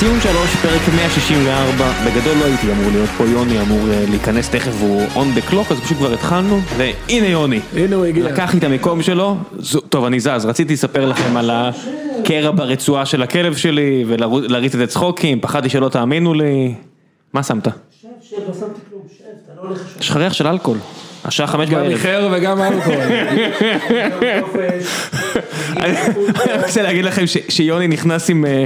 ציון שלוש, פרק 164, בגדול לא הייתי אמור להיות פה, יוני אמור אה, להיכנס תכף והוא on the clock, אז פשוט כבר התחלנו, והנה יוני. הנה הוא הגיע. לקח לי את המקום שלו, טוב אני זז, רציתי לספר לכם על הקרע ברצועה של הכלב שלי, ולהריץ את זה צחוקים, פחדתי שלא תאמינו לי. מה שמת? שב, שב, לא שמתי כלום, שב, אתה לא הולך לשם. יש לך ריח של אלכוהול, השעה חמש גם בערב. איחר וגם אלכוהול. אני רוצה להגיד לכם שיוני נכנס עם אה,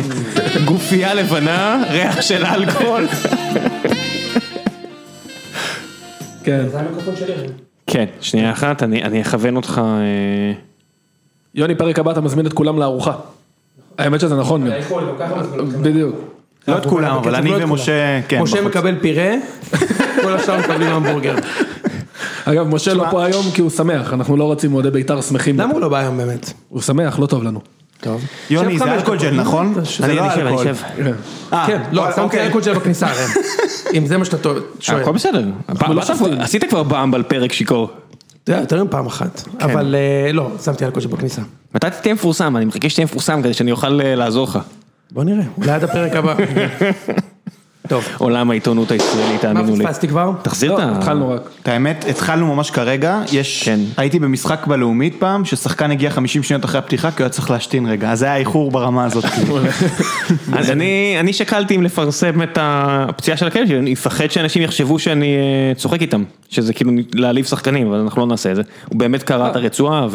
גופייה לבנה, ריח של אלכוהול. כן. כן, שנייה אחת, אני אכוון אותך. אה, יוני, פרק הבא אתה מזמין את כולם לארוחה. האמת שזה נכון גם. גם אותך. בדיוק. לא את כולם, אבל אני לא ומשה, כן, משה. מקבל פירה, כל השאר מקבלים המבורגר. אגב, משה לא פה היום כי הוא שמח, אנחנו לא רוצים אוהדי בית"ר שמחים. למה הוא לא בא היום באמת? הוא שמח, לא טוב לנו. טוב. יוני, זה חמש אלכוהול דקות. ג'ל, נכון? אני לא אשב, אני. אשב. כן, לא, שמתי אוקיי. אלכוהול ג'ל בכניסה. אם זה מה שאתה שואל. הכל בסדר. לא עשית כבר באמבל פרק שיכור. אתה יודע, יותר מפעם אחת. אבל אה, לא, שמתי אלכוהול ג'ל בכניסה. מתי תהיה מפורסם? אני מחכה שתהיה מפורסם כדי שאני אוכל אה, לעזור לך. בוא נראה, אולי עד הפרק הבא. טוב, עולם העיתונות הישראלית, מה תאמינו לי. פספסתי כבר? תחזיר לא, את ה... התחלנו רק. את האמת, התחלנו ממש כרגע, יש, כן. הייתי במשחק בלאומית פעם, ששחקן הגיע 50 שניות אחרי הפתיחה, כי הוא היה צריך להשתין רגע, אז זה היה איחור ברמה הזאת. אז אני אני שקלתי אם לפרסם את הפציעה של הכלב שלי, אני אפחד שאנשים יחשבו שאני אה, צוחק איתם, שזה כאילו להעליב שחקנים, אבל אנחנו לא נעשה את זה. הוא באמת קרע את הרצועה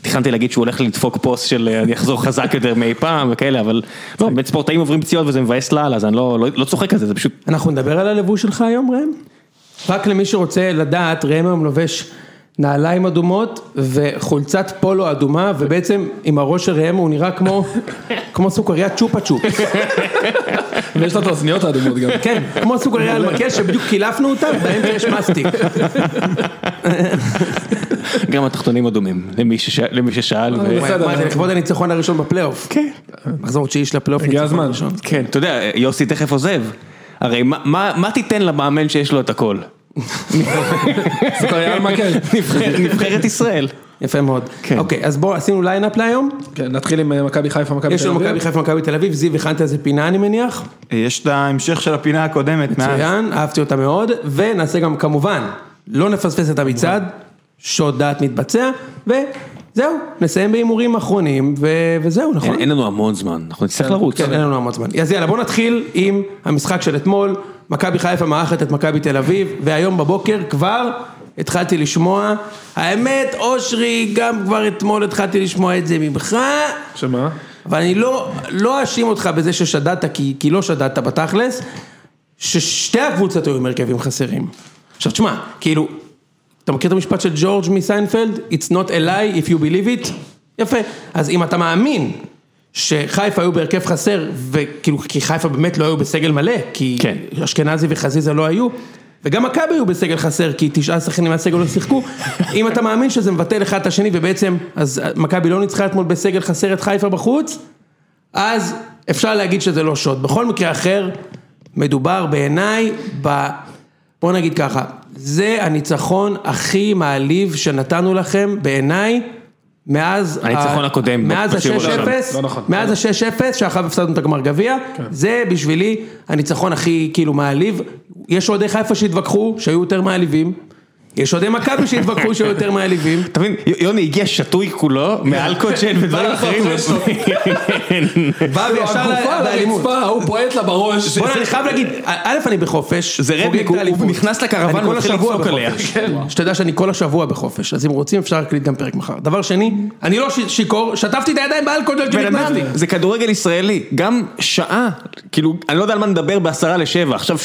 ותכננתי להגיד שהוא הולך לדפוק פוסט של אה, אני אחזור חזק יותר מאי פעם וכאלה, אבל לא, באמת ספורטאים עוברים פציעות וזה מבאס לאללה, אז אני לא לא- לא צוחק על זה, זה פשוט... אנחנו נדבר על הלבוש שלך היום, ראם? רק למי שרוצה לדעת, ראם היום לובש נעליים אדומות וחולצת פולו אדומה, ובעצם עם הראש של ראם הוא נראה כמו, כמו סוכריית צ'ופה צ'ופ. ויש לו את האוזניות האדומות גם. כן, כמו סוכריה על מקל שבדיוק קילפנו אותה, ובאמצע יש מסטיק. גם התחתונים אדומים, למי שש- למי ששאל. בסדר. מה זה לכבוד הניצחון הראשון בפלייאוף? כן. מחזור תשיעי של הפלייאוף. הגיע ניצחון הזמן. כן, אתה יודע, יוסי תכף עוזב. הרי מה- תיתן למאמן שיש לו את הכל? מקל. נבחרת- ישראל. יפה מאוד. כן. אוקיי, אז בואו, עשינו lineup להיום. כן, נתחיל עם אה, מכבי חיפה, מכבי יש תל לנו אביב. מכבי חיפה, מכבי תל אביב, זיו הכנת איזה פינה אני מניח. יש את ההמשך של הפינה הקודמת. מצוין, אהבתי אותה מאוד, ונעשה גם כמובן, לא נפספס את המצעד, שוד דעת מתבצע, וזהו, נסיים בהימורים אחרונים, ו- וזהו, נכון? אין אין לנו המון זמן, אנחנו נצטרך לרוץ. כן, אין לנו המון זמן. אז יאללה, בוא נתחיל עם המשחק של אתמול, מכבי חיפה מארחת את מכבי תל אביב, והיום בבוקר כבר התחלתי לשמוע, האמת, אושרי, גם כבר אתמול התחלתי לשמוע את זה ממך, שמה? אבל אני לא, לא אאשים אותך בזה ששדדת, כי, כי לא שדדת בתכלס, ששתי הקבוצות היו עם הרכבים חסרים. עכשיו תשמע, כאילו, אתה מכיר את המשפט של ג'ורג' מסיינפלד? It's not a lie if you believe it? יפה. אז אם אתה מאמין שחיפה היו בהרכב חסר, וכאילו, כי חיפה באמת לא היו בסגל מלא, כי כן. אשכנזי וחזיזה לא היו, וגם מכבי היו בסגל חסר, כי תשעה שחקנים מהסגל לא שיחקו, אם אתה מאמין שזה מבטל אחד את השני, ובעצם, אז מכבי לא ניצחה אתמול בסגל חסר את חיפה בחוץ, אז אפשר להגיד שזה לא שוד. בכל מקרה אחר, מדובר בעיניי ב... בוא נגיד ככה, זה הניצחון הכי מעליב שנתנו לכם בעיניי. מאז, הניצחון ה- הקודם, מאז בסיבוב הראשון. ה-6-0, לא נכון. מאז ה-6-0, שאחריו הפסדנו את הגמר גביע, זה בשבילי הניצחון הכי כאילו מעליב, יש אוהדי חיפה שהתווכחו, שהיו יותר מעליבים, יש אוהדי מכבי שהתווכחו שהיו יותר מעליבים, אתה מבין, יוני הגיע שתוי כולו, מאלכוג'ל ודברים אחרים. בא וישר לאלימות. הרצפה, ההוא פועט לה בראש. בוא'נה, אני חייב להגיד, א', אני בחופש. זה רדניק, הוא-. הוא נכנס לקרוון ומתחיל השבוע לצעוק עליה. בחופש. שתדע שאני כל השבוע בחופש, אז אם רוצים אפשר להקליט גם פרק מחר. דבר שני, אני לא שיכור, שטפתי את הידיים אדם, כשנכנסתי. זה כדורגל ישראלי, גם שעה, כאילו, אני לא יודע על מה נדבר בעשרה לשבע, עכשיו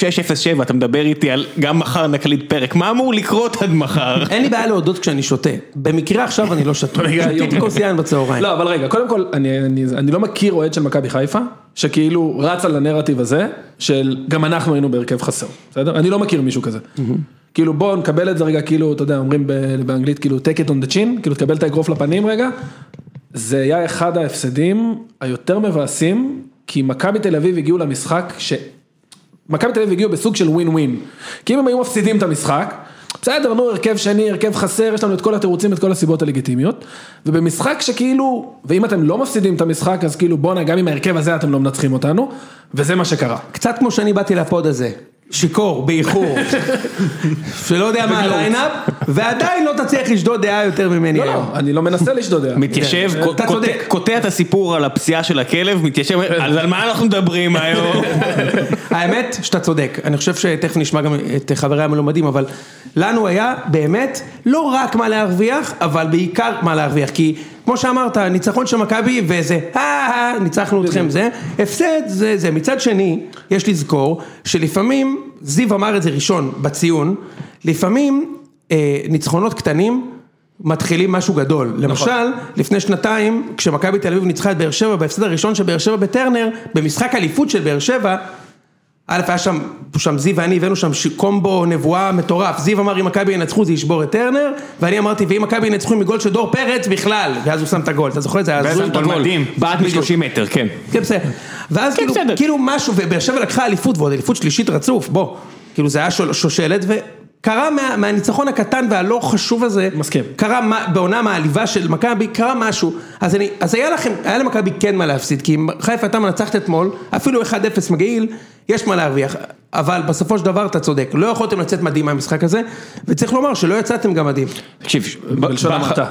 6:07, אתה מדבר איתי על גם מחר נקליט פרק, מה אמור לקרות עד מחר? אין לי בעיה להודות כשאני שותה. במקרה עכשיו אני לא שתוי. רגע, שתיתי יום. כוס יין בצהריים. לא, אבל רגע, קודם כל, אני, אני, אני לא מכיר אוהד של מכבי חיפה, שכאילו רץ על הנרטיב הזה, של גם אנחנו היינו בהרכב חסר, בסדר? אני לא מכיר מישהו כזה. כאילו בוא נקבל את זה רגע, כאילו, אתה יודע, אומרים באנגלית, כאילו take it on the chin, כאילו תקבל את האגרוף לפנים רגע. זה היה אחד ההפסדים היותר מבאסים, כי מכבי תל אביב הגיעו למשחק ש... מכבי תל אביב הגיעו בסוג של ווין ווין. כי אם הם היו מפסידים את המשחק, בסדר, נו, הרכב שני, הרכב חסר, יש לנו את כל התירוצים, את כל הסיבות הלגיטימיות. ובמשחק שכאילו, ואם אתם לא מפסידים את המשחק, אז כאילו בואנה, גם עם ההרכב הזה אתם לא מנצחים אותנו, וזה מה שקרה. קצת כמו שאני באתי ל pod הזה, שיכור, באיחור, שלא יודע מה ה lineup, ועדיין לא תצליח לשדוד דעה יותר ממני לא. לא, אני לא מנסה לשדוד דעה. מתיישב, כן, אתה קוטע- צודק. קוטע את הסיפור על הפציעה של הכלב, מתיישב, אז על מה אנחנו מדברים היום? האמת שאתה צודק, אני חושב שתכף נשמע גם את חברי המלומדים, אבל לנו היה באמת לא רק מה להרוויח, אבל בעיקר מה להרוויח, כי כמו שאמרת, ניצחון של מכבי וזה, אה, אה, ניצחנו אתכם זה, הפסד זה זה, מצד שני, יש לזכור שלפעמים, זיו אמר את זה ראשון בציון, לפעמים אה, ניצחונות קטנים מתחילים משהו גדול, למשל לפני שנתיים כשמכבי תל אביב ניצחה את באר שבע בהפסד הראשון של באר שבע בטרנר במשחק אליפות של באר שבע א' היה שם, שם זיו ואני הבאנו שם קומבו נבואה מטורף, זיו אמר אם מכבי ינצחו זה ישבור את טרנר ואני אמרתי ואם מכבי ינצחו מגול של דור פרץ בכלל ואז הוא שם את הגול, אתה זוכר את זה? היה בטח, הזוי. גול מדהים. בעט מ-30 מטר, כן. כן בסדר, ואז כאילו, בסדר. כאילו משהו, ובאר שבע לקחה אליפות ועוד אליפות שלישית רצוף, בוא, כאילו זה היה שושלת וקרה מה, מהניצחון הקטן והלא חשוב הזה, מסכים. קרה מה, בעונה מעליבה של מכבי, קרה משהו, אז, אני, אז היה לכם, היה למכבי כן מה להפסיד, כי אם חיפה הייתה מנצחת אתמול, אפילו 1-0 מגעיל, יש מה להרוויח, אבל בסופו של דבר אתה צודק, לא יכולתם לצאת מדהים מהמשחק הזה, וצריך לומר שלא יצאתם גם מדהים. תקשיב,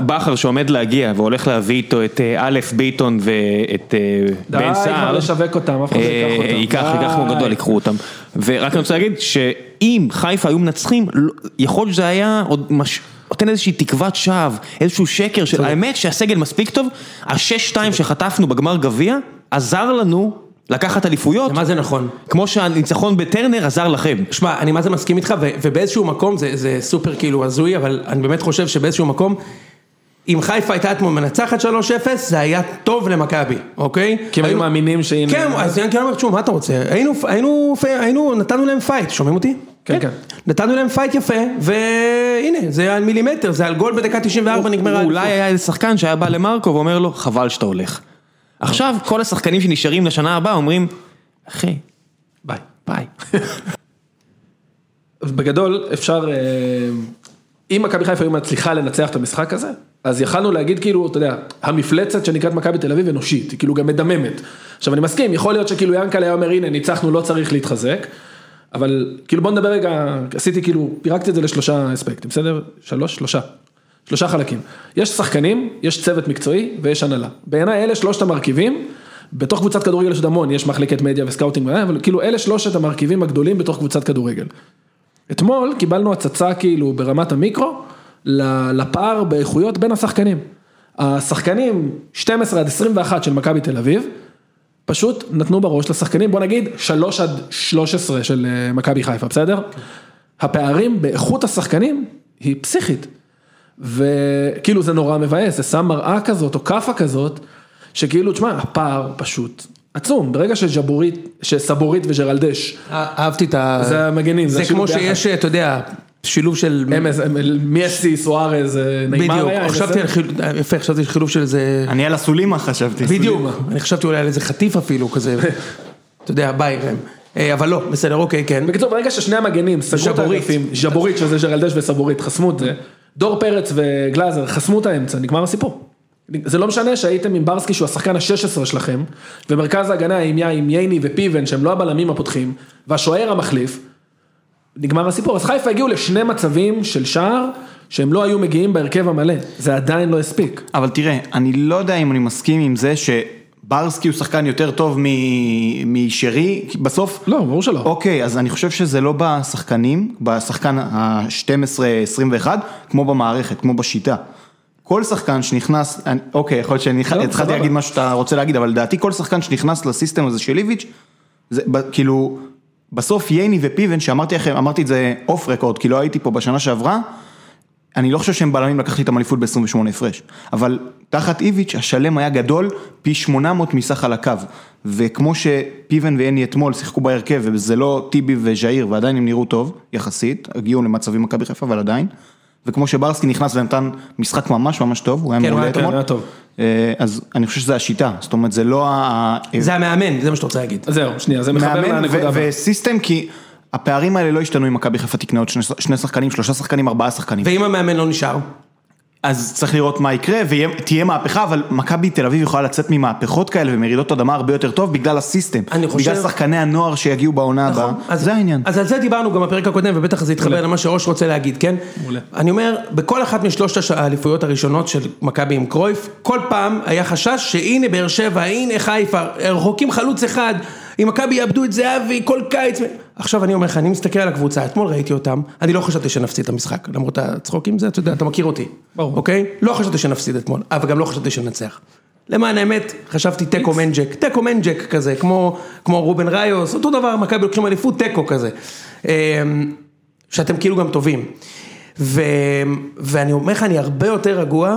בכר- שעומד להגיע והולך להביא איתו את אה, א' ביטון ואת אה, די בן כבר סער, לשווק אותם, אף אחד לא ייקח אה, אותם. ייקח, די. ייקח כמו גדול, ייקחו אותם. ורק אני רוצה להגיד שאם חיפה היו מנצחים, לא- יכול להיות שזה היה עוד מש... נותן איזושהי תקוות שווא, איזשהו שקר, של האמת שהסגל מספיק טוב, השש שתיים שחטפנו בגמר גביע, עזר לנו לקחת אליפויות, מה זה נכון? כמו שהניצחון בטרנר עזר לכם. שמע, אני מה זה מסכים איתך, ובאיזשהו מקום זה, זה סופר כאילו הזוי, אבל אני באמת חושב שבאיזשהו מקום, אם חיפה הייתה אתמול מנצחת 3-0, זה היה טוב למכבי, אוקיי? כי הם היו מאמינים שהנה... כן, אז אני אומר, תשמעו, מה אתה רוצה? היינו, היינו, היינו, נתנו להם fight, שומעים אותי? כן, כן. נתנו להם fight יפה, והנה, זה על מילימטר, זה על גול בדקה 94 נגמרה. אולי. היה איזה שחקן שהיה בא למרקו ואומר לו, חבל שאתה הולך. עכשיו כל השחקנים שנשארים לשנה הבאה אומרים, אחי, ביי. ביי. בגדול אפשר, אה, אם מכבי חיפה היו מצליחה לנצח את המשחק הזה, אז יכלנו להגיד כאילו, אתה יודע, המפלצת שנקראת מכבי תל אביב אנושית, היא כאילו גם מדממת. עכשיו אני מסכים, יכול להיות שכאילו ינקלה היה אומר, הנה ניצחנו, לא צריך להתחזק, אבל כאילו בוא נדבר רגע, עשיתי כאילו, פירקתי את זה לשלושה אספקטים, בסדר? שלוש? שלושה. שלושה חלקים. יש שחקנים, יש צוות מקצועי ויש הנהלה. בעיניי אלה שלושת המרכיבים, בתוך קבוצת כדורגל יש עוד המון, יש מחלקת מדיה ו scouting, אבל כאילו אלה שלושת המרכיבים הגדולים בתוך קבוצת כדורגל. אתמול קיבלנו הצצה כאילו ברמת המיקרו לפער באיכויות בין השחקנים. השחקנים 12 עד 21 של מכבי תל אביב, פשוט נתנו בראש לשחקנים, בוא נגיד 3 עד 13 של אה, מכבי חיפה, בסדר? הפערים באיכות השחקנים היא פסיכית. וכאילו זה נורא מבאס, זה שם מראה כזאת או כאפה כזאת, שכאילו, תשמע, הפער פשוט עצום, ברגע שג'בורית, שסבורית וג'רלדש, אהבתי את ה... זה המגנים, זה זה השילוב כמו ביחד. שיש, אתה יודע, שילוב של... הם- מסי, סוארז, אה, נעימר בדיוק, חשבתי על חילוב, יפה, חשבתי על חילוב של איזה... אני על הסולימה חשבתי. בדיוק, אני חשבתי אולי על איזה חטיף אפילו, כזה, אתה יודע, ביי, ראם. אה, אבל לא, בסדר, אוקיי, כן. בקיצור, ברגע ששני המגנים סגרו את. האגפים, ז'בורית שזה ג'רלדש וסבורית, חסמו את זה, דור פרץ וגלאזר חסמו את האמצע, נגמר הסיפור. זה לא משנה שהייתם עם ברסקי שהוא השחקן ה-16 שלכם, ומרכז ההגנה עם ייני ופיבן שהם לא הבלמים הפותחים, והשוער המחליף, נגמר הסיפור. אז חיפה הגיעו לשני מצבים של שער, שהם לא היו מגיעים בהרכב המלא, זה עדיין לא הספיק. אבל תראה, אני לא יודע אם אני מסכים עם זה שברסקי הוא שחקן יותר טוב מ- משרי, בסוף... לא, ברור שלא. אוקיי, אז אני חושב שזה לא בשחקנים, בשחקן ה-12-21, כמו במערכת, כמו בשיטה. כל שחקן שנכנס, אני- אוקיי, יכול להיות שאני לא, התחלתי סבבה. להגיד מה שאתה רוצה להגיד, אבל לדעתי כל שחקן שנכנס לסיסטם הזה של איביץ', זה ב- כאילו, בסוף ייני ופיבן, שאמרתי לכם, אמרתי את זה אוף רקורד, כי לא הייתי פה בשנה שעברה, אני לא חושב שהם בלמים לקחתי איתם אליפות ב-28 הפרש, אבל תחת איביץ' השלם היה גדול פי 800 מסך על הקו, וכמו שפיבן ויני אתמול שיחקו בהרכב, וזה לא טיבי וז'איר, ועדיין הם נראו טוב, יחסית, הגיעו למצבים מכבי חיפה, אבל עדיין, וכמו שברסקי נכנס ונתן משחק ממש ממש טוב, הוא היה כן, מעולה כן, אתמול, היה טוב. אה, אז אני חושב שזה השיטה, זאת אומרת זה לא ה... זה המאמן, זה מה שאתה רוצה להגיד. זהו, שנייה, זה מחבר לנקודה הבאה. וסיסטם כי הפערים האלה לא השתנו אם מכבי חיפה תקנה עוד שני, שני שחקנים, שלושה שחקנים, ארבעה שחקנים. ואם המאמן לא נשאר? אז צריך לראות מה יקרה, ותהיה מהפכה, אבל מכבי תל אביב יכולה לצאת ממהפכות כאלה ומרעידות אדמה הרבה יותר טוב בגלל הסיסטם. אני חושב- בגלל שחקני הנוער שיגיעו בעונה הבאה. נכון. אז- זה העניין. אז על זה דיברנו גם בפרק הקודם, ובטח זה יתחבר למה שאוש רוצה להגיד, כן? מעולה. אני אומר, בכל אחת משלושת האליפויות הראשונות של מכבי עם קרויף, כל פעם היה חשש שהנה באר שבע, הנה חיפה, רחוקים חלוץ אחד, אם מכבי יאבדו את זהבי כל קיץ. עכשיו אני אומר לך, אני מסתכל על הקבוצה, אתמול ראיתי אותם, אני לא חשבתי שנפסיד את המשחק, למרות הצחוק עם זה, אתה יודע, אתה מכיר אותי. ברור. אוקיי? לא חשבתי שנפסיד אתמול, אבל גם לא חשבתי שננצח. למען האמת, חשבתי תיקו מנג'ק, תיקו מנג'ק כזה, כמו, כמו רובן ראיוס, אותו דבר, מכבי לוקחים אליפות תיקו כזה. אמ, שאתם כאילו גם טובים. ו, ואני אומר לך, אני הרבה יותר רגוע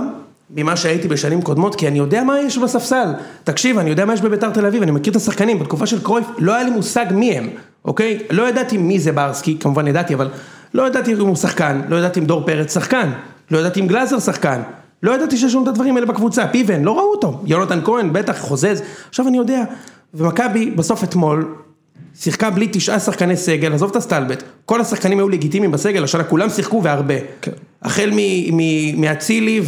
ממה שהייתי בשנים קודמות, כי אני יודע מה יש בספסל. תקשיב, אני יודע מה יש בביתר תל אביב, אני מכיר את השחקנים, בתקופה של קרויף לא היה לי מושג מי הם, אוקיי? לא ידעתי מי זה ברסקי, כמובן ידעתי, אבל לא ידעתי אם הוא שחקן, לא ידעתי אם דור פרץ שחקן, לא ידעתי אם גלאזר שחקן. לא ידעתי שיש לנו את הדברים האלה בקבוצה, פיבן, לא ראו אותו, יונתן כהן, בטח, חוזז, עכשיו אני יודע, ומכבי בסוף אתמול, שיחקה בלי תשעה שחקני סגל, עזוב את הסטלבט, כל השחקנים היו לגיטימיים בסגל, השנה כולם שיחקו והרבה. כן. החל מאצילי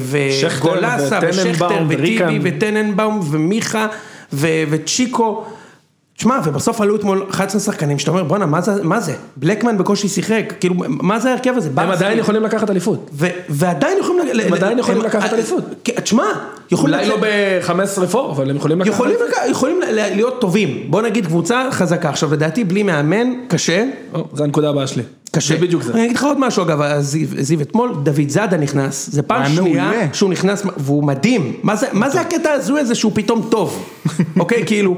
וגולסה ושכטר וטיבי. וטננבאום ומיכה ו- וצ'יקו. תשמע, ובסוף עלו אתמול 11 שחקנים, שאתה אומר, בואנה, מה זה, מה זה? בלקמן בקושי שיחק, כאילו, מה זה ההרכב הזה? הם. עדיין יכולים לקחת אליפות. ו- ועדיין יכולים... הם עדיין יכולים הם- לקחת אליפות. כן, תשמע, יכולים... אולי לא לצאת- ב-15 פור, אבל הם יכולים לקחת יכולים, אליפות. לק- יכולים להיות טובים, בוא נגיד קבוצה חזקה, עכשיו לדעתי בלי מאמן קשה, או, זה הנקודה הבאה שלי. קשה, זה בדיוק זה. אני אגיד לך עוד משהו אגב, זיו, זיו אתמול, דוד זאדה נכנס, זה פעם שנייה. שהוא נכנס והוא מדהים, מה זה, מה זה הקטע ההזוי הזה שהוא פתאום טוב, אוקיי, כאילו,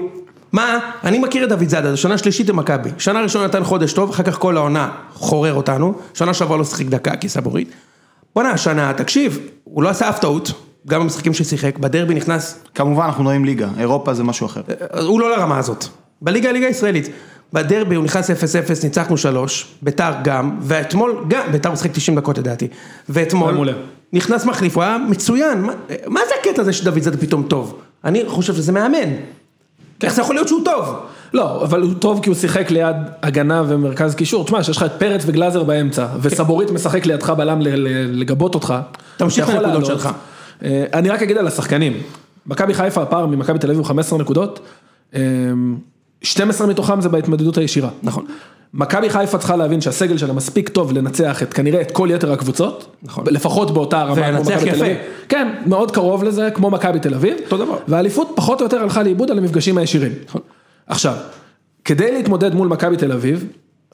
מה, אני מכיר את דוד זאדה, זו שנה שלישית במכבי, שנה ראשונה נתן חודש טוב, אחר כך כל העונה חורר אותנו, שנה שעברה לא שיחק דקה כי סבורית, בואנה השנה, תקשיב, הוא לא עשה אף טעות, גם במשחקים ששיחק, בדרבי נכנס כמובן אנחנו מדברים ליגה, אירופה זה משהו אחר. אז הוא לא לרמה הזאת. בליגה, הליגה הישראלית. בדרבי הוא נכנס 0-0, ניצחנו 3, ביתר גם, ואתמול גם, ביתר משחק 90 דקות לדעתי. ואתמול. נכנס מחליף, הוא היה מצוין. מה, מה זה הקטע הזה שדוד זאדה פתאום טוב? אני חושב שזה מאמן. איך זה יכול להיות שהוא טוב? לא, אבל הוא טוב כי הוא שיחק ליד הגנה ומרכז קישור. תשמע, שיש לך את פרץ וגלאזר באמצע, וסבורית משחק לידך בלם לגבות אותך. תמשיך לעלות. שלך. אה, אני רק אגיד על השחקנים. מכבי חיפה, הפער ממכבי תל אביב הוא 15 נקודות. אה, 12 מתוכם זה בהתמודדות הישירה. נכון. מכבי חיפה צריכה להבין שהסגל שלה מספיק טוב לנצח את כנראה את כל יתר הקבוצות, נכון. לפחות באותה רמה כמו מכבי תל יפה. אביב, כן, מאוד קרוב לזה, כמו מכבי תל אביב, אותו דבר. והאליפות פחות או יותר הלכה לאיבוד על המפגשים הישירים. עכשיו, כדי להתמודד מול מכבי תל אביב,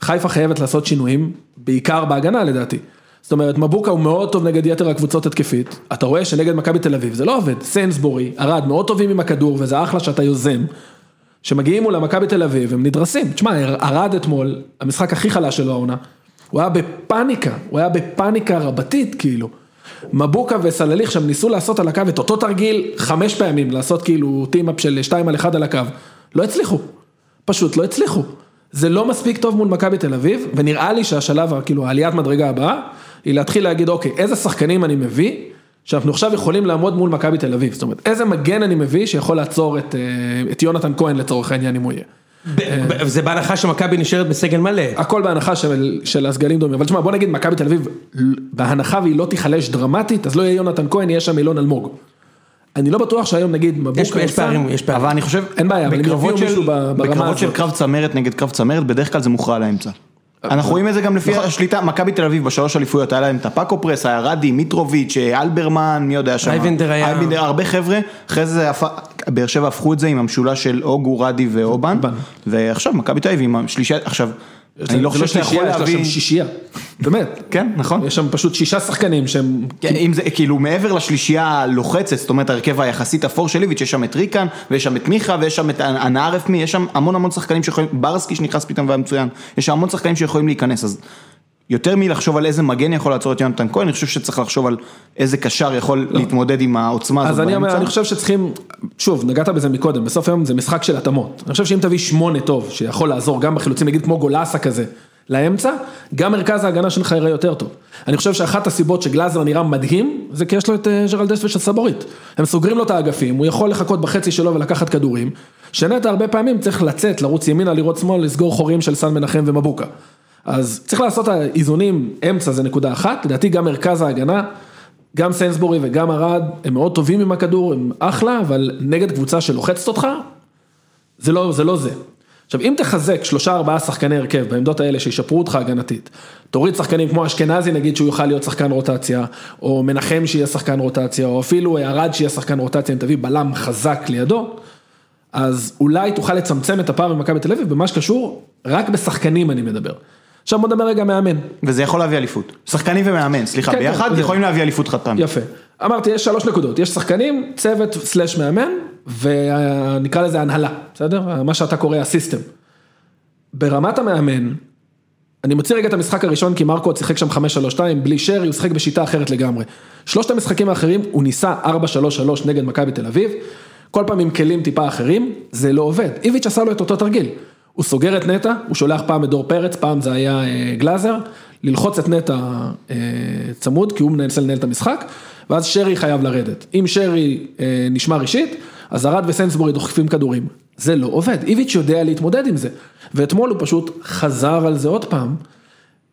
חיפה חייבת לעשות שינויים, בעיקר בהגנה לדעתי. זאת אומרת, מבוקה הוא מאוד טוב נגד יתר הקבוצות התקפית, אתה רואה שנגד מכבי תל אביב זה לא עובד, סיינסבורי, ארד מאוד טובים עם הכדור וזה אחלה שאתה יוזם. שמגיעים מול המכבי תל אביב, הם נדרסים. תשמע, ארד אתמול, המשחק הכי חלש שלו העונה, הוא היה בפאניקה, הוא היה בפאניקה רבתית כאילו. מבוקה וסלליך שם ניסו לעשות על הקו את אותו תרגיל חמש פעמים, לעשות כאילו טים-אפ של שתיים על אחד על הקו. לא הצליחו, פשוט לא הצליחו. זה לא מספיק טוב מול מכבי תל אביב, ונראה לי שהשלב, כאילו העליית מדרגה הבאה, היא להתחיל להגיד, אוקיי, איזה שחקנים אני מביא, שאנחנו עכשיו יכולים לעמוד מול מכבי תל אביב. זאת אומרת, איזה מגן אני מביא שיכול לעצור את, אה, את יונתן כהן לצורך העניין אם הוא יהיה. ב- זה בהנחה שמכבי נשארת בסגל מלא. הכל בהנחה של, של הסגלים דומים, אבל תשמע בוא נגיד מכבי תל אביב, בהנחה והיא לא תיחלש דרמטית, אז לא יהיה יונתן כהן, יהיה שם אילון אלמוג. אני לא בטוח שהיום נגיד מבוקה יש יש פערים, יש פערים. אבל אני חושב, אין בעיה, אבל אם בקרבות יביאו של- מישהו ברמה בקרבות של הזאת. קרב צמרת נגד קרב צמרת, בדרך כלל זה מוכרע לאמצע. אנחנו רואים את זה גם לפי נכון. השליטה, מכבי תל אביב בשלוש אליפויות, היה להם את הפאקו פרס, היה רדי, מיטרוביץ', אלברמן, מי יודע שם. אייבנדר היה- אייבנדר, הרבה חבר'ה, אחרי זה באר שבע הפכו את זה עם המשולש של אוגו, רדי ואובן, אובן. ועכשיו מכבי תל אביב עם השלישה, עכשיו, אני לא זה חושב שאתה יכול שלישייה, יש לה להביא, שם שישייה, באמת. כן, נכון. יש שם פשוט שישה שחקנים שהם, כן, אם זה כאילו מעבר לשלישייה הלוחצת, זאת אומרת ההרכב היחסית אפור של ליביץ', יש שם את ריקן, ויש שם את מיכה, ויש שם את אפמי, יש שם המון המון שחקנים שיכולים, ברסקי שנכנס פתאום והיה מצוין, יש שם המון שחקנים שיכולים להיכנס, אז יותר מלחשוב על איזה מגן יכול לעצור את יונתן כהן, אני חושב שצריך לחשוב על איזה קשר יכול להתמודד עם העוצמה הזאת אז אני אומר. אני חושב שצריכים, שוב, נגעת בזה מקודם, בסוף היום זה משחק של התאמות. אני חושב שאם תביא שמונה טוב, שיכול לעזור גם בחילוצים, נגיד כמו גולסה כזה, לאמצע, גם מרכז ההגנה שלך יראה יותר טוב. אני חושב שאחת הסיבות שגלאזר נראה מדהים, זה כי יש לו את אה, ג'רלדש ושסבורית. הם סוגרים לו את האגפים, הוא יכול לחכות בחצי שלו ולקחת כדורים, שנטע הרבה פעמים צריך לצאת, לרוץ ימינה, לראות שמאל, לסגור חורים של סן מנחם ומבוקה. אז צריך לעשות האיזונים, אמצע זה נקודה אחת, לדעתי גם מרכז ההגנה, גם סיינסבורי וגם ארד, הם מאוד טובים עם הכדור, הם אחלה, אבל נגד קבוצה שלוחצת אותך, זה לא זה. לא זה. עכשיו, אם תחזק שלושה ארבעה שחקני הרכב בעמדות האלה שישפרו אותך הגנתית, תוריד שחקנים כמו אשכנזי נגיד שהוא יוכל להיות שחקן רוטציה, או מנחם שיהיה שחקן רוטציה, או אפילו ארד שיהיה שחקן רוטציה, אם תביא בלם חזק לידו, אז אולי תוכל לצמצם את הפער במכבי תל אביב במה שקשור, רק בשחקנים אני מדבר. עכשיו בוא נדבר רגע מאמן. וזה יכול להביא אליפות. שחקנים ומאמן, סליחה, כן, ביחד כן, יכולים להביא אליפות חד פעמי. יפה. אמרתי, יש שלוש נקודות, יש שחקנים, צוות סלאש מאמן, ונקרא לזה הנהלה, בסדר? מה שאתה קורא הסיסטם. ברמת המאמן, אני מוציא רגע את המשחק הראשון, כי מרקו עוד שיחק שם 5-3-2, בלי שרי, הוא שיחק בשיטה אחרת לגמרי. שלושת המשחקים האחרים, הוא ניסה 4-3-3 נגד מכבי תל אביב, כל פעם עם כלים טיפה אחרים, זה לא עובד. איביץ' עשה לו את אותו תרגיל. הוא סוגר את נטע, הוא שולח פעם את דור פרץ, פעם זה היה אה, גלאזר, ללחוץ את נטע אה, צמוד, כי הוא מנסה לנהל את המשחק, ואז שרי חייב לרדת. אם שרי אה, נשמר אישית, אז ארד וסנסבורי דוחפים כדורים. זה לא עובד, איביץ' יודע להתמודד עם זה. ואתמול הוא פשוט חזר על זה עוד פעם,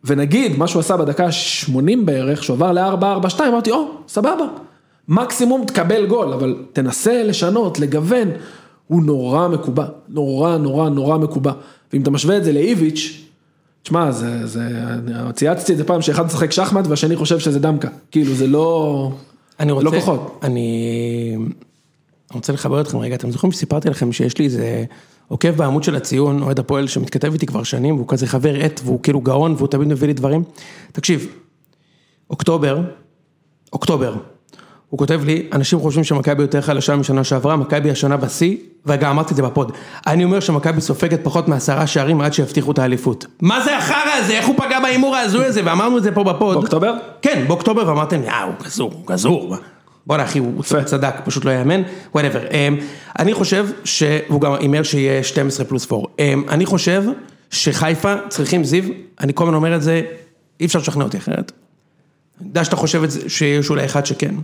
ונגיד מה שהוא עשה בדקה ה-80 בערך, שהוא עבר ל-4-4-2, אמרתי, או, סבבה, מקסימום תקבל גול, אבל תנסה לשנות, לגוון, הוא נורא מקובע, נורא נורא נורא מקובע. ואם אתה משווה את זה לאיביץ', תשמע, זה, זה, צייצתי את זה פעם שאחד משחק שחמט והשני חושב שזה דמקה, כאילו זה לא, אני רוצה, לא כוחות. אני רוצה לחבר אתכם רגע, אתם זוכרים שסיפרתי לכם שיש לי איזה עוקב בעמוד של הציון, אוהד הפועל שמתכתב איתי כבר שנים, והוא כזה חבר עט, והוא כאילו גאון, והוא תמיד מביא לי דברים. תקשיב, אוקטובר, אוקטובר, הוא כותב לי, אנשים חושבים שמכבי יותר חלשה משנה שעברה, מכבי השנה בשיא, וגם אמרתי את זה בפוד. אני אומר שמכבי סופגת פחות מעשרה שערים עד שיבטיחו את האליפות. מה זה החרא הזה? איך הוא פגע בהימור ההזוי הזה? ואמרנו את זה פה בפוד. באוקטובר? כן, באוקטובר, ואמרתם, אה, הוא גזור, הוא גזור. בואנה אחי, הוא צדק, פשוט לא יאמן, whatever. אני חושב. והוא גם הימר שיהיה 12 פלוס 4. אני חושב שחיפה צריכים זיו, אני כל הזמן אומר את זה, אי אפשר לשכנע אותי אחרת. אני יודע שאתה חושב שיש אולי אחד שכן.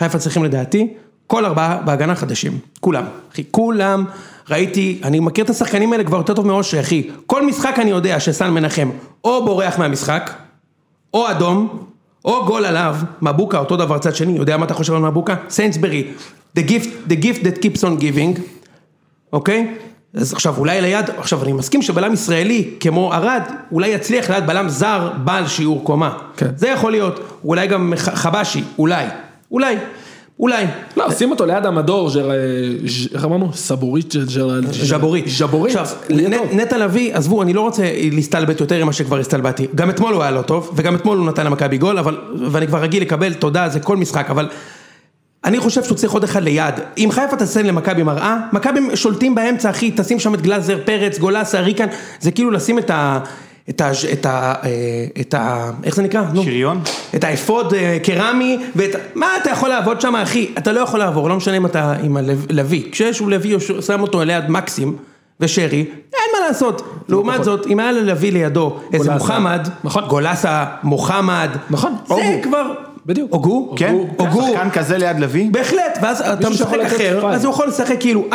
חיפה צריכים לדעתי, כל ארבעה בהגנה חדשים, כולם, אחי, כולם, ראיתי, אני מכיר את השחקנים האלה כבר יותר טוב מאושרי, אחי, כל משחק אני יודע שסן מנחם או בורח מהמשחק, או אדום, או גול עליו, מבוקה, אותו דבר צד שני, יודע מה אתה חושב על מבוקה? סיינסברי, the gift, the gift that keeps on giving, אוקיי? אז עכשיו אולי ליד, עכשיו אני מסכים שבלם ישראלי כמו ארד, אולי יצליח ליד בלם זר בעל שיעור קומה. כן. זה יכול להיות, אולי גם חבשי, אולי, אולי, אולי. לא, שים אותו ליד המדור, ז'- איך אמרנו? סבורית, ז'ר- ז'בורית. ז'בורית. עכשיו. נטע לביא, עזבו, אני לא רוצה להסתלבט יותר ממה שכבר הסתלבטתי. גם אתמול הוא היה לא טוב, וגם אתמול הוא נתן למכבי גול, אבל, ואני כבר רגיל לקבל תודה, זה כל משחק, אבל... אני חושב שהוא צריך עוד אחד ליד. אם חיפה תעשה למכבי מראה, מכבי שולטים באמצע, אחי, תשים שם את גלאזר, פרץ, גולסה, ריקן, זה כאילו לשים את ה... את ה... את ה... את ה... איך זה נקרא? נו. שריון? את האפוד אה, קרמי, ואת... מה אתה יכול לעבוד שם, אחי? אתה לא יכול לעבור, לא משנה אם אתה עם הלוי. כשיש הוא לוי, הוא שם אותו ליד מקסים ושרי, אין מה לעשות. לעומת זאת, אם היה ללוי לידו איזה. מוחמד, נכון. גולסה, מוחמד, נכון. זה אוגו. כבר... בדיוק. הוגו? כן? הוגו. שחקן כזה ליד לביא? בהחלט, ואז אתה משחק אחר. אז הוא יכול לשחק כאילו 4-2,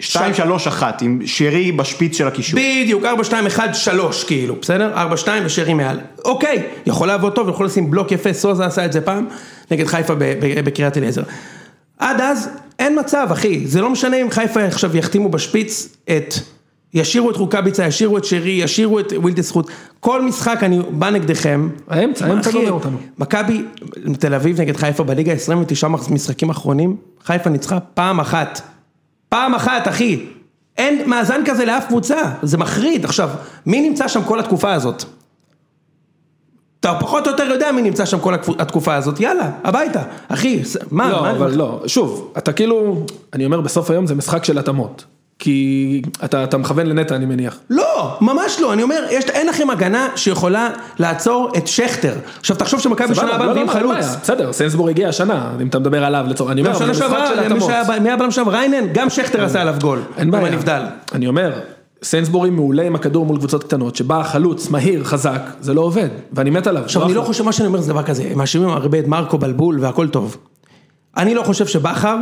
2, 3, 1, עם שרי בשפיץ של הקישור. בדיוק, 4, 2, 1, 3 כאילו, בסדר? 4, 2 ושרי מעל. אוקיי, יכול לעבוד טוב, יכול לשים בלוק יפה, סוזה עשה את זה פעם, נגד חיפה בקריית אליעזר. עד אז, אין מצב, אחי, זה לא משנה אם חיפה עכשיו יחתימו בשפיץ את... ישאירו את רוקאביצה, ישאירו את שרי, ישאירו את ווילדסחוט. כל משחק אני בא נגדכם. האמצע, האמצע גומר אותנו. מכבי תל אביב נגד חיפה בליגה 29 משחקים אחרונים, חיפה ניצחה פעם אחת. פעם אחת, אחי. אין מאזן כזה לאף קבוצה, זה מחריד. עכשיו, מי נמצא שם כל התקופה הזאת? אתה פחות או יותר יודע מי נמצא שם כל התקופה הזאת, יאללה, הביתה. אחי, מה, לא, מה, אבל לא, שוב, אתה כאילו, אני אומר בסוף היום זה משחק של התאמות. כי אתה אתה מכוון לנטע אני מניח. לא, ממש לא, אני אומר, יש, אין לכם הגנה שיכולה לעצור את שכטר. עכשיו תחשוב שמכבי סבבה, שנה הבאה לא, מביאים לא, חלוץ. בסדר, סיינסבורג הגיע השנה, אם אתה מדבר עליו לצורך, אני אומר, גם אבל שנה זה משחק שעברה, מי היה בלם שם? ריינן, גם שכטר עשה עליו גול. אין בעיה. אני אומר, סיינסבורי מעולה עם הכדור מול קבוצות קטנות, שבא חלוץ, מהיר, חזק, זה לא עובד, ואני מת עליו. עכשיו, אני לא חושב, מה שאני אומר זה דבר כזה, מאשימים הרבה את מרקו בלבול והכל טוב. אני לא חושב שבכר,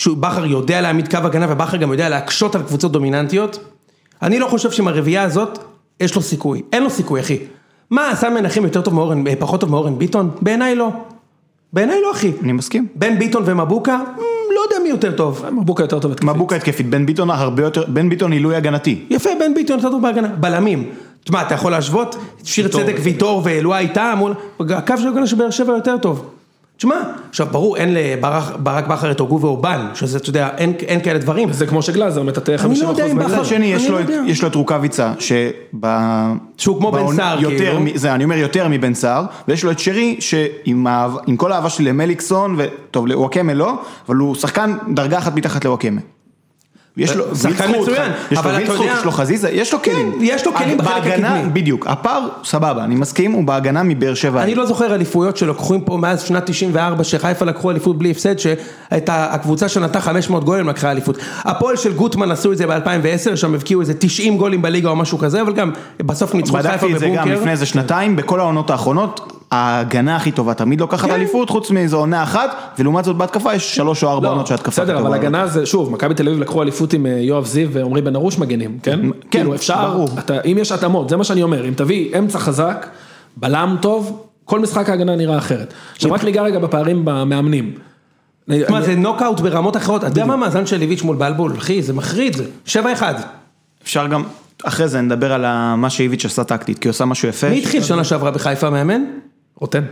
שהוא בכר יודע להעמיד קו הגנה ובכר גם יודע להקשות על קבוצות דומיננטיות, אני לא חושב שעם הרביעייה הזאת, יש לו סיכוי. אין לו סיכוי, אחי. מה, סתם מנחם יותר טוב מאורן, אה, פחות טוב מאורן ביטון? בעיניי לא. בעיניי לא, אחי. אני מסכים. בן ביטון ומבוקה, מ, לא יודע מי יותר טוב. מבוקה יותר טוב התקפית. מבוקה התקפית, בן ביטון הרבה יותר, בן ביטון עילוי הגנתי. יפה, בן ביטון יותר טוב בהגנה. בלמים. תשמע, אתה יכול להשוות? שיר צדק ויטור ואלוהי איתה מול... הקו של הגנה של באר שבע יותר טוב. תשמע, עכשיו ברור, אין לברק בכר את הוגו ואובן, שזה, אתה יודע, אין, אין כאלה דברים. זה כמו שגלאזר מטאטא 50% אני לא יודע אם מהגלאזר. בכר- שני, יש לו לא את-. יש לו את רוקאביצה, שב... שהוא כמו בן סער, יותר כאילו. מ- זה, אני אומר יותר מבן סער, ויש לו את שרי, שעם כל האהבה שלי למליקסון, וטוב, לוואקמה לא, אבל הוא שחקן דרגה אחת מתחת לוואקמה. יש לו שחקן וילצחוט, מצוין, יש לו וילצחוט, יודע- יש לו חזיזה, יש לו כלים. יש לו כלים בחלק הקדמי. בדיוק, הפער, סבבה, אני מסכים, הוא בהגנה מבאר שבע. אני לא זוכר אליפויות שלקחו פה מאז שנת 94 שחיפה לקחו אליפות בלי הפסד שהייתה הקבוצה שנתנה 500 גולים לקחה אליפות. הפועל של גוטמן עשו את זה ב-2010 שם הבקיעו איזה 90 גולים בליגה או משהו כזה אבל גם בסוף ניצחו חיפה בדקתי את זה גם בבונקר. לפני איזה שנתיים, בכל העונות האחרונות, ההגנה הכי טובה תמיד לוקחת כן. אליפות, חוץ מאיזו עונה אחת, ולעומת זאת בהתקפה יש שלוש או ארבע לא, עונות שההתקפה בסדר, הכי אבל טובה. הגנה זה, שוב, מכבי תל אביב לקחו אליפות עם אה, יואב זיו ועמרי בן ארוש מגנים, כן? כן, כאילו אפשר, ברור. אם יש התאמות, זה מה שאני אומר, אם תביא אמצע חזק, בלם טוב, כל משחק ההגנה נראה אחרת. עכשיו רק ניגע רגע בפערים במאמנים. תשמע זה נוקאוט ברמות אחרות, אתה יודע מה המאזן של ליביץ' מול בלבול, אחי זה מחריד, 7-1. אפשר גם, אחרי זה נדבר על מה שאיביץ' עשה טקטית, כי הוא עשה משהו יפה. מי התחיל שנה שעברה בחיפה מאמן? רוטן.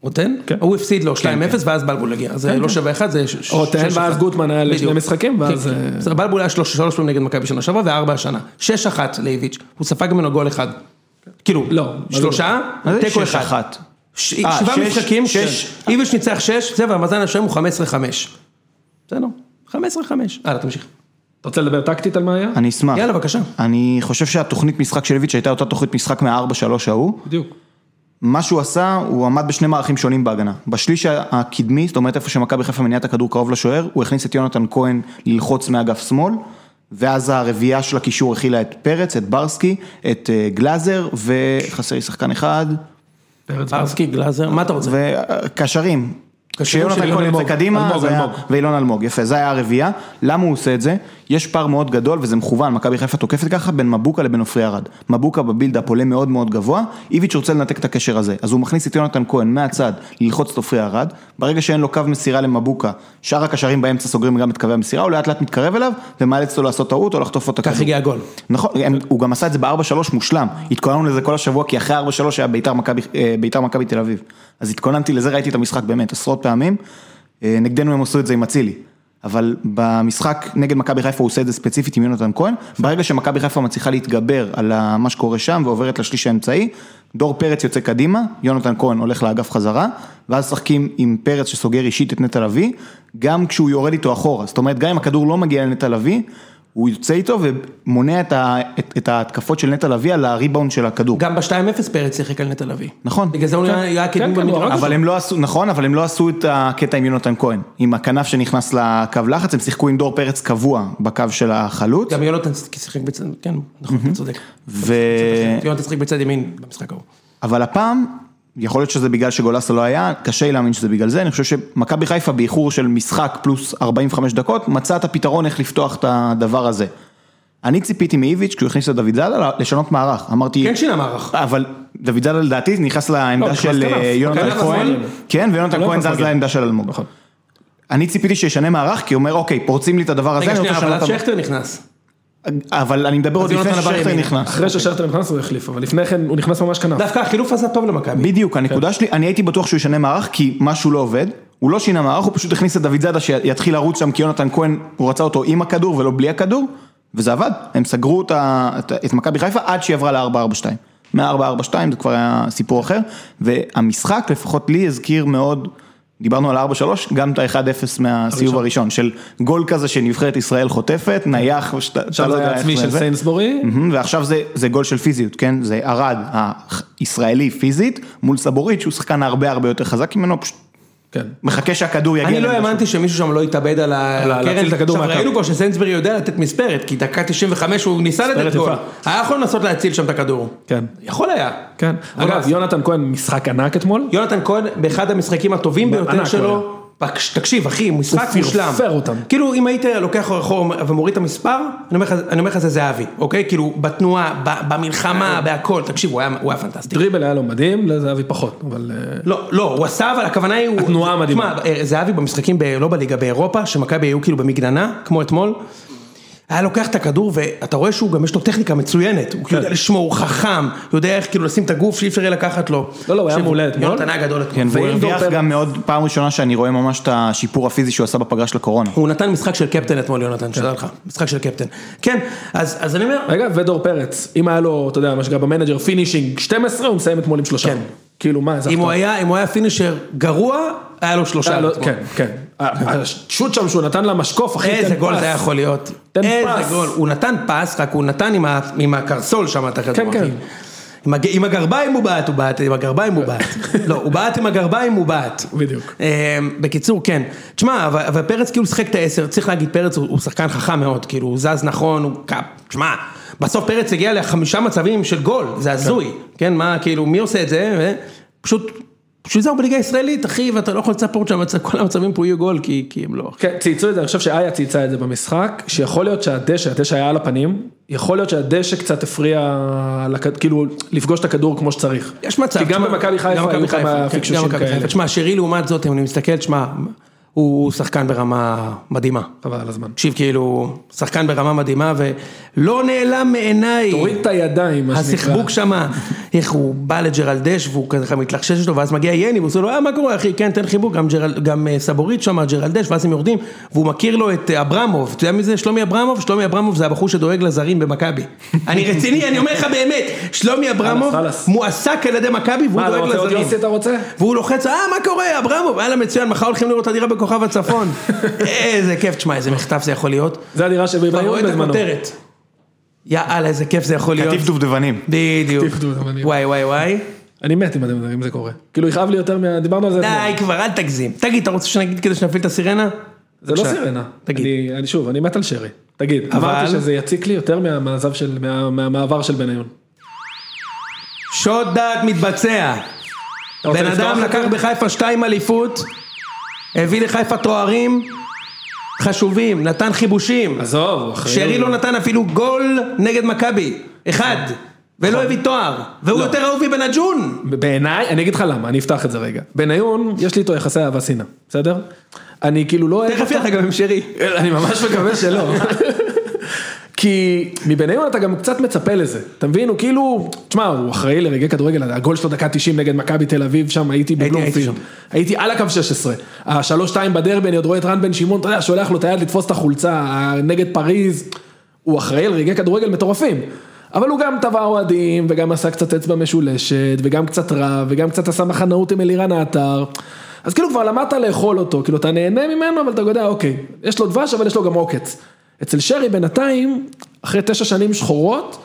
רוטן? כן. הוא הפסיד לו 2-0 ואז בלבול הגיע, זה לא 7-1 זה 6-1. רוטן, ואז גוטמן היה לשני משחקים, ואז... כן, אה, כן. בסדר, בלבול היה שלוש שלוש פעמים נגד מכבי שנה שעברה וארבע השנה. שש אחת לאיביץ', הוא ספג ממנו גול אחד. כאילו, לא, שלושה, מה זה תיקו שש אחד. שבעה שש- משחקים, שש. כן. איביץ' ניצח שש, זה והמאזן השם הוא 15-5. בסדר, 15-5. הלאה, תמשיך. אתה רוצה לדבר טקטית על מה היה? אני אשמח. יאללה, בבקשה. אני חושב שהתוכנית משחק של איביץ' הייתה אותה תוכנית משחק מה-4-3 ההוא. בדיוק. מה שהוא עשה, הוא עמד בשני מערכים שונים בהגנה. בשליש הקדמי, זאת אומרת איפה שמכבי חיפה מניעה את הכדור קרוב לשוער, הוא הכניס את יונתן כהן ללחוץ מאגף שמאל, ואז הרביעייה של הקישור הכילה את פרץ, את ברסקי, את אה, גלאזר, וחסר לי שחקן אחד, פרץ ברסקי, גלאזר, מה אתה רוצה? וקשרים. כשיונתן כהן יוצא. קדימה, אלמוג, זה היה- אלמוג. ואילון אלמוג, יפה, זה היה הרביעייה. למה הוא עושה את זה? יש פער מאוד גדול, וזה מכוון, מכבי חיפה תוקפת ככה, בין מבוקה לבין עופרי ארד. מבוקה בבילדאפ עולה מאוד מאוד גבוה, איביץ' רוצה לנתק את הקשר הזה. אז הוא מכניס את יונתן כהן מהצד, ללחוץ את עופרי ארד, ברגע שאין לו קו מסירה למבוקה, שאר הקשרים באמצע סוגרים גם את קווי המסירה, הוא לאט לאט מתקרב אליו, ומאלץ אותו לעשות טעות או לחטוף אותו כך הגיע הגול. נכון, הם- הוא גם עשה את זה ב-4-3 מושלם, התכוננו לזה כל השבוע, כי אחרי 4-3 היה אה, ביתר מכבי תל אביב. אז התכוננתי לזה, ראיתי את המשחק באמת עשרות פעמים, אה, נגדנו הם עשו את זה עם אצילי. אבל במשחק נגד מכבי חיפה הוא עושה את זה ספציפית עם יונתן כהן, ברגע שמכבי חיפה מצליחה להתגבר על מה שקורה שם ועוברת לשליש האמצעי, דור פרץ יוצא קדימה, יונתן כהן הולך לאגף חזרה, ואז משחקים עם פרץ שסוגר אישית את נטע לביא, גם כשהוא יורד איתו אחורה, זאת אומרת גם אם הכדור לא מגיע לנטע לביא, הוא יוצא איתו ומונע את, ה, את, את ההתקפות של נטע לביא על הריבאונד של הכדור. גם ב-2-0 פרץ שיחק על נטע לביא. נכון. בגלל זה הוא נראה- היה קדמי כן, כן. הרג אבל הם לא עשו, נכון, אבל הם לא עשו את הקטע עם יונתן כהן. עם הכנף שנכנס לקו לחץ, הם שיחקו עם דור פרץ קבוע בקו של החלוץ. גם יונתן שיחק בצד, כן, נכון, אתה צודק. ו... יונתן שיחק בצד ימין במשחק ההוא. אבל הפעם, יכול להיות שזה בגלל שגולסה לא היה, קשה לי להאמין שזה בגלל זה, אני חושב שמכבי חיפה באיחור של משחק פלוס 45 דקות, מצא את הפתרון איך לפתוח את הדבר הזה. אני ציפיתי מאיביץ', כשהוא הכניס את דוד זאדה, לשנות מערך. אמרתי... כן שינה מערך. אבל דוד זאדה לדעתי נכנס לעמדה נכנס של. אה, יונתן כהן. כן, ויונתן לא כהן זז. לעמדה של אלמוג. נכון. אני ציפיתי שישנה מערך, כי הוא אומר, אוקיי, פורצים לי את הדבר הזה, רגע אני שנייה, רוצה אבל לשנות אז את שכטר נכנס. אבל אני מדבר עוד לפני ששכטר. נכנס. אחרי ששכטר נכנס הוא החליף, אבל לפני כן הוא נכנס ממש כנף. דווקא החילוף עשה טוב למכבי. בדיוק, הנקודה שלי, אני הייתי בטוח שהוא ישנה מערך, כי משהו לא עובד. הוא לא שינה מערך, הוא פשוט הכניס את דוד זאדה שיתחיל לרוץ שם, כי יונתן כהן, הוא רצה אותו עם הכדור ולא בלי הכדור, וזה עבד. הם סגרו את מכבי חיפה עד שהיא עברה ל-442. מה-442 זה כבר היה סיפור אחר, והמשחק, לפחות לי, הזכיר מאוד, דיברנו על 4-3, גם את ה-1-0 מהסיבוב הראשון, של גול כזה שנבחרת ישראל חוטפת, נייח, אתה עכשיו לא זה עצמי של. סיינסבורי. ועכשיו זה, זה גול של פיזיות, כן? זה ארד הישראלי פיזית, מול סבורית שהוא שחקן הרבה הרבה יותר חזק ממנו, פשוט כן. מחכה שהכדור יגיע. אני לא האמנתי שמישהו שם לא יתאבד על הקרן. להציל את הכדור עכשיו. ראינו כבר שסנסברי יודע לתת מספרת, כי דקה 95 הוא ניסה לתת גול. היה יכול לנסות להציל שם את הכדור. כן. יכול היה. כן. אגב, יונתן כהן משחק ענק אתמול. יונתן כהן באחד המשחקים הטובים ביותר שלו. תקשיב אחי, משחק הוא מושלם. פרפר אותם. כאילו אם היית לוקח אחורה ומוריד את המספר, אני אומר לך- זה זהבי, אוקיי? כאילו בתנועה, במלחמה, בהכל, תקשיב, הוא היה הוא פנטסטי. דריבל היה לו מדהים, לזהבי פחות, אבל... אה, לא, לא, הוא עשה, אבל הכוונה היא... הוא- התנועה המדהימה. תשמע, אה, זהבי במשחקים, לא בליגה, באירופה, שמכבי היו כאילו במגננה, כמו אתמול, היה לוקח את הכדור, ואתה רואה שהוא גם יש לו טכניקה מצוינת, הוא כאילו יודע לשמור, הוא חכם, יודע איך כאילו לשים את הגוף שאי אפשר יהיה לקחת לו. לא, לא, הוא היה מעולה אתמול. יונתן היה גדול אתמול. כן, והוא הרוויח גם מאוד, פעם ראשונה שאני רואה ממש את השיפור הפיזי שהוא עשה בפגרה של הקורונה. הוא נתן משחק של קפטן אתמול, יונתן, שתדע לך, משחק של קפטן. כן, אז אני אומר, רגע, ודור פרץ, אם היה לו, אתה יודע, מה שנקרא במנג'ר finishing 12, הוא מסיים אתמול עם שלושה. כן. כאילו, מה, אם הוא? היה הוא finisher גרוע, היה לו שלושה. כן, כן. ה shot שם שהוא נתן למשקוף, אחי, איזה גול. זה יכול להיות. איזה. גול. הוא נתן פס, רק הוא נתן עם הקרסול שם את הכדור. כן. כן. עם הג- עם הגרביים הוא בעט, הוא בעט, עם הגרביים הוא בעט. לא, הוא בעט עם הגרביים, הוא בעט. בדיוק. אה, בקיצור, כן. תשמע, אבל פרץ כאילו שיחק את העשר, צריך להגיד, פרץ הוא שחקן חכם מאוד, כאילו, הוא זז נכון, הוא... קאפ. תשמע, בסוף פרץ הגיע לחמישה מצבים של גול, זה הזוי. כן, מה, כאילו, מי עושה את זה? פשוט... בשביל זה הוא בליגה הישראלית, אחי, ואתה לא יכול לצפות שכל המצבים פה יהיו גול, כי כי הם לא. כן, צייצו את זה, אני חושב שאיה צייצה את זה במשחק, שיכול להיות שהדשא, הדשא היה על הפנים, יכול להיות שהדשא קצת הפריע, כאילו, לפגוש את הכדור כמו שצריך. יש מצב. כי גם במכבי חיפה היו כמה כן, פיקשושים כאלה. תשמע, שרי לעומת זאת, אם אני מסתכל, תשמע, הוא שחקן ברמה מדהימה. חבל על הזמן. תקשיב, כאילו, שחקן ברמה מדהימה, ולא נעלם מעיניי. תוריד את הידיים, מה שנקרא. הסחבוק שמה, איך הוא בא לג'רלדש והוא ככה מתלחשש לו ואז מגיע יני והוא עושה לו אה מה קורה אחי כן תן חיבוק גם, ג'רל, גם אה, סבורית שמה ג'רלדש ואז הם יורדים והוא מכיר לו את אה, אברמוב אתה יודע מי זה שלומי אברמוב? שלומי אברמוב זה הבחור שדואג לזרים במכבי אני רציני אני אומר לך באמת שלומי אברמוב. מועסק על ידי מכבי והוא מה, אתה דואג רוצה עוד לזרים יוסי אתה רוצה? והוא לוחץ, אה, מה קורה, אברמוב, יאללה מצוין, מחר הולכים לראות את הדירה בכוכב הצפון. איזה כיף, תשמע, איזה מחטף זה יכול להיות. זה הדירה של אתה רואה את בזמנו. הכותרת. יאללה, איזה כיף זה יכול להיות. קטיף דובדבנים. בדיוק. קטיף דובדבנים. וואי וואי וואי. אני מת אם אתם- אם זה קורה. כאילו יכאב לי יותר מה... דיברנו על זה. די כבר, אל תגזים. תגיד, אתה רוצה שנגיד כדי שנפעיל את הסירנה? זה לא. סירנה. תגיד. אני- שוב, אני מת על שרי. תגיד, אמרתי שזה יציק לי יותר מהמעזב של, מה- מהמעבר של בניון. שוד דעת מתבצע. בן אדם לקח? בחיפה שתיים אליפות, הביא לחיפה תוארים חשובים, נתן חיבושים. עזוב, אחראי. שרי לא נתן אפילו גול נגד מכבי, אחד, ולא הביא תואר, והוא יותר אהוב מבנג'ון. בעיניי, אני אגיד לך למה, אני אפתח את זה רגע. בניון, יש לי איתו יחסי אהבה שנאה, בסדר? אני כאילו לא אוהב תכף יהיה לך גם עם שרי. אני ממש מקווה שלא. כי מבניון אתה גם קצת מצפה לזה, אתה מבין? הוא כאילו, תשמע, הוא אחראי לרגעי כדורגל, הגול שלו דקה 90 נגד מכבי תל אביב, שם הייתי בבלומפילד. הייתי על הקו 16. השלוש שתיים בדרבי, אני עוד רואה את רן בן שמעון, אתה יודע, שולח לו את היד לתפוס את החולצה, נגד פריז, הוא אחראי לרגעי כדורגל מטורפים. אבל הוא גם טבע אוהדים, וגם עשה קצת אצבע משולשת, וגם קצת רע, וגם קצת עשה מחנאות עם אלירן העטר. אז כאילו כבר למדת לאכול אותו, כאילו אתה נהנה ממנו, אבל אתה יודע, אוקיי, יש לו דבש, אבל יש לו גם עוקץ. אצל שרי בינתיים, אחרי תשע שנים שחורות,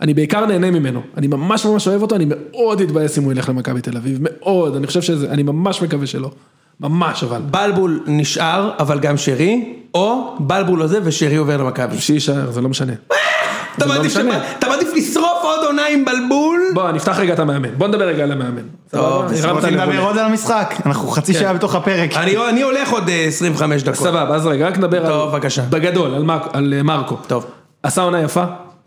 אני בעיקר נהנה ממנו. אני ממש ממש אוהב אותו, אני מאוד אתבאס אם הוא ילך למכבי תל אביב, מאוד, אני חושב שזה, אני ממש מקווה שלא. ממש אבל. בלבול נשאר, אבל גם שרי, או בלבול הזה ושרי עובר למכבי. שיישאר, זה לא משנה. אתה לא מעדיף אתה מעדיף לשרוף עוד עונה עם בלבול? בוא, נפתח רגע את המאמן. בוא נדבר רגע על המאמן. הרמת רוצים. לדבר עוד על המשחק? אנחנו חצי שעה בתוך הפרק. אני אני הולך עוד אה, 25 דקות. סבבה, אז רגע, רק נדבר על... טוב, בבקשה. בגדול, על מרק- על אה, מרקו. טוב. עשה עונה יפה.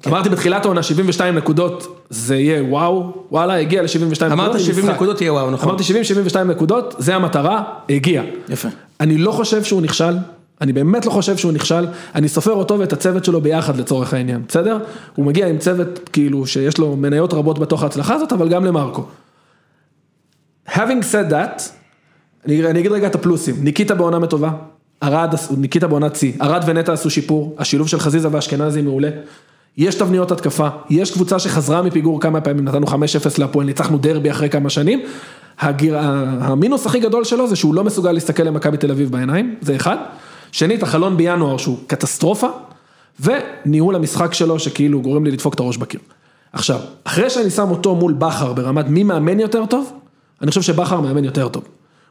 אמרתי בתחילת העונה 72 נקודות, זה יהיה וואו, וואלה, הגיע ל-72 נקודות. אמרת עם 70 משחק. נקודות יהיה וואו, נכון. אמרתי 70-72 נקודות, זה המטרה, הגיע. יפה. אני לא חושב שהוא נכשל, אני באמת לא חושב שהוא נכשל, אני סופר אותו ואת הצוות שלו ביחד לצורך העניין, בסדר? הוא מגיע עם צוות כאילו שיש לו מניות רבות בתוך ההצלחה הזאת, אבל גם למרקו. Having said that, אני, אני אגיד רגע את הפלוסים, ניקיטה בעונה מטובה, עש- ניקיטה בעונת שיא, ארד ונטע עשו שיפור, השילוב של חזיזה ואשכנזי מעולה, יש תבניות התקפה, יש קבוצה שחזרה מפיגור כמה פעמים, נתנו 5-0 להפועל, ניצחנו דרבי אחרי כמה שנים, הגיר, המינוס הכי גדול שלו זה שהוא לא מסוגל להסתכל למכבי תל אביב בעיניים, זה אחד, שנית, החלון בינואר שהוא קטסטרופה, וניהול המשחק שלו שכאילו גורם לי לדפוק את הראש בקיר. עכשיו, אחרי שאני שם אותו מול בכר ברמת מי מאמן יותר טוב, אני חושב שבכר מאמן יותר טוב.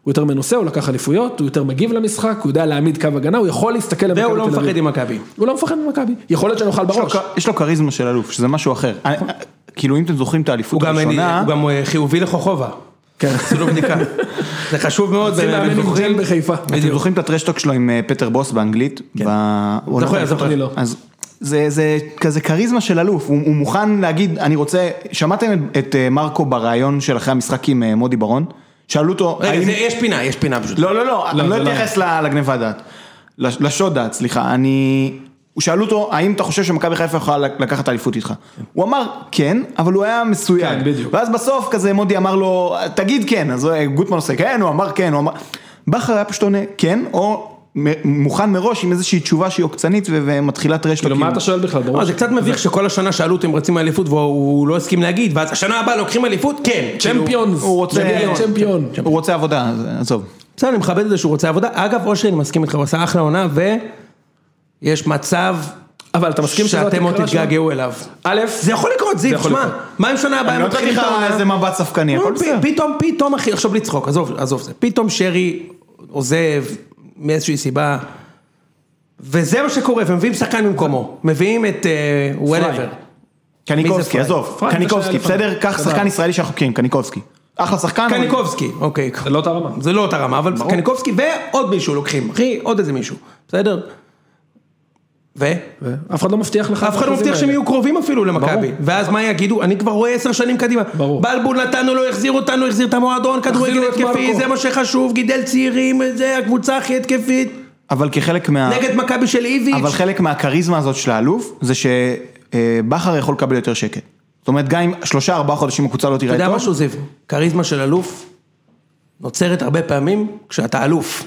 הוא יותר מנוסה, הוא לקח אליפויות, הוא יותר מגיב למשחק, הוא יודע להעמיד קו הגנה, הוא יכול להסתכל למכבי והוא לא תל אביב. מפחד עם מכבי. הוא לא מפחד ממכבי, יכול להיות שנאכל בראש. יש לו כריזמה של אלוף, שזה משהו אחר. אני- כאילו אם אתם זוכרים את האליפות הראשונה, הוא גם אה, חיובי לחוכובה. כן. עשו לו בדיקה. זה חשוב מאוד. צריכים לאמן עם ג'ל בחיפה. אתם זוכרים את הטרשטוק שלו עם אה, פטר בוס באנגלית? ב- הוא זוכר. אני לא. אז זה, זה כזה כריזמה של אלוף, הוא, הוא מוכן להגיד, אני רוצה, שמעתם את, את אה, מרקו בריאיון של אחרי המשחק עם אה, מודי ברון? שאלו אותו, רגע, האם... זה- יש פינה, יש פינה פשוט. לא, לא, לא, אני לא זה לא. אתייחס ל- לגניבת דעת, לש- לשוד דעת, סליחה, אני... שאלו אותו, האם אתה חושב שמכבי חיפה יכולה לקחת אליפות איתך? הוא אמר כן, אבל הוא היה מסויג. כן, בדיוק. ואז בסוף כזה מודי אמר לו, תגיד כן, אז אה, גוטמן עושה כן, הוא אמר כן, הוא אמר... בכר היה פשוט עונה כן, או מוכן מראש עם איזושהי תשובה שהיא עוקצנית ו- ומתחילה טרש כאילו, מה אתה שואל בכלל לא, בראש? זה קצת מביך שכל השנה שאלו אותו אם רצים אליפות והוא לא הסכים להגיד, ואז השנה הבאה לוקחים אליפות? כן. צ'מפיונס. הוא רוצה- מגיע צ'מפיון. הוא רוצה עבודה, אז עזוב. בסדר, אני מכבד את זה שהוא רוצה עבודה. אגב, אושרי, אני מסכים איתך, הוא עשה אחלה עונה, ויש מצב אבל אתה מסכים שזו שאתם עוד התקרה שלו? תתגעגעו אליו. א', זה יכול לקרות, זיו, תשמע, לקרות. מה אם שנה הבאה אני הם לא נתתי לך? איזה מבט ספקני, הכל לא, בסדר. פתאום, פתאום, אחי, עכשיו בלי צחוק, עזוב, עזוב זה. פתאום שרי עוזב מאיזושהי סיבה, וזה מה שקורה, ומביאים שחקן במקומו. מביאים את whatever. קניקובסקי, פריי? עזוב, קניקובסקי, בסדר? קח. שחקן ישראלי שאנחנו מכירים, קניקובסקי. אחלה שחקן. קניקובסקי, אוקיי. זה לא אותה רמה. זה לא אותה רמה, אבל קניקובסקי ועוד מישהו לוקחים, אחי, עוד איזה מישהו, בסדר? ו? אף אחד לא מבטיח לך. אף אחד לא מבטיח שהם. יהיו קרובים אפילו למכבי. ואז מה יגידו? אני כבר רואה עשר שנים קדימה, ברור. בלבול נתנו לו, החזיר אותנו, החזיר את המועדון, כדורגל התקפי. זה מה שחשוב, גידל צעירים, זה הקבוצה הכי התקפית, אבל כחלק מה... נגד מכבי של איביץ', אבל חלק מהכריזמה הזאת של האלוף, זה שבכר יכול לקבל יותר שקט. זאת אומרת, גם אם שלושה ארבעה חודשים הקבוצה לא אתה תראה יודע טוב, משהו זיו, כריזמה של אלוף נוצרת הרבה פעמים כשאתה אלוף,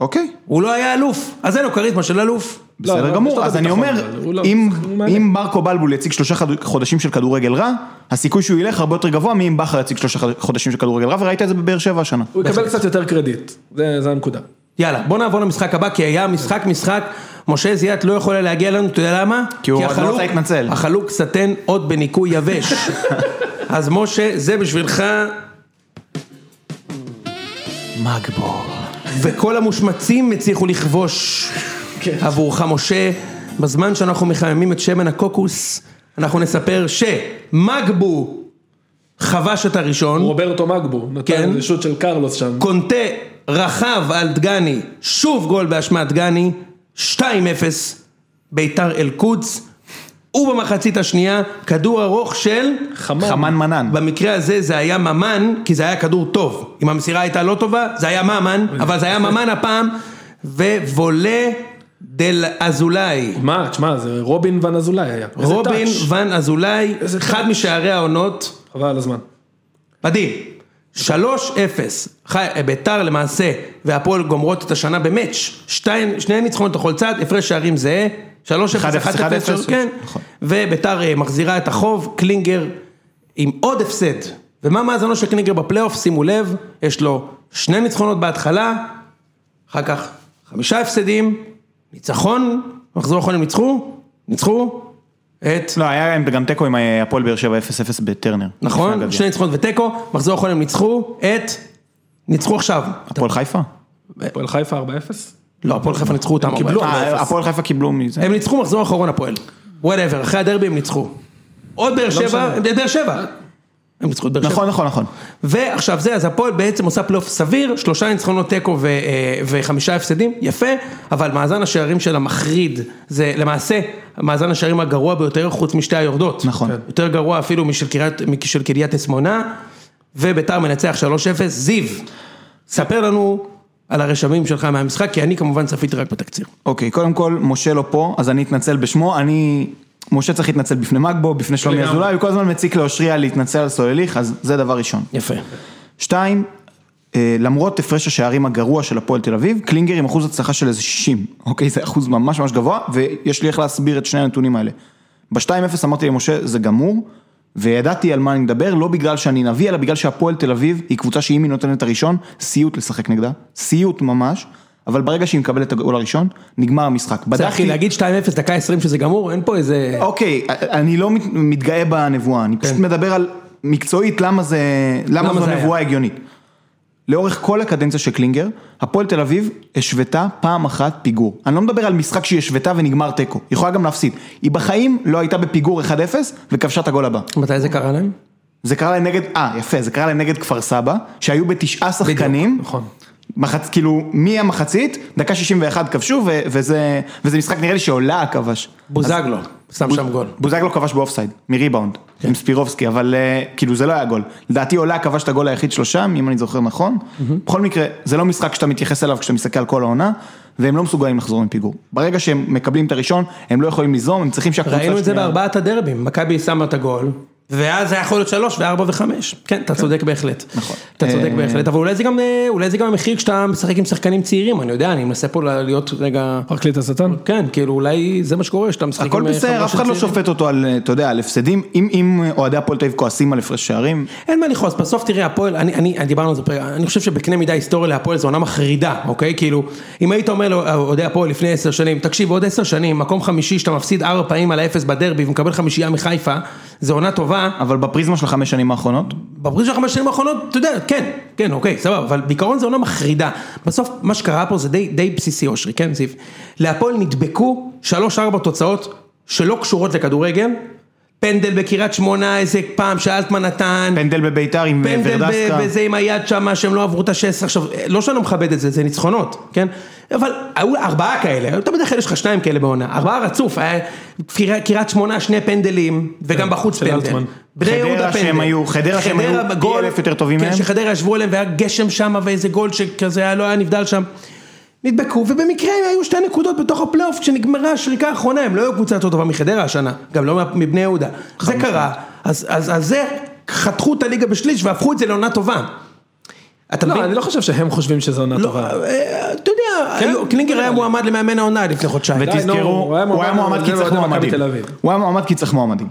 אוקיי, הוא לא היה אלוף, אז אין לו כריזמה של אלוף. לא, בסדר יש גמור, אז אני אומר, לא- אם- הוא מעלה. אם מרקו בלבול יציג שלושה חודשים של כדורגל רע, הסיכוי שהוא ילך הרבה יותר גבוה מאם בכר יציג שלושה חודשים של כדורגל רע, וראית את זה בבאר שבע השנה. הוא יקבל קצת יותר קרדיט, זה זה הנקודה. יאללה, בוא נעבור למשחק הבא, כי היה משחק משחק, משה זיאת לא יכול היה להגיע אלינו, אתה יודע למה? כי הוא לא החלוק- רוצה להתנצל. החלוק סטן עוד בניקוי יבש. אז משה, זה בשבילך, מגבו. וכל המושמצים הצליחו לכבוש כן. עבורך משה. בזמן שאנחנו מחממים את שמן הקוקוס, אנחנו נספר שמגבו חבש את הראשון. רוברטו מגבו, כן. נתן רשות של קרלוס שם. קונטה רכב על דגני, שוב גול באשמת דגני, 2-0, ביתר אל-קודס, ובמחצית השנייה, כדור ארוך של... חמן. חמן מנן. במקרה הזה זה היה ממן, כי זה היה כדור טוב. אם המסירה הייתה לא טובה, זה היה ממן, אבל זה היה ממן הפעם, ווולה דל אזולאי. מה, תשמע, זה רובין ון אזולאי היה. רובין טאץ'. ון אזולאי, אחד טאץ'. משערי העונות, חבל על הזמן. מדהים. 3-0, חי- ביתר למעשה והפועל גומרות את השנה במאץ', שתיים, שני ניצחונות לכל צד, הפרש שערים זהה, 3-0, 1-0, 1-0, כן, נכון. וביתר אה, מחזירה את החוב, קלינגר עם עוד הפסד, ומה מאזנו של קלינגר בפלייאוף, שימו לב, יש לו שני ניצחונות בהתחלה, אחר כך חמישה הפסדים, ניצחון, מחזור אחרון הם ניצחו, ניצחו, את לא, היה להם גם תיקו עם הפועל באר שבע 0-0 בטרנר. נכון? שני ניצחונות ותיקו, מחזור אחרון הם ניצחו את... ניצחו עכשיו. הפועל חיפה? הפועל חיפה 4-0? לא, הפועל חיפה ניצחו אותם. קיבלו. 4-0. אה, הפועל חיפה קיבלו מזה. הם ניצחו מחזור אחרון הפועל. Whatever, אחרי הדרבי הם ניצחו. עוד באר שבע, משנה. הם באר שבע. הם ניצחו את באר שבע. נכון, נכון, נכון. ועכשיו זה, אז הפועל בעצם עושה פלייאוף סביר, שלושה ניצחונות תיקו ו- אה, וחמישה הפסדים, יפה, אבל מאזן השערים שלה מחריד, זה למעשה מאזן השערים הגרוע ביותר חוץ משתי היורדות. נכון. יותר גרוע אפילו משל קריית, משל קריית אסמונה, וביתר מנצח 3-0, זיו, ספר לנו על הרשמים שלך מהמשחק, כי אני כמובן צפיתי רק בתקציר. אוקיי, קודם כל, משה לא פה, אז אני אתנצל בשמו, אני... משה צריך להתנצל בפני מגבו, בפני שלומי. אזולאי, הוא כל הזמן מציק לאושריה להתנצל על סולליך, אז זה דבר ראשון. יפה. שתיים, אה, למרות הפרש השערים הגרוע של הפועל תל אביב, קלינגר עם אחוז הצלחה של איזה 60, אוקיי? זה אחוז ממש ממש גבוה, ויש לי איך להסביר את שני הנתונים האלה. ב-2-0 אמרתי למשה, זה גמור, וידעתי על מה אני מדבר, לא בגלל שאני נביא, אלא בגלל שהפועל תל אביב היא קבוצה שאם היא נותנת את הראשון, סיוט לשחק נגדה, סיוט ממש, אבל ברגע שהיא מקבלת את הגול הראשון, נגמר המשחק. זה אחי, להגיד 2-0 דקה 20 שזה גמור, אין פה איזה... אוקיי, אני לא מת- מתגאה בנבואה, אני פשוט מדבר על מקצועית למה זה, למה למה זו? נבואה הגיונית. לאורך כל הקדנציה של קלינגר, הפועל תל אביב השוותה פעם אחת פיגור. אני לא מדבר על משחק שהיא השוותה ונגמר תיקו, היא יכולה גם להפסיד. היא בחיים לא הייתה בפיגור 1-0 וכבשה את הגול הבא. מתי זה קרה להם? זה קרה להם נגד, אה יפה, זה קרה להם נגד כפר סבא, שהיו בתשעה שחקנים. נכון. מחצ... כאילו, מהמחצית, דקה 61 כבשו, ו... וזה... וזה משחק נראה לי שעולה כבש. בוזגלו, שם שם גול. בוזגלו כבש באופסייד, מריבאונד, כן. עם ספירובסקי, אבל אה, כאילו זה לא היה גול. לדעתי עולה כבש את הגול היחיד שלו שם, אם אני זוכר נכון. בכל מקרה, זה לא משחק שאתה מתייחס אליו כשאתה מסתכל על כל העונה, והם לא מסוגלים לחזור מפיגור. ברגע שהם מקבלים את הראשון, הם לא יכולים ליזום, הם צריכים שהקבוצה ראינו את זה השנייה- בארבעת הדרבים, מכבי שמה את הגול, ואז זה היה יכול להיות שלוש וארבע וחמש. כן, אתה צודק בהחלט. נכון. אתה צודק אה, בהחלט, אבל אולי זה גם, אה, אולי זה גם המחיר כשאתה משחק עם שחקנים צעירים, אני יודע, אני מנסה פה להיות רגע... פרקליט השטן? כן, כאילו אולי זה מה שקורה, שאתה משחק עם... הכל אה, בסדר, אף אחד לא. שופט אותו על, אתה יודע, על הפסדים. אם- אם אוהדי הפועל תל אביב כועסים על הפרש שערים, אין מה לכעוס, בסוף תראה, הפועל, אני, אני, אני דיברנו על זה, פרק, אני חושב שבקנה מידה היסטוריה להפועל זו עונה מחרידה, אוקיי? כאילו, אם היית אומר לאוהדי הפועל לפני עשר שנים, תקשיב, עוד עשר שנים, מקום חמישי שאתה מפסיד ארבע פעמים על האפס בדרבי ומקבל חמישייה מחיפה, זו עונה טובה, אבל בפריזמה של החמש שנים האחרונות, בפריז של החמש שנים האחרונות, אתה יודע, כן, כן, אוקיי, סבבה, אבל בעיקרון זו עונה מחרידה. בסוף, מה שקרה פה זה די, די בסיסי, אושרי, כן, זיו? להפועל נדבקו שלוש-ארבע תוצאות שלא קשורות לכדורגל, פנדל בקריית שמונה, איזה פעם שאלטמן נתן, פנדל בביתר עם אה, פנדל ורדסקה. ב- בזה עם היד שם, שהם לא עברו את השש, עכשיו, לא שאני לא מכבד את זה, זה ניצחונות, כן? אבל היו ארבעה כאלה, אתה בדרך כלל יש לך שניים כאלה בעונה, ארבעה רצוף, היה קריית- קריית שמונה שני פנדלים, וגם בחוץ של פנדל. אלטמן. בני חדרה יהודה שהם. היו- חדרה שהם היו פי גול- אלף יותר טובים כן, מהם. שחדרה ישבו עליהם והיה גשם שם ואיזה גול שכזה היה- לא היה נבדל שם. נדבקו, ובמקרה היו שתי נקודות בתוך הפלייאוף כשנגמרה השריקה האחרונה, הם לא היו קבוצה יותר טובה מחדרה השנה, גם לא מבני יהודה. זה קרה, אז, זה, חתכו את הליגה בשליש והפכו את זה לעונה טובה. אתה לא, מבין? אני לא חושב שהם חושבים שזו עונה לא, טובה. כן? קלינגר היה מועמד למאמן העונה לפני חודשיים. ותזכרו, הוא היה מועמד כי צריך מועמדים. הוא היה מועמד כי צריך מועמדים.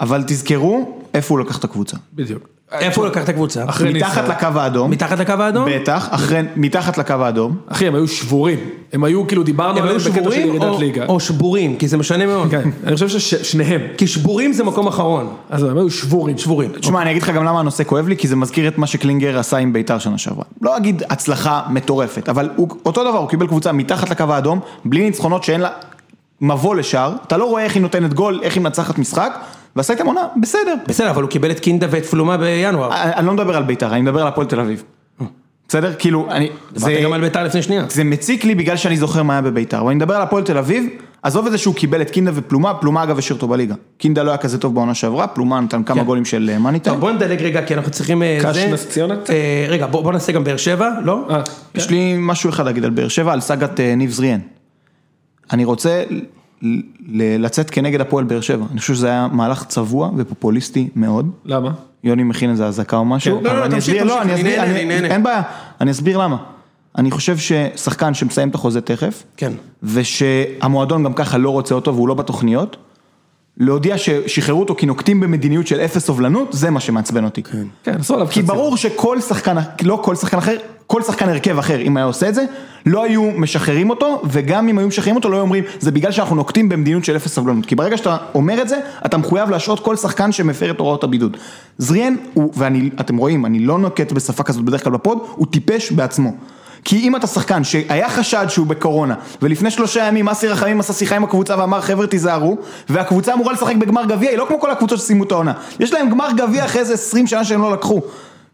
אבל תזכרו איפה הוא לקח את הקבוצה. בדיוק. איפה הוא לקח את הקבוצה? אחרי מתחת. לקו האדום, מתחת לקו האדום? בטח, אחרי- מתחת לקו האדום, אחי, הם היו שבורים. הם היו, כאילו, דיברנו עליהם בקטע של שבורים ירידת או- ליגה. או שבורים? כי זה משנה מאוד. כן, אני חושב ששניהם. כי שבורים זה מקום אחרון. אז הם היו שבורים. שבורים. תשמע, אני אגיד לך גם למה הנושא כואב לי, כי זה מזכיר את מה שקלינגר עשה עם ביתר שנה שעברה. לא אגיד הצלחה מטורפת, אבל אותו דבר, הוא קיבל קבוצה מתחת לקו האדום, בלי ניצחונות שאין לה מבוא לשער, אתה לא רואה איך היא נותנת גול, איך היא מנצחת משחק, ועשה איתם עונה, בסדר. בסדר, אבל הוא קיבל את קינדה ואת פלומה בינואר. אני אני לא מדבר על ביתר, אני מדבר על הפועל תל אביב. בסדר? כאילו, אני... דיברתי גם על ביתר לפני שנייה. זה מציק לי בגלל שאני זוכר מה היה בביתר, אבל אני מדבר על הפועל תל אביב, עזוב את זה שהוא קיבל את קינדה ופלומה, פלומה אגב השאיר אותו בליגה. קינדה לא היה כזה טוב בעונה שעברה, פלומה נתן כמה כן. גולים של אה, מאניטה. טוב, בוא נדלג רגע, כי אנחנו צריכים... אה, קש זה. נס ציונה? אה, רגע, בוא נעשה גם באר שבע, לא? אה, יש לי משהו אחד להגיד על באר שבע, על סאגת אה, ניב זריאן. אני רוצה לצאת כנגד הפועל באר שבע, אני חושב שזה היה מהלך צבוע ופופוליסטי מאוד. למה? יוני מכין איזה אזעקה או משהו. לא, לא, תמשיך, תמשיך, לא, אני- אני נהנה. אין בעיה, אני אסביר למה. אני חושב ששחקן שמסיים את החוזה תכף, כן. ושהמועדון גם ככה לא רוצה אותו והוא לא בתוכניות, להודיע ששחררו אותו כי נוקטים במדיניות של אפס סובלנות, זה מה שמעצבן אותי. כן, עשו עליו כי. ברור שכל שחקן, לא כל שחקן אחר, כל שחקן הרכב אחר, אם היה עושה את זה, לא היו משחררים אותו, וגם אם היו משחררים אותו, לא היו אומרים, זה בגלל שאנחנו נוקטים במדיניות של אפס סבלנות. כי ברגע שאתה אומר את זה, אתה מחויב להשעות כל שחקן שמפר את הוראות הבידוד. זריאן, הוא, ואתם רואים, אני לא נוקט בשפה כזאת בדרך כלל בפוד, הוא טיפש בעצמו. כי אם אתה שחקן שהיה חשד שהוא בקורונה, ולפני שלושה ימים אסי רחמים עשה שיחה עם הקבוצה ואמר חבר'ה תיזהרו, והקבוצה אמורה לשחק בגמר גביע, היא לא כמו כל הקבוצות שסיימו את העונה. יש להם גמר גביע אחרי איזה 20 שנה שהם לא לקחו.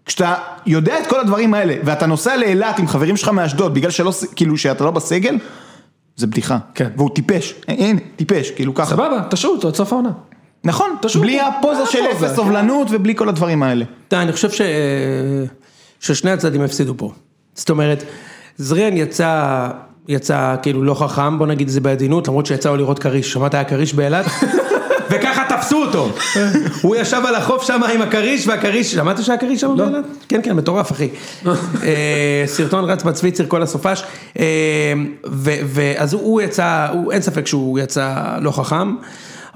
כשאתה יודע את כל הדברים האלה, ואתה נוסע לאילת עם חברים שלך מאשדוד, בגלל שלא, כאילו שאתה לא בסגל, זה בדיחה. כן. והוא טיפש, הנה, טיפש, כאילו ככה. סבבה, תשאו אותו עד סוף העונה. נכון, תשאיר בלי. הפוזה של? אפס סובלנות ובלי כל הדברים האלה. תראה, אני חושב ש... ששני הצדדים הפסידו פה. זאת אומרת, זריאן יצא, יצא כאילו לא חכם, בוא נגיד את זה בעדינות, למרות שיצא לו לראות כריש, שמעת היה כריש באילת? וככה תפסו אותו. הוא ישב על החוף שם עם הכריש, והכריש, שמעת שהיה כריש שם באילת? כן, כן, מטורף, אחי. אה, סרטון רץ בצוויצר כל הסופש. אה, ואז הוא- יצא, אין ספק שהוא יצא לא חכם.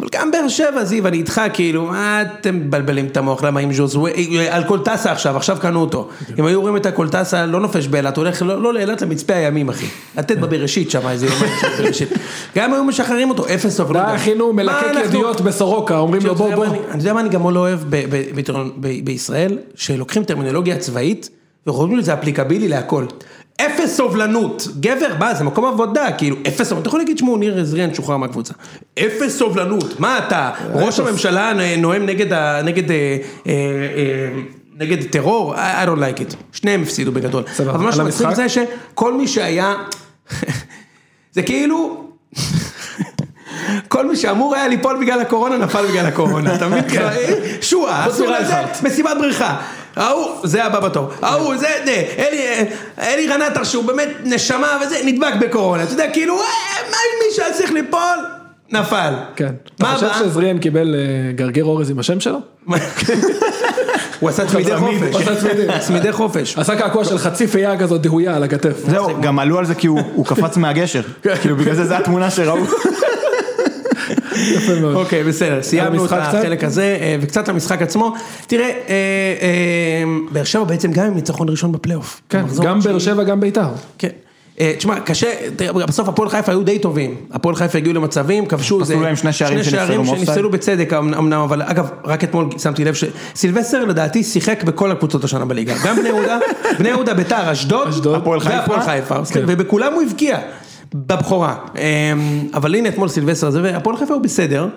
אבל גם באר שבע, זיו, אני איתך, כאילו, מה אתם מבלבלים את המוח, למה עם ז'וזווה, על קולטסה עכשיו, עכשיו קנו אותו. אם היו רואים את הקולטסה, לא נופש באילת, הולך, לא לא לאילת, למצפה הימים, אחי. לתת בבראשית שם, איזה יומיים של בראשית. גם היו משחררים אותו, אפס סובלנות. די, אחי, נו, מלקק ידיעות בסורוקה, אומרים לו בוא בוא. אני- יודע מה אני גם לא אוהב בישראל, שלוקחים טרמינולוגיה צבאית וחושבים שזה אפליקבילי להכל. אפס סובלנות, גבר, מה, זה מקום עבודה, כאילו, אפס סובלנות, אתה יכול להגיד, שמעו, ניר עזריאן שוחרר מהקבוצה. אפס סובלנות, מה אתה, ראש הממשלה נואם נגד, ה- נגד, אה, אה, אה, נגד טרור, I don't like it, שניהם הפסידו בגדול. סבבה, אבל מה שמצחיק? זה שכל מי שהיה, זה כאילו, כל מי שאמור היה ליפול בגלל הקורונה, נפל בגלל הקורונה, אתה מבין? אה, שועה, חוץ עשו. לזה, מסיבת בריכה. ההוא, זה הבא בתור. ההוא, זה, זה, אלי, אלי רנטר שהוא באמת נשמה וזה, נדבק בקורונה. אתה יודע, כאילו, אה, מה אם מי שהיה צריך ליפול? נפל. כן. אתה מה חושב הבא? שעזריאן קיבל אה, גרגר אורז עם השם שלו? הוא עשה צמידי צמיד, חופש. הוא עשה. צמידי חופש. עשה קעקוע של חצי פייה כזאת דהויה על הכתף. זהו, גם עלו על זה כי הוא קפץ מהגשר. כאילו בגלל זה זה התמונה שראו. יפה מאוד. אוקיי, בסדר, סיימנו את? החלק הזה, אה, וקצת למשחק עצמו. תראה, אה, אה, באר שבע בעצם גם עם ניצחון ראשון בפלייאוף. כן, גם. באר שבע, גם בית"ר. כן. תשמע, קשה, תראה, בסוף הפועל חיפה היו די טובים. הפועל חיפה הגיעו למצבים, כבשו איזה... להם שני שערים שנפסלו בצדק אמ- אמנם, אבל אגב, רק אתמול שמתי לב שסילבסטר לדעתי שיחק בכל הקבוצות השנה בליגה. גם בני יהודה, בני יהודה, ביתר, אשדוד. והפועל חיפה. כן. ובכולם הוא הבקיע. בבכורה. אמ, אבל הנה אתמול סילבסטר הזה, והפועל חיפה הוא בסדר.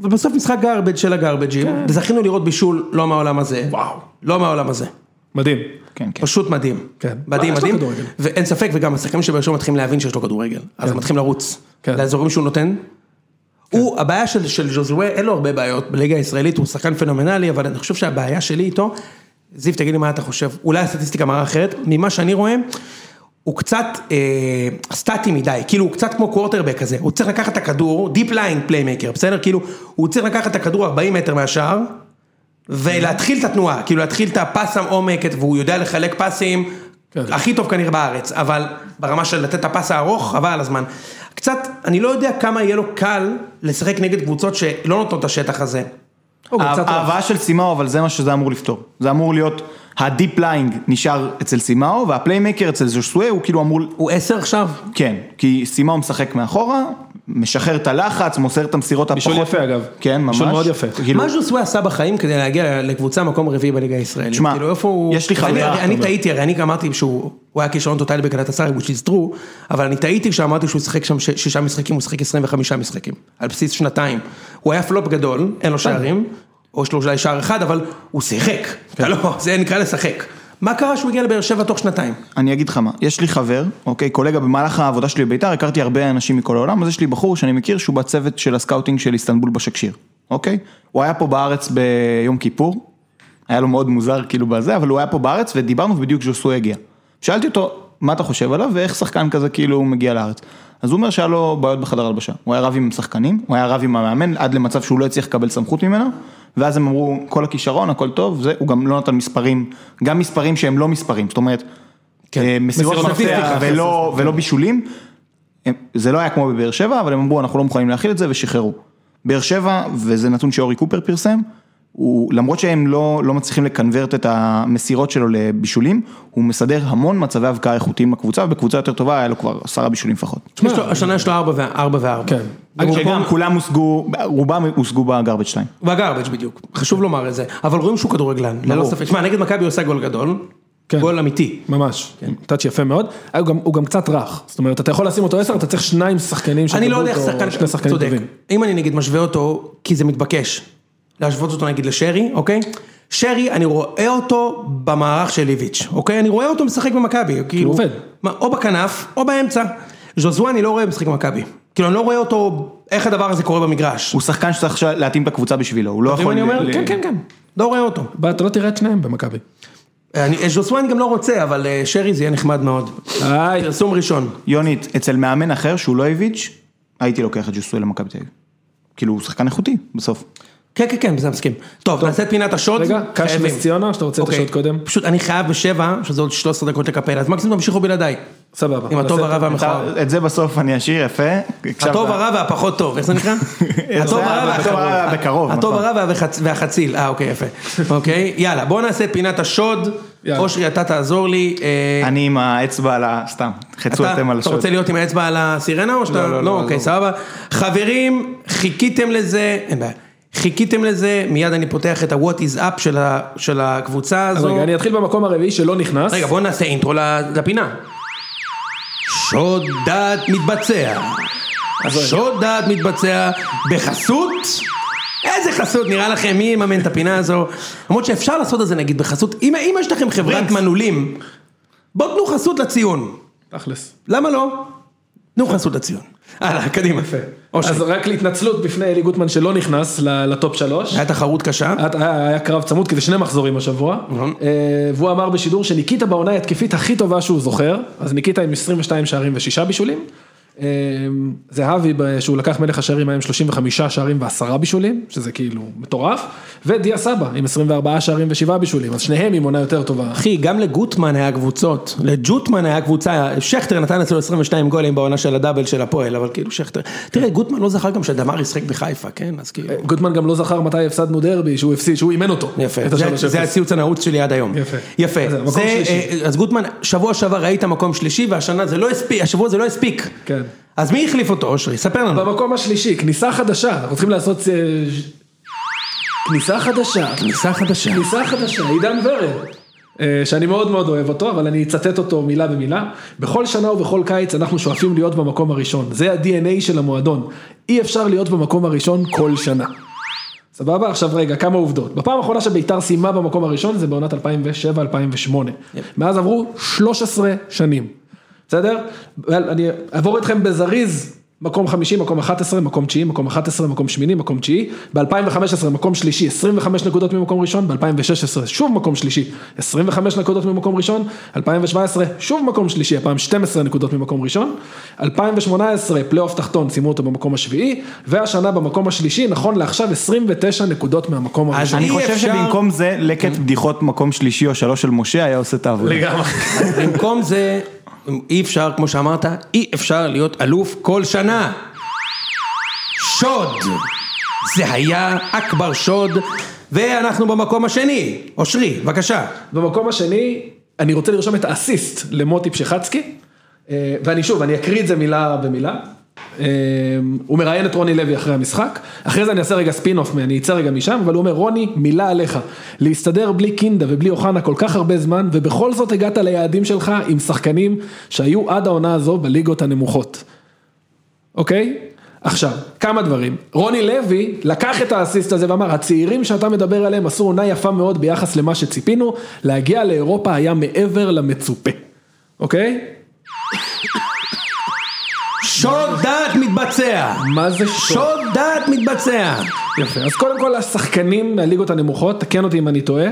אבל בסוף משחק גרבג' של הגרבג'ים, וזכינו לראות בישול לא מהעולם הזה. כן. וואו. לא מהעולם הזה. מדהים. כן, כן. פשוט מדהים. כן. מדהים, לו מדהים. ואין ספק, וגם השחקנים של באר שבע מתחילים להבין שיש לו כדורגל. אז הם מתחילים לרוץ. כן. לאזורים שהוא נותן. הוא, הבעיה של, של ז'וזואה, אין לו הרבה בעיות בליגה הישראלית, הוא שחקן פנומנלי, אבל אני חושב שהבעיה שלי איתו, זיו תגיד לי מה אתה חושב, אולי הסטטיסטיקה מראה אחרת, ממה שאני רואה, הוא קצת אה, סטטי מדי, כאילו הוא קצת כמו קוורטרבק כזה, הוא צריך לקחת את הכדור, deep lying playmaker, בסדר? כאילו, הוא צריך לקחת את הכדור 40 מטר מהשער, ולהתחיל את התנועה, כאילו להתחיל את הפס העומק, והוא יודע לחלק פסים, כן. הכי טוב כנראה בארץ, אבל ברמה של לתת את הפס הארוך, חבל על הזמן. קצת, אני לא יודע כמה יהיה לו קל לשחק נגד קבוצות שלא נותנות את השטח הזה. רע. ההבאה של סימאו, אבל זה מה שזה אמור לפתור. זה אמור להיות, ה deep lying נשאר אצל סימאו, וה playmaker אצל ז'וסווה הוא כאילו אמור, הוא עשר עכשיו? כן, כי סימאו משחק מאחורה, משחרר את הלחץ, מוסר את המסירות הפחות. בישול יפה אגב. כן, ממש. בישול מאוד יפה. כאילו, מה ז'וסווה עשה בחיים כדי להגיע לקבוצה מקום רביעי בליגה הישראלית? שמע, כאילו איפה הוא... יש לי אני- חבר, אני- אני. טעיתי, הרי אני אמרתי שהוא הוא היה כישרון טוטאלי בגלטסראיי, which is true, אבל אני טעיתי כשאמרתי שהוא שיחק שם שישה משחקים, הוא שיחק 25 משחקים, על בסיס שנתיים. הוא היה פלופ גדול, אין לו שערים, או יש לו אולי שער אחד, אבל הוא שיחק. אתה לא, זה נקרא לשחק. מה קרה שהוא הגיע לבאר שבע תוך שנתיים? אני אגיד לך מה, יש לי חבר, אוקיי, קולגה במהלך העבודה שלי בביתר, הכרתי הרבה אנשים מכל העולם, אז יש לי בחור שאני מכיר שהוא בצוות של ה scouting של איסטנבול בשקשיר, אוקיי? הוא היה פה בארץ ביום כיפור, היה לו מאוד מוזר כאילו בזה, אבל הוא היה פה בארץ ודיברנו ובדיוק ז'וסו הגיע. שאלתי אותו, מה אתה חושב עליו ואיך שחקן כזה כאילו מגיע לארץ? אז הוא אומר שהיה לו בעיות בחדר הלבשה, הוא היה רב עם שחקנים, הוא היה רב עם המאמן עד למצב שהוא לא הצליח לקבל סמכות ממנו, ואז הם אמרו כל הכישרון, הכל טוב, זה, הוא גם לא נתן מספרים, גם מספרים שהם לא מספרים, זאת אומרת, כן. אה, מסירות מפתח. ולא, ולא בישולים, הם- זה לא היה כמו בבאר שבע, אבל הם אמרו אנחנו לא מוכנים להכיל את זה ושחררו. באר שבע, וזה נתון שאורי קופר פרסם, למרות שהם לא, לא מצליחים לקנברט את המסירות שלו לבישולים, הוא מסדר המון מצבי הבקעה איכותיים בקבוצה, ובקבוצה יותר טובה היה לו כבר עשרה בישולים לפחות. השנה יש לו ארבע וארבע. כן. שגם כולם הושגו, רובם הושגו בגרבג' 2. והגרבג' בדיוק, חשוב לומר את זה, אבל רואים שהוא כדורגלן, ללא. ספק. שמע, נגד מכבי הוא עושה גול גדול, כן. גול אמיתי. ממש, טאץ' יפה מאוד, הוא גם- הוא גם קצת רך, זאת אומרת, אתה יכול לשים אותו עשר, אתה צריך שניים שחקנים אני לא יודע איך שחקן, אותו, שני שחקנים צודק, טובים. אם אני נגיד משווה אותו, כי זה מתבקש, להשוות אותו נגיד לשרי, אוקיי? שרי, אני רואה אותו במערך של ליביץ', אוקיי? אני רואה אותו משחק במכבי, כאילו, עובד. מה, או בכנף, או באמצע. ז'וזואה אני לא רואה משחק במכבי, כאילו אני לא רואה אותו, איך הדבר הזה קורה במגרש. הוא שחקן שצריך להתאים את הקבוצה בשבילו, הוא לא יכול... אני אומר, כן, כן, כן, לא רואה אותו. אתה לא תראה את שניהם במכבי. אני- ז'וזואה אני גם לא רוצה, אבל אה, שרי זה יהיה נחמד מאוד. איי, פרסום ראשון. יונית, אצל מאמן אחר שהוא לא איביץ', הייתי לוקח את ג'וסואל למכבי תל אביב. כאילו הוא שחקן איכותי בסוף. כן, כן, כן, בזה מסכים. טוב, נעשה את פינת השוד. רגע, קאש חייבים. נס ציונה, שאתה רוצה את אוקיי. השוד קודם? פשוט אני חייב בשבע, שזה עוד 13 דקות לקפל, אז מקסימום תמשיכו בלעדיי. סבבה. עם הטוב הרע והמכוער. את זה בסוף אני אשאיר יפה. הטוב הרע והפחות טוב, איך זה נקרא? הטוב הרע והקרוב, הטוב נכון. הרע והחצ- והחציל, אה אוקיי יפה. אוקיי, יאללה בוא נעשה את פינת השוד. אושרי אתה תעזור לי. אה, אני עם האצבע על ה... סתם, חצו אתה אתם על אתה השוד. רוצה להיות עם האצבע על הסירנה או שאתה... לא, לא, לא, אוקיי לא. סבבה. חברים, חיכיתם לזה, אין בעיה. חיכיתם לזה, מיד אני פותח את ה-What is up של ה- של הקבוצה הזו. רגע, אני אתחיל במקום הרביעי שלא נכנס. רגע, בוא נעשה אינטרו לפינה. שוד דעת מתבצע. שוד דעת מתבצע בחסות? איזה חסות נראה לכם? מי יממן את הפינה הזו? למרות שאפשר לעשות את זה נגיד בחסות, אם אם יש לכם חברת. מנעולים, בואו תנו חסות לציון. תכלס. למה לא? תנו חסות לציון. הלאה, קדימה. אז רק להתנצלות בפני אלי גוטמן שלא נכנס לטופ שלוש. היה תחרות קשה. היה, קרב צמוד, כי זה שני מחזורים השבוע. נכון. אה, והוא אמר בשידור שניקיטה בעונה ההתקפית הכי טובה שהוא זוכר, אז ניקיטה עם 22 שערים ושישה בישולים. אה, זהבי, שהוא לקח מלך השערים, היה עם 35 שערים ועשרה בישולים, שזה כאילו מטורף. ודיה סבא עם 24 שערים ושבעה בישולים, אז שניהם עם עונה יותר טובה. אחי, גם לגוטמן היה קבוצות, לג'וטמן היה קבוצה, שכטר נתן אצלו 22 גולים בעונה של הדאבל של הפועל, אבל כאילו שכטר, תראה, גוטמן לא זכר גם שדמר ישחק בחיפה, כן? אז כאילו, גוטמן גם לא זכר מתי הפסדנו דרבי, שהוא הפסיד, שהוא אימן אותו. יפה, זה-. הציוץ הנעוץ שלי עד היום. יפה. יפה, אז. אה, אז גוטמן, שבוע שעבר היית מקום שלישי, והשנה זה לא הספיק, השבוע זה לא הספיק. כן. אז מי החליף אותו, אושרי? ספר לנו. במקום השלישי, כניסה חדשה, אנחנו צריכים לעשות... אה, כניסה חדשה. כניסה חדשה. כניסה חדשה, עידן ורד. אה, שאני מאוד מאוד אוהב אותו, אבל אני אצטט אותו מילה במילה. בכל שנה ובכל קיץ אנחנו שואפים להיות במקום הראשון. זה ה-DNA של המועדון. אי אפשר להיות במקום הראשון כל שנה. סבבה? עכשיו רגע, כמה עובדות. בפעם האחרונה שביתר סיימה במקום הראשון זה בעונת 2007-2008. מאז עברו 13 שנים. בסדר? אני אעבור אתכם בזריז. מקום חמישי, מקום 11, מקום תשיעי, מקום 11, מקום שמיני, מקום תשיעי, ב-2015 מקום שלישי, 25 נקודות ממקום ראשון, ב-2016 שוב מקום שלישי, 25 נקודות ממקום ראשון, 2017 שוב מקום שלישי, הפעם 12 נקודות ממקום ראשון, 2018 פלייאוף תחתון, סיימו אותו במקום השביעי, והשנה במקום השלישי, נכון לעכשיו 29 נקודות מהמקום הראשון. אני אי חושב אפשר- שבמקום זה לקט בדיחות מקום שלישי או שלוש של משה היה עושה את העבודה. לגמרי. במקום זה, אי אפשר, כמו שאמרת, אי אפשר להיות אלוף כל שנה. שוד. זה היה אכבר שוד, ואנחנו במקום השני. אושרי, בבקשה. במקום השני, אני רוצה לרשום את האסיסט למוטי פשחצקי, אה, ואני שוב, אני אקריא את זה מילה במילה. אה, הוא מראיין את רוני לוי אחרי המשחק, אחרי זה אני אעשה רגע ספין אוף, אני אצא רגע משם, אבל הוא אומר, רוני, מילה עליך, להסתדר בלי קינדה ובלי אוחנה כל כך הרבה זמן, ובכל זאת הגעת ליעדים שלך עם שחקנים שהיו עד העונה הזו בליגות הנמוכות. אוקיי? עכשיו, כמה דברים. רוני לוי לקח את האסיסט הזה ואמר, הצעירים שאתה מדבר עליהם עשו עונה יפה מאוד ביחס למה שציפינו, להגיע לאירופה היה מעבר למצופה. אוקיי? שוד דעת מתבצע. מה זה שוד? שוד דעת מתבצע. יפה. אז קודם כל השחקנים מהליגות הנמוכות, תקן אותי אם אני טועה.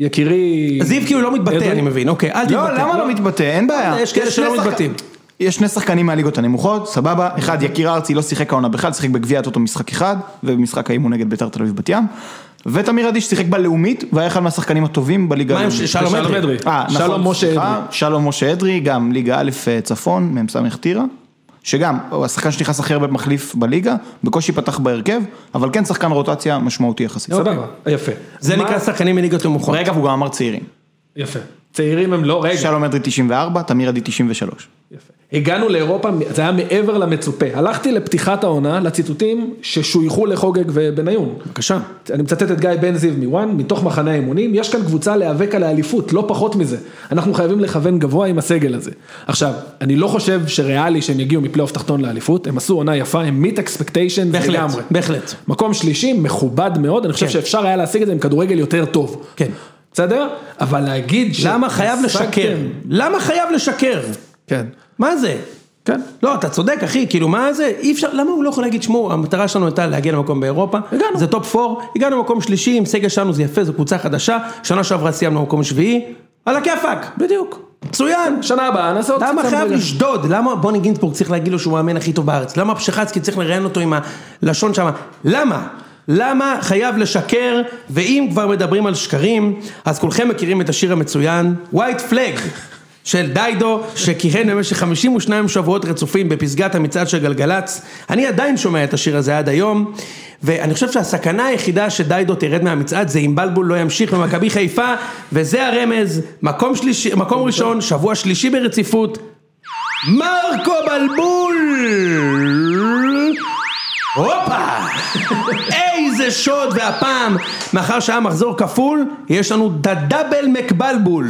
יקירי... זיו כאילו לא מתבטא? אני מבין, אוקיי, אל תתבטא. לא, למה לא מתבטא? אין בעיה. יש כאלה שלא מתבטאים. יש שני שחקנים מהליגות הנמוכות, סבבה, אחד יקיר ארצי לא שיחק העונה בכלל, שיחק בגביע הטוטו משחק אחד, ובמשחק האימון נגד בית"ר תל אביב בת ים, ותמיר אדיש שיחק בלאומית, והיה אחד מהשחקנים הטובים בליגה מה עם הלאומית. שלום אדרי? אה, נכון, שלום משה אדרי. שלום משה אדרי, גם ליגה א' אה, צפון, מ"ס טירה, שגם, הוא השחקן שנכנס הכי הרבה מחליף בליגה, בקושי פתח בהרכב, אבל כן שחקן רוטציה משמעותי יחסית. סבבה, יפה. זה נקרא שחקנים מליגות נמוכות. רגע, והוא גם אמר צעירים. יפה. צעירים הם לא, רגע. שלום אדרי 94, תמיר עדי 93. יפה. הגענו לאירופה, זה היה מעבר למצופה. הלכתי לפתיחת העונה, לציטוטים ששויכו לחוגג ובניון. בבקשה. אני מצטט את גיא בן זיו מוואן, מתוך מחנה האימונים, יש כאן קבוצה להיאבק על האליפות, לא פחות מזה. אנחנו חייבים לכוון גבוה עם הסגל הזה. עכשיו, אני לא חושב שריאלי שהם יגיעו מפלייאוף תחתון לאליפות, הם עשו עונה יפה, הם מיט אקספקטיישן בהחלט, לגמרי. בהחלט. מקום שלישי, מכובד מאוד, אני חושב כן. שאפשר היה להשיג את זה עם כדורגל יותר טוב. כן. בסדר? אבל להגיד ש... למה חייב לשקר? למה חייב לשקר? כן. מה זה? כן. לא, אתה צודק אחי, כאילו מה זה, אי אפשר, למה הוא לא יכול להגיד, שמעו, המטרה שלנו הייתה להגיע למקום באירופה, הגענו. זה top 4, הגענו למקום שלישי, עם סגל שלנו זה יפה, זו קבוצה חדשה, שנה שעברה סיימנו במקום שביעי, על הכיפאק, בדיוק. מצוין, שנה הבאה נעשה עוד למה קצת חייב רגע. לשדוד? למה בוני גינצבורג צריך להגיד לו שהוא המאמן הכי טוב בארץ? למה פשחצקי צריך לראיין אותו עם הלשון שם? למה? למה חייב לשקר? ואם כבר מדברים על שקרים, אז כולכם מכירים את השיר המצוין, White Flag. של דיידו, שכיהן במשך 52 שבועות רצופים בפסגת המצעד של גלגלצ. אני עדיין שומע את השיר הזה עד היום, ואני חושב שהסכנה היחידה שדיידו תרד מהמצעד זה אם בלבול לא ימשיך במכבי חיפה, וזה הרמז, מקום שלישי, מקום ראשון, שבוע שלישי ברציפות, מרקו בלבול! הופה! איזה שוד, והפעם, מאחר שהיה מחזור כפול, יש לנו דאבל מקבלבול.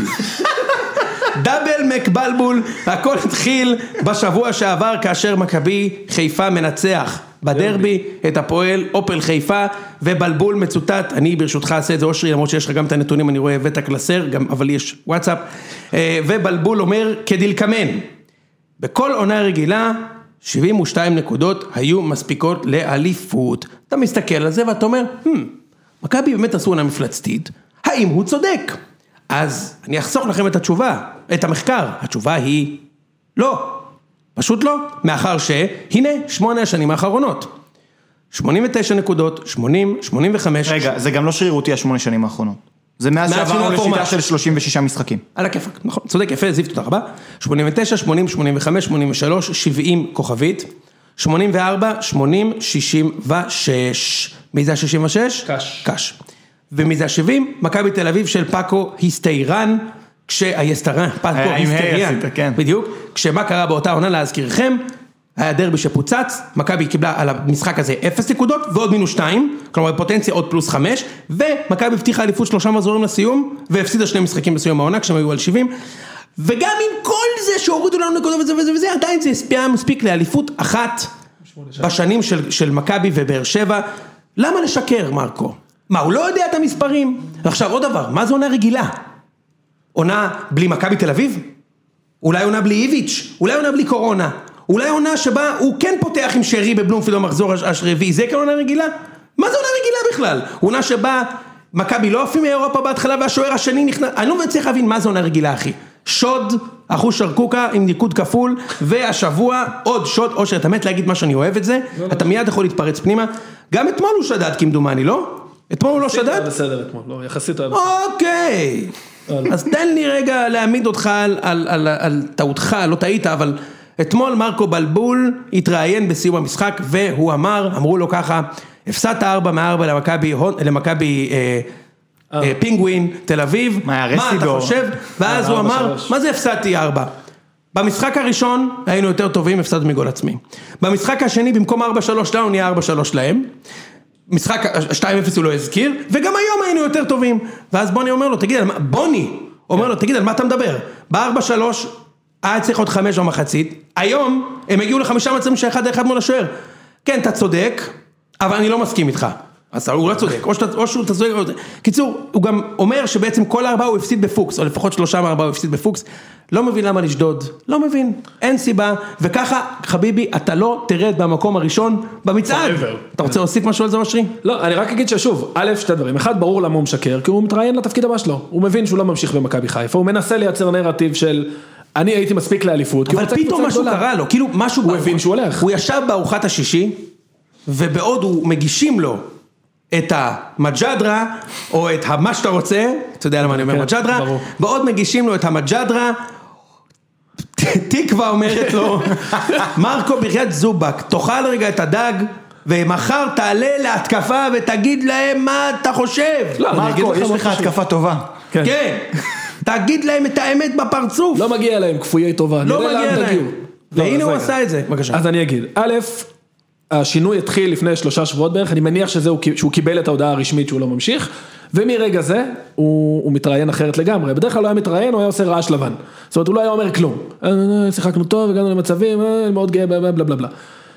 דאבל מקבלבול, הכל התחיל בשבוע שעבר כאשר מכבי חיפה מנצח בדרבי את הפועל אופל חיפה ובלבול מצוטט, אני ברשותך אעשה את זה אושרי למרות שיש לך גם את הנתונים אני רואה הבאת קלסר, גם, אבל יש וואטסאפ, אה, ובלבול אומר כדלקמן, בכל עונה רגילה 72 נקודות היו מספיקות לאליפות, אתה מסתכל על זה ואתה אומר, hmm, מכבי באמת עשו עונה מפלצתית, האם הוא צודק? אז אני אחסוך לכם את התשובה, את המחקר, התשובה היא לא, פשוט לא, מאחר שהנה שמונה השנים האחרונות, 89 נקודות, 80, 85, רגע, זה גם לא שרירותי השמונה שנים האחרונות. זה מאז שעברנו לשיטה. של 36 משחקים. על הכיפאק, נכון, צודק, יפה, זיו, תודה רבה. 89, 80, 85, 83, 70 כוכבית. 84, 80, 66. מי זה ה-66? קאש. קאש. ומי זה ה-70? מכבי תל אביב של פאקו היסטיירן. כשהיסטרן, פאקו היה עם ה' היסטריאן, עשית, כן. בדיוק, כשמה קרה באותה עונה להזכירכם, היה דרבי שפוצץ, מכבי קיבלה על המשחק הזה 0 נקודות ועוד מינוס 2, כלומר פוטנציה עוד פלוס 5, ומכבי הבטיחה אליפות שלושה מחזורים לסיום, והפסידה שני משחקים בסיום העונה כשהם היו על 70, וגם עם כל זה שהורידו לנו נקודות וזה וזה וזה, עדיין זה הספיע מספיק לאליפות אחת בשנים של, של מכבי ובאר שבע, למה לשקר מרקו? מה, הוא לא יודע את המספרים? ועכשיו עוד דבר, מה זה עונה רגילה? עונה בלי מכבי תל אביב? אולי עונה בלי איביץ', אולי עונה בלי קורונה, אולי עונה שבה הוא כן פותח עם שרי בבלומפילד במחזור הש- השרביעי, זה כן עונה רגילה? מה זה עונה רגילה בכלל? עונה שבה מכבי לא עפים מאירופה בהתחלה והשוער השני נכנס, אני לא מצליח להבין מה זה עונה רגילה אחי. שוד, אחוש שרקוקה עם ניקוד כפול, והשבוע עוד שוד, אושר אתה מת להגיד מה שאני אוהב את זה, אתה מיד יכול להתפרץ פנימה, גם אתמול הוא שדד כמדומני, לא? אתמול הוא לא שדד? היה בסדר אתמול, לא, יחסית היה בסדר. אוקיי, אז תן לי רגע להעמיד אותך על, על, על, על טעותך, לא טעית, אבל אתמול מרקו בלבול התראיין בסיום המשחק והוא אמר, אמרו לו ככה, הפסדת ארבע מארבע למכבי, הון- למכבי אה, אה, פינגווין, תל אביב, מה, אתה? חושב? ואז הוא אמר, שלוש. מה זה הפסדתי ארבע? במשחק הראשון היינו יותר טובים, הפסדנו מגול עצמי. במשחק השני במקום 4-3 לנו נהיה 4-3 להם. משחק 2-0 הוא לא הזכיר, וגם היום היינו יותר טובים. ואז בוני אומר לו, תגיד, בוני אומר לו, תגיד, על מה אתה מדבר? ב-4-3 היה צריך עוד 5 במחצית, היום הם הגיעו לחמישה מצבים שאחד אחד מול השוער. כן, אתה צודק, אבל אני לא מסכים איתך. אז הוא לא צודק, או, שהוא אתה צודק, או... קיצור, הוא גם אומר שבעצם כל הארבעה הוא הפסיד בפוקס, או לפחות שלושה מהארבעה הוא הפסיד בפוקס, לא מבין למה לשדוד, לא מבין, אין סיבה, וככה, חביבי, אתה לא תרד במקום הראשון במצעד. אתה רוצה להוסיף משהו על זה, אושרי? לא, אני רק אגיד ששוב, א', שתי דברים, אחד, ברור למה הוא משקר, כי הוא מתראיין לתפקיד הבא שלו, הוא מבין שהוא לא ממשיך במכבי חיפה, הוא מנסה לייצר נרטיב של אני הייתי מספיק לאליפות, אבל פתאום משהו גדולה. קרה לו, כאילו משהו... הוא הבין שהוא הולך. הוא ישב בארוחת השישי, ובעוד הוא מגישים לו את המג'דרה, או את מה שאתה רוצה, אתה יודע למה אני אומר כן, מג'דרה, ברור. בעוד מגישים לו את המג'דרה, תקווה אומרת לו, מרקו בחייאת זובק, תאכל רגע את הדג, ומחר תעלה להתקפה ותגיד להם מה אתה חושב. לא, אני אגיד מרקו, לך יש לך. התקפה טובה. כן. כן, תגיד להם את האמת בפרצוף. לא מגיע להם כפויי טובה, לא מגיע. להם. לא, והנה אז הוא. עשה את זה, בבקשה. אז אני אגיד, א', השינוי התחיל לפני שלושה שבועות בערך, אני מניח שזהו, שהוא קיבל את ההודעה הרשמית שהוא לא ממשיך, ומרגע זה הוא, הוא מתראיין אחרת לגמרי, בדרך כלל הוא היה מתראיין, הוא היה עושה רעש לבן, זאת אומרת הוא לא היה אומר כלום, "אה, אה, שיחקנו טוב, הגענו למצבים, אה, מאוד גאה, בלה בלה בלה.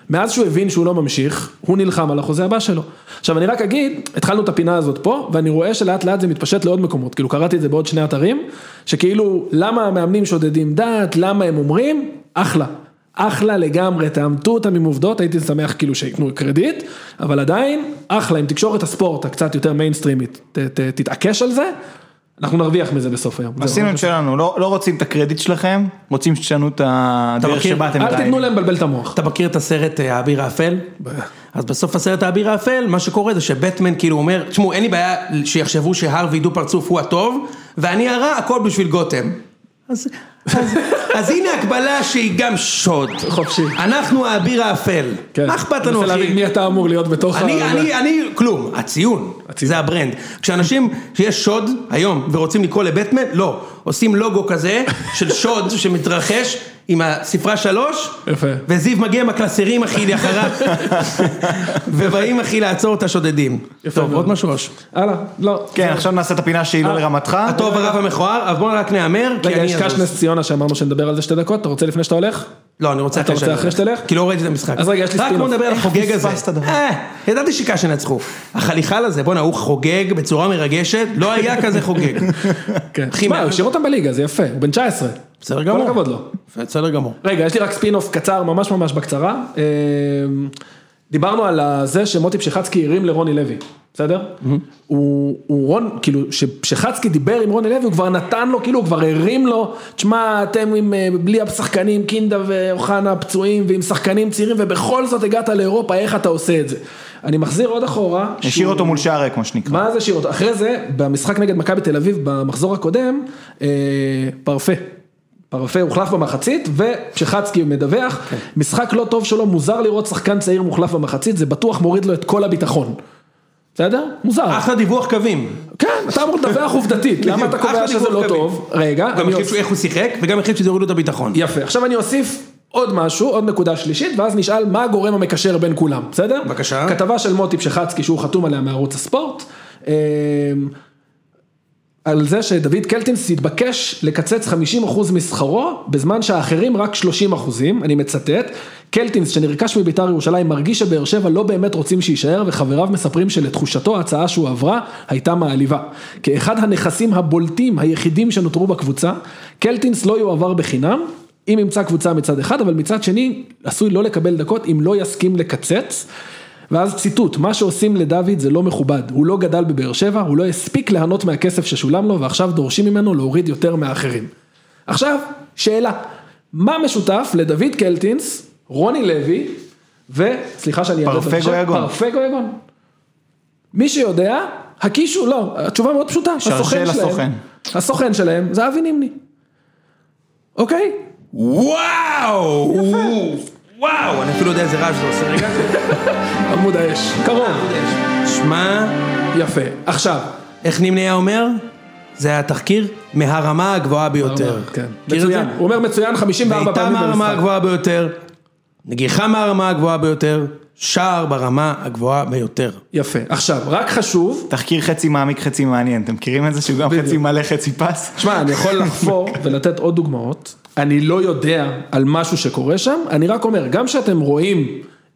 מאז שהוא הבין שהוא לא ממשיך, הוא נלחם על החוזה הבא שלו. עכשיו אני רק אגיד, התחלנו את הפינה הזאת פה, ואני רואה שלאט לאט זה מתפשט לעוד מקומות, כאילו קראתי את זה בעוד שני אתרים, שכאילו למה המאמנים שודדים דעת, למה הם אומרים, אחלה. אחלה לגמרי, תאמתו אותם עם עובדות, הייתי שמח כאילו שייתנו קרדיט, אבל עדיין, אחלה, אם תקשורת הספורט הקצת יותר מיינסטרימית, ת, ת, תתעקש על זה, אנחנו נרוויח מזה בסוף היום. עשינו את שלנו, לא לא רוצים את הקרדיט שלכם, רוצים שתשנו את הדרך מכיר? שבה אתם אל תיתנו. להם לבלבל את המוח. אתה מכיר את הסרט אה, האביר האפל? אז בסוף הסרט האביר האפל, מה שקורה זה שבטמן כאילו אומר, תשמעו אין לי בעיה שיחשבו שהרווי דו פרצוף הוא הטוב, ואני הרע, הכל בשביל גותם. אז, אז, הנה הקבלה שהיא גם שוד. חופשי. אנחנו האביר האפל. כן. מה אכפת אני לנו מנסה להבין אחי? מי אתה אמור להיות בתוך אני, ה... אני, אני, כלום, הציון, הציון. זה ה brand. כשאנשים, שיש שוד היום ורוצים לקרוא לבטמן, לא. עושים לוגו כזה של שוד שמתרחש עם הספרה שלוש. וזיו מגיע עם הקלסרים אחי לאחריו, ובאים אחי לעצור את השודדים. טוב. עוד משהו ראש. הלאה, לא. כן, עכשיו נעשה את הפינה שהיא לא לרמתך. הטוב הרע המכוער, אז בואו רק נהמר, כי רגע, אני יש אזוז. קש נס ציונה שאמרנו שנדבר על זה שתי דקות, אתה רוצה לפני שאתה הולך? לא, אני רוצה אתה רוצה אחרי. שתלך? כי לא ראיתי את המשחק. אז רגע, יש לי רק ספין-אוף. בוא נדבר על החוגג הזה. פספסת דבר? אה, ידעתי שקש ינצחו. החליחל הזה, בואנה, הוא חוגג בצורה מרגשת, לא היה כזה חוגג. כן. מה, הוא השאיר אותם בליגה, זה יפה, הוא בן 19. בסדר גמור. כל הכבוד לו. בסדר גמור. רגע, יש לי רק ספין-אוף קצר, ממש ממש בקצרה. דיברנו על זה שמוטי פשכצקי הרים לרוני לוי, בסדר? הוא, הוא רון, כאילו, כשפשכצקי דיבר עם רוני לוי, הוא כבר נתן לו, כאילו, הוא כבר הרים לו, תשמע, אתם עם, אה, בלי השחקנים, קינדה ואוחנה פצועים, ועם שחקנים צעירים, ובכל זאת הגעת לאירופה, איך אתה עושה את זה? אני מחזיר עוד אחורה. השאיר שהוא- אותו מול שער מה שנקרא. מה זה השאיר אותו? אחרי זה, במשחק נגד מכבי תל אביב במחזור הקודם, אה, פרפה. פרפה הוחלף במחצית, ופשחצקי מדווח, משחק לא טוב שלו, מוזר לראות שחקן צעיר מוחלף במחצית, זה בטוח מוריד לו את כל הביטחון. בסדר? מוזר. אחלה דיווח קווים. כן, אתה אמור לדווח עובדתית, למה אתה קובע שזה לא. טוב? רגע, גם החליט איך הוא שיחק, וגם החליט שזה יוריד לו את הביטחון. יפה, עכשיו אני אוסיף עוד משהו, עוד נקודה שלישית, ואז נשאל מה הגורם המקשר בין כולם, בסדר? בבקשה. כתבה של מוטי פשחצקי שהוא חתום עליה מערוץ הספורט, אמ, על זה שדוד קלטינס התבקש לקצץ 50% משכרו, בזמן שהאחרים רק 30%, אני מצטט, קלטינס שנרכש מביתר ירושלים מרגיש שבאר שבע לא באמת רוצים שיישאר, וחבריו מספרים שלתחושתו ההצעה שהוא עברה הייתה מעליבה. כאחד הנכסים הבולטים היחידים שנותרו בקבוצה, קלטינס לא יועבר בחינם, אם ימצא קבוצה מצד אחד, אבל מצד שני עשוי לא לקבל דקות אם לא יסכים לקצץ. ואז ציטוט, מה שעושים לדוד זה לא מכובד, הוא לא גדל בבאר שבע, הוא לא הספיק ליהנות מהכסף ששולם לו ועכשיו דורשים ממנו להוריד יותר מהאחרים. עכשיו, שאלה, מה משותף לדוד קלטינס, רוני לוי וסליחה שאני אערב את השם. פרפגו יגון. מי שיודע, הקישו, לא, התשובה מאוד פשוטה, הסוכן שלהם, הסוכן. הסוכן שלהם זה אבי נימני, אוקיי? וואו! וואו! אני אפילו יודע איזה רעש זה עושה רגע. עמוד האש, קרוב, שמע, יפה, עכשיו, איך נימני היה אומר? זה היה תחקיר מהרמה הגבוהה ביותר. כן? מצוין, הוא אומר מצוין 54 בעיטה פעמים מהרמה במשחק. הגבוהה ביותר, נגיחה מהרמה הגבוהה ביותר, שער ברמה הגבוהה ביותר. יפה, עכשיו, רק חשוב, תחקיר חצי מעמיק, חצי מעניין. אתם מכירים את זה שהוא גם. חצי מלא, חצי פס? תשמע, אני יכול לחפור ולתת עוד דוגמאות, אני לא יודע על משהו שקורה שם, אני רק אומר, גם שאתם רואים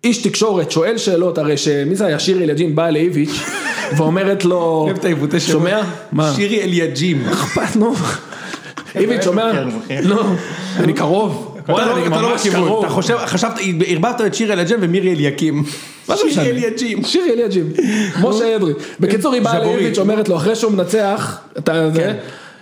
איש תקשורת שואל שאלות, הרי שמי זה היה, שירי אליג'ין באה לאיביץ' ואומרת לו, שומע? מה? שירי אליג'ים. אכפת, נו. איביץ' אומר, לא, אני קרוב. אתה לא- לא בכיוון. אתה חושב, חשבת, ערבבת את שירי אליג'ם ומירי אליקים. שירי אליג'ים. שירי אליג'ים, משה אדרי. בקיצור, היא באה. לאיביץ' אומרת לו, אחרי שהוא מנצח, אתה זה,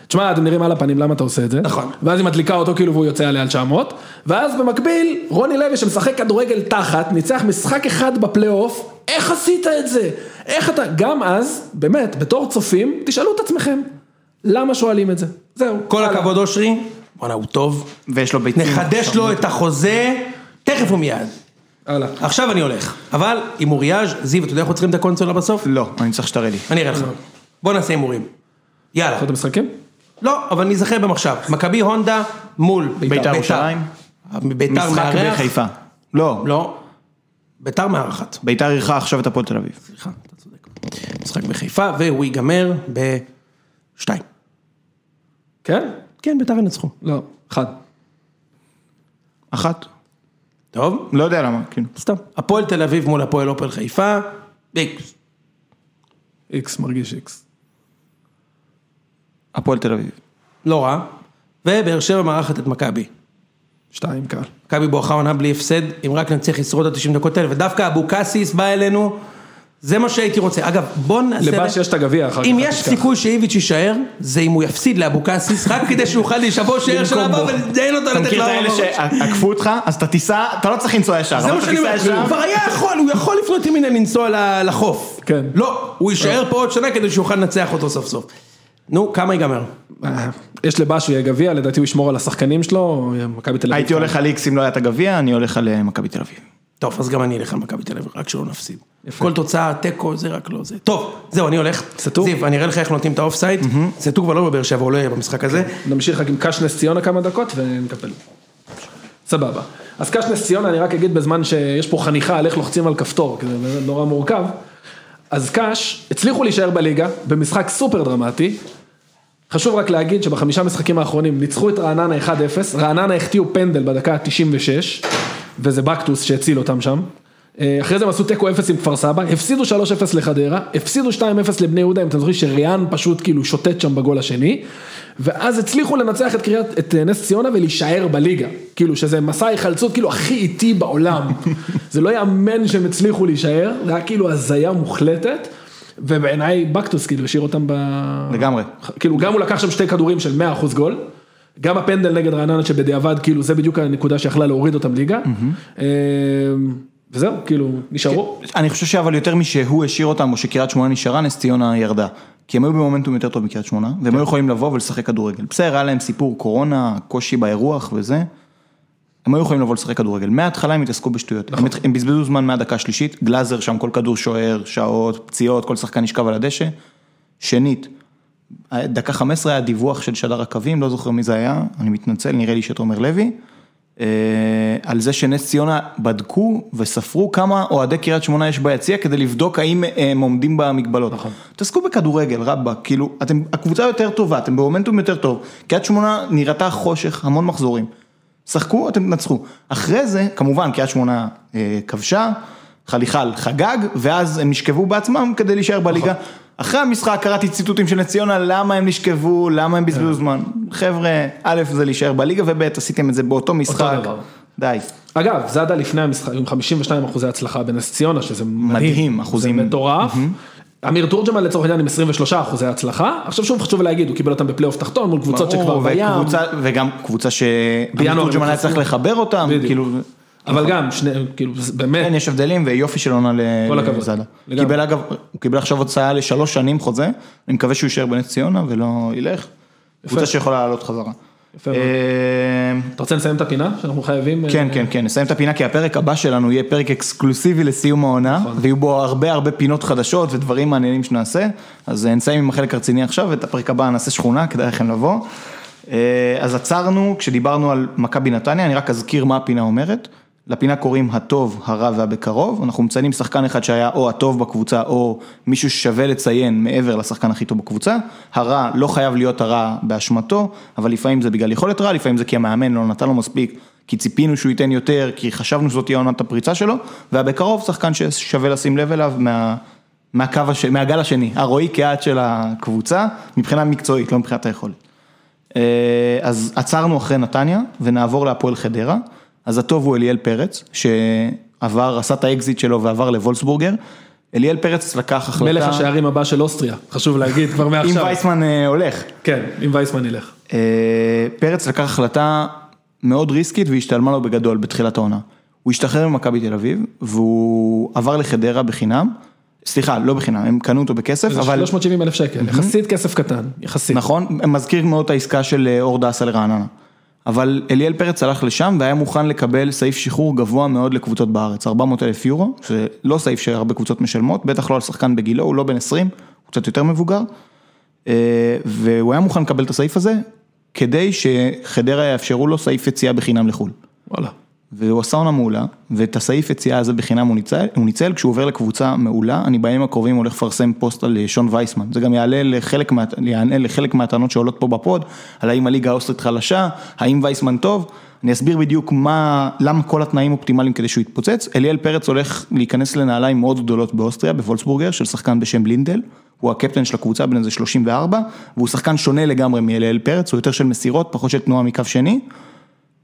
תשמע, אתם נראים על הפנים, למה אתה עושה את זה? נכון. ואז היא מדליקה אותו כאילו והוא יוצא עליה על 900, ואז במקביל, רוני לוי שמשחק כדורגל תחת, ניצח משחק אחד בפלייאוף, איך עשית את זה? איך אתה, גם אז, באמת, בתור צופים, תשאלו את עצמכם, למה שואלים את זה? זהו. כל הלאה. הכבוד אושרי, וואלה הוא טוב, ויש לו ביצים. נחדש לו את החוזה, תכף ומיד. הלאה. עכשיו אני הולך, אבל הימוריאז', זיו, אתה יודע איך עוצרים את הקונסולה בסוף? לא, אני צריך שתראה לי. אני אראה לך. בוא נעשה הימורים. יאללה. אתה משחקים? לא, אבל ניזכר במחשב. מכבי הונדה מול בית"ר ירושלים? ביתר משחק מארח. בחיפה. לא, לא. ביתר מארחת. ביתר אירחה עכשיו את הפועל תל אביב. סליחה, אתה צודק. משחק בחיפה, והוא ייגמר בשתיים. כן? כן, ביתר ינצחו. לא, אחד. אחת. טוב, לא יודע למה, כאילו. סתם. הפועל תל אביב מול הפועל אופל חיפה, איקס. איקס מרגיש איקס. הפועל תל אביב. לא רע. ובאר שבע מארחת את מכבי. שתיים קל. מכבי בואכה עונה בלי הפסד, אם רק נצליח לשרוד את ה-90 דקות האלה, ודווקא אבוקסיס בא אלינו, זה מה שהייתי רוצה. אגב, בוא נעשה... לבש יש את הגביע אחר כך. אם יש. סיכוי שאיביץ' יישאר, זה אם הוא יפסיד לאבוקסיס, רק כדי שהוא יוכל להישבו שער של הבא. ולדיין אותו אתה לתת מכיר את האלה. שעקפו אותך, אז אתה תיסע, אתה לא צריך לנסוע ישר, זה מה אתה שאני אומר, הוא. כבר היה יכול, הוא יכול לפנות ימינה לנסוע לחוף. כן. לא, הוא יישאר פה עוד שנה כדי שהוא יוכל לנצח אותו סוף סוף. נו, כמה ייגמר? יש לב"ש ויהיה גביע, לדעתי הוא ישמור על השחקנים שלו, מכבי תל אביב. הייתי הולך על איקס אם לא היה את הגביע, אני הולך על אה, מכבי תל אביב. טוב, אז גם אני אלך על מכבי תל אביב, רק שלא נפסיד. כל תוצאה, תיקו, זה רק לא זה. טוב, זהו, אני הולך. סטור? זיו, אני אראה לך איך נותנים את האוף סייד. סטור כבר לא בבאר שבע, הוא לא יהיה במשחק הזה. נמשיך רק עם קש נס ציונה כמה דקות ונקפל. סבבה. אז קש נס ציונה, אני רק אגיד בזמן שיש פה חניכה על איך לוחצים על כפתור, כי זה נורא מורכב. אז קש הצליחו להישאר בליגה במשחק סופר דרמטי. חשוב רק להגיד שבחמישה משחקים האחרונים ניצחו את רעננה 1-0, רעננה החטיאו פנדל בדקה ה-96, וזה בקטוס שהציל אותם שם. אה, אחרי זה הם עשו תיקו 0 עם כפר סבא, הפסידו 3-0 לחדרה, הפסידו 2-0 לבני יהודה, אם אתם זוכרים שריאן פשוט כאילו שוטט שם בגול השני, ואז הצליחו לנצח את קריית, את אה, נס ציונה ולהישאר בליגה, כאילו שזה מסע היחלצות כאילו הכי איטי בעולם, זה לא יאמן שהם הצליחו להישאר, זה היה כאילו הזיה מוחלטת, ובעיניי בקטוס כאילו השאיר אותם ב... לגמרי. כאילו גם הוא לקח שם שתי כדורים של 100% גול, גם הפנדל נגד רעננה שבדיעבד כאילו זה בדיוק הנקודה שיכלה להוריד אותם ליגה, אה, וזהו, כאילו נשארו. אני חושב שאבל יותר משהוא השאיר אותם, או שקריית שמונה נשארה, נס ציונה ירדה. כי הם היו במומנטום יותר טוב מקריית שמונה, והם היו יכולים לבוא ולשחק כדורגל. בסדר, היה להם סיפור קורונה, קושי באירוח וזה. הם היו יכולים לבוא לשחק כדורגל. מההתחלה הם התעסקו בשטויות. הם, הם בזבזו זמן מהדקה השלישית, גלאזר שם, כל כדור שוער, שעות, פציעות, כל שחקן נשכב על הדשא. שנית, דקה 15 היה דיווח של שדר הקווים, לא זוכר מי זה היה, אני מתנצל, נראה לי שתומר לוי. אה, על זה שנס ציונה בדקו וספרו כמה אוהדי קריית שמונה יש ביציע כדי לבדוק האם הם עומדים במגבלות. נכון. תעסקו בכדורגל, רבאק, כאילו, אתם, הקבוצה יותר טובה, אתם במומנטום יותר טוב. קריית שמונה נראתה חושך, המון מחזורים. שחקו, אתם תנצחו. אחרי זה, כמובן, קריית שמונה אה, כבשה, חליחל חגג, ואז הם נשכבו בעצמם כדי להישאר בליגה. אחרי המשחק קראתי ציטוטים של נס ציונה, למה הם נשכבו, למה הם בזבזו זמן. חבר'ה, א' זה להישאר בליגה, וב' עשיתם את זה באותו משחק. די. אגב, זאדה לפני המשחק עם 52 אחוזי הצלחה בנס ציונה, שזה מדהים. מדהים, אחוזים. זה מטורף. אמיר תורג'מן לצורך העניין עם 23 אחוזי הצלחה, עכשיו שוב חשוב להגיד, הוא קיבל אותם בפלייאוף תחתון מול קבוצות שכבר בים, וגם קבוצה הם שתורג'מן היה. צריך לחבר אותם. כאילו, אבל גם, שני, כאילו, באמת, כן, יש הבדלים ויופי של עונה. לזאדה. קיבל אגב, הוא קיבל עכשיו הוצאה לשלוש שנים חוזה, אני מקווה שהוא יישאר בנס ציונה ולא ילך. קבוצה שיכולה לעלות חזרה. אה, אתה רוצה לסיים את הפינה שאנחנו חייבים? כן, אה, כן, כן, נסיים את הפינה כי הפרק הבא שלנו יהיה פרק אקסקלוסיבי לסיום העונה, נכון. ויהיו בו הרבה הרבה פינות חדשות ודברים מעניינים שנעשה, אז אה, נסיים עם החלק הרציני עכשיו, ואת הפרק הבא נעשה שכונה, כדאי לכם לבוא. אז עצרנו כשדיברנו על מכבי נתניה, אני רק אזכיר מה הפינה אומרת. לפינה קוראים הטוב, הרע והבקרוב, אנחנו מציינים שחקן אחד שהיה או הטוב בקבוצה או מישהו ששווה לציין מעבר לשחקן הכי טוב בקבוצה, הרע לא חייב להיות הרע באשמתו, אבל לפעמים זה בגלל יכולת רע, לפעמים זה כי המאמן לא נתן לו מספיק, כי ציפינו שהוא ייתן יותר, כי חשבנו שזאת תהיה עונת הפריצה שלו, והבקרוב שחקן ששווה לשים לב אליו מה, מהקו, הש... מהגל השני, הרועי קהת של הקבוצה, מבחינה מקצועית, לא מבחינת היכולת. אה, אז עצרנו אחרי נתניה ונעבור להפועל חדרה, אז הטוב הוא אליאל פרץ, שעבר, עשה את האקזיט שלו ועבר לוולפסברגר. אליאל פרץ לקח החלטה, מלך השערים הבא של אוסטריה, חשוב להגיד כבר אם מעכשיו. וייסמן אה, הולך. כן, אם וייסמן ילך. אה, פרץ לקח החלטה מאוד ריסקית והשתלמה לו בגדול בתחילת העונה. הוא השתחרר ממכבי תל אביב והוא עבר לחדרה בחינם, סליחה, לא בחינם, הם קנו אותו בכסף, אבל... 370 אלף שקל, יחסית כסף קטן, יחסית. נכון, מזכיר מאוד את העסקה של אה, אור דסה לרעננה. אבל אליאל פרץ הלך לשם והיה מוכן לקבל סעיף שחרור גבוה מאוד לקבוצות בארץ, 400 אלף יורו, שזה לא סעיף שהרבה קבוצות משלמות, בטח לא על שחקן בגילו, הוא לא בן 20, הוא קצת יותר מבוגר. אה, והוא היה מוכן לקבל את הסעיף הזה, כדי שחדרה יאפשרו לו סעיף יציאה בחינם לחו"ל. וואלה. והוא עשה עונה מעולה, ואת הסעיף יציאה הזה בחינם הוא ניצל, הוא ניצל כשהוא עובר לקבוצה מעולה, אני בימים הקרובים הולך לפרסם פוסט על אה, שון וייסמן, זה גם יעלה לחלק, מה, יענה לחלק מהטענות שעולות פה בפוד, על האם הליגה האוסטרית חלשה, האם וייסמן טוב, אני אסביר בדיוק מה, למה כל התנאים אופטימליים כדי שהוא יתפוצץ, אליאל פרץ הולך להיכנס לנעליים מאוד גדולות באוסטריה, בוולפסברגר, של שחקן בשם לינדל, הוא הקפטן של הקבוצה בן איזה 34, והוא שחקן שונה לגמרי מאליאל פרץ, הוא יותר של מסירות, פחות של תנועה מקו שני.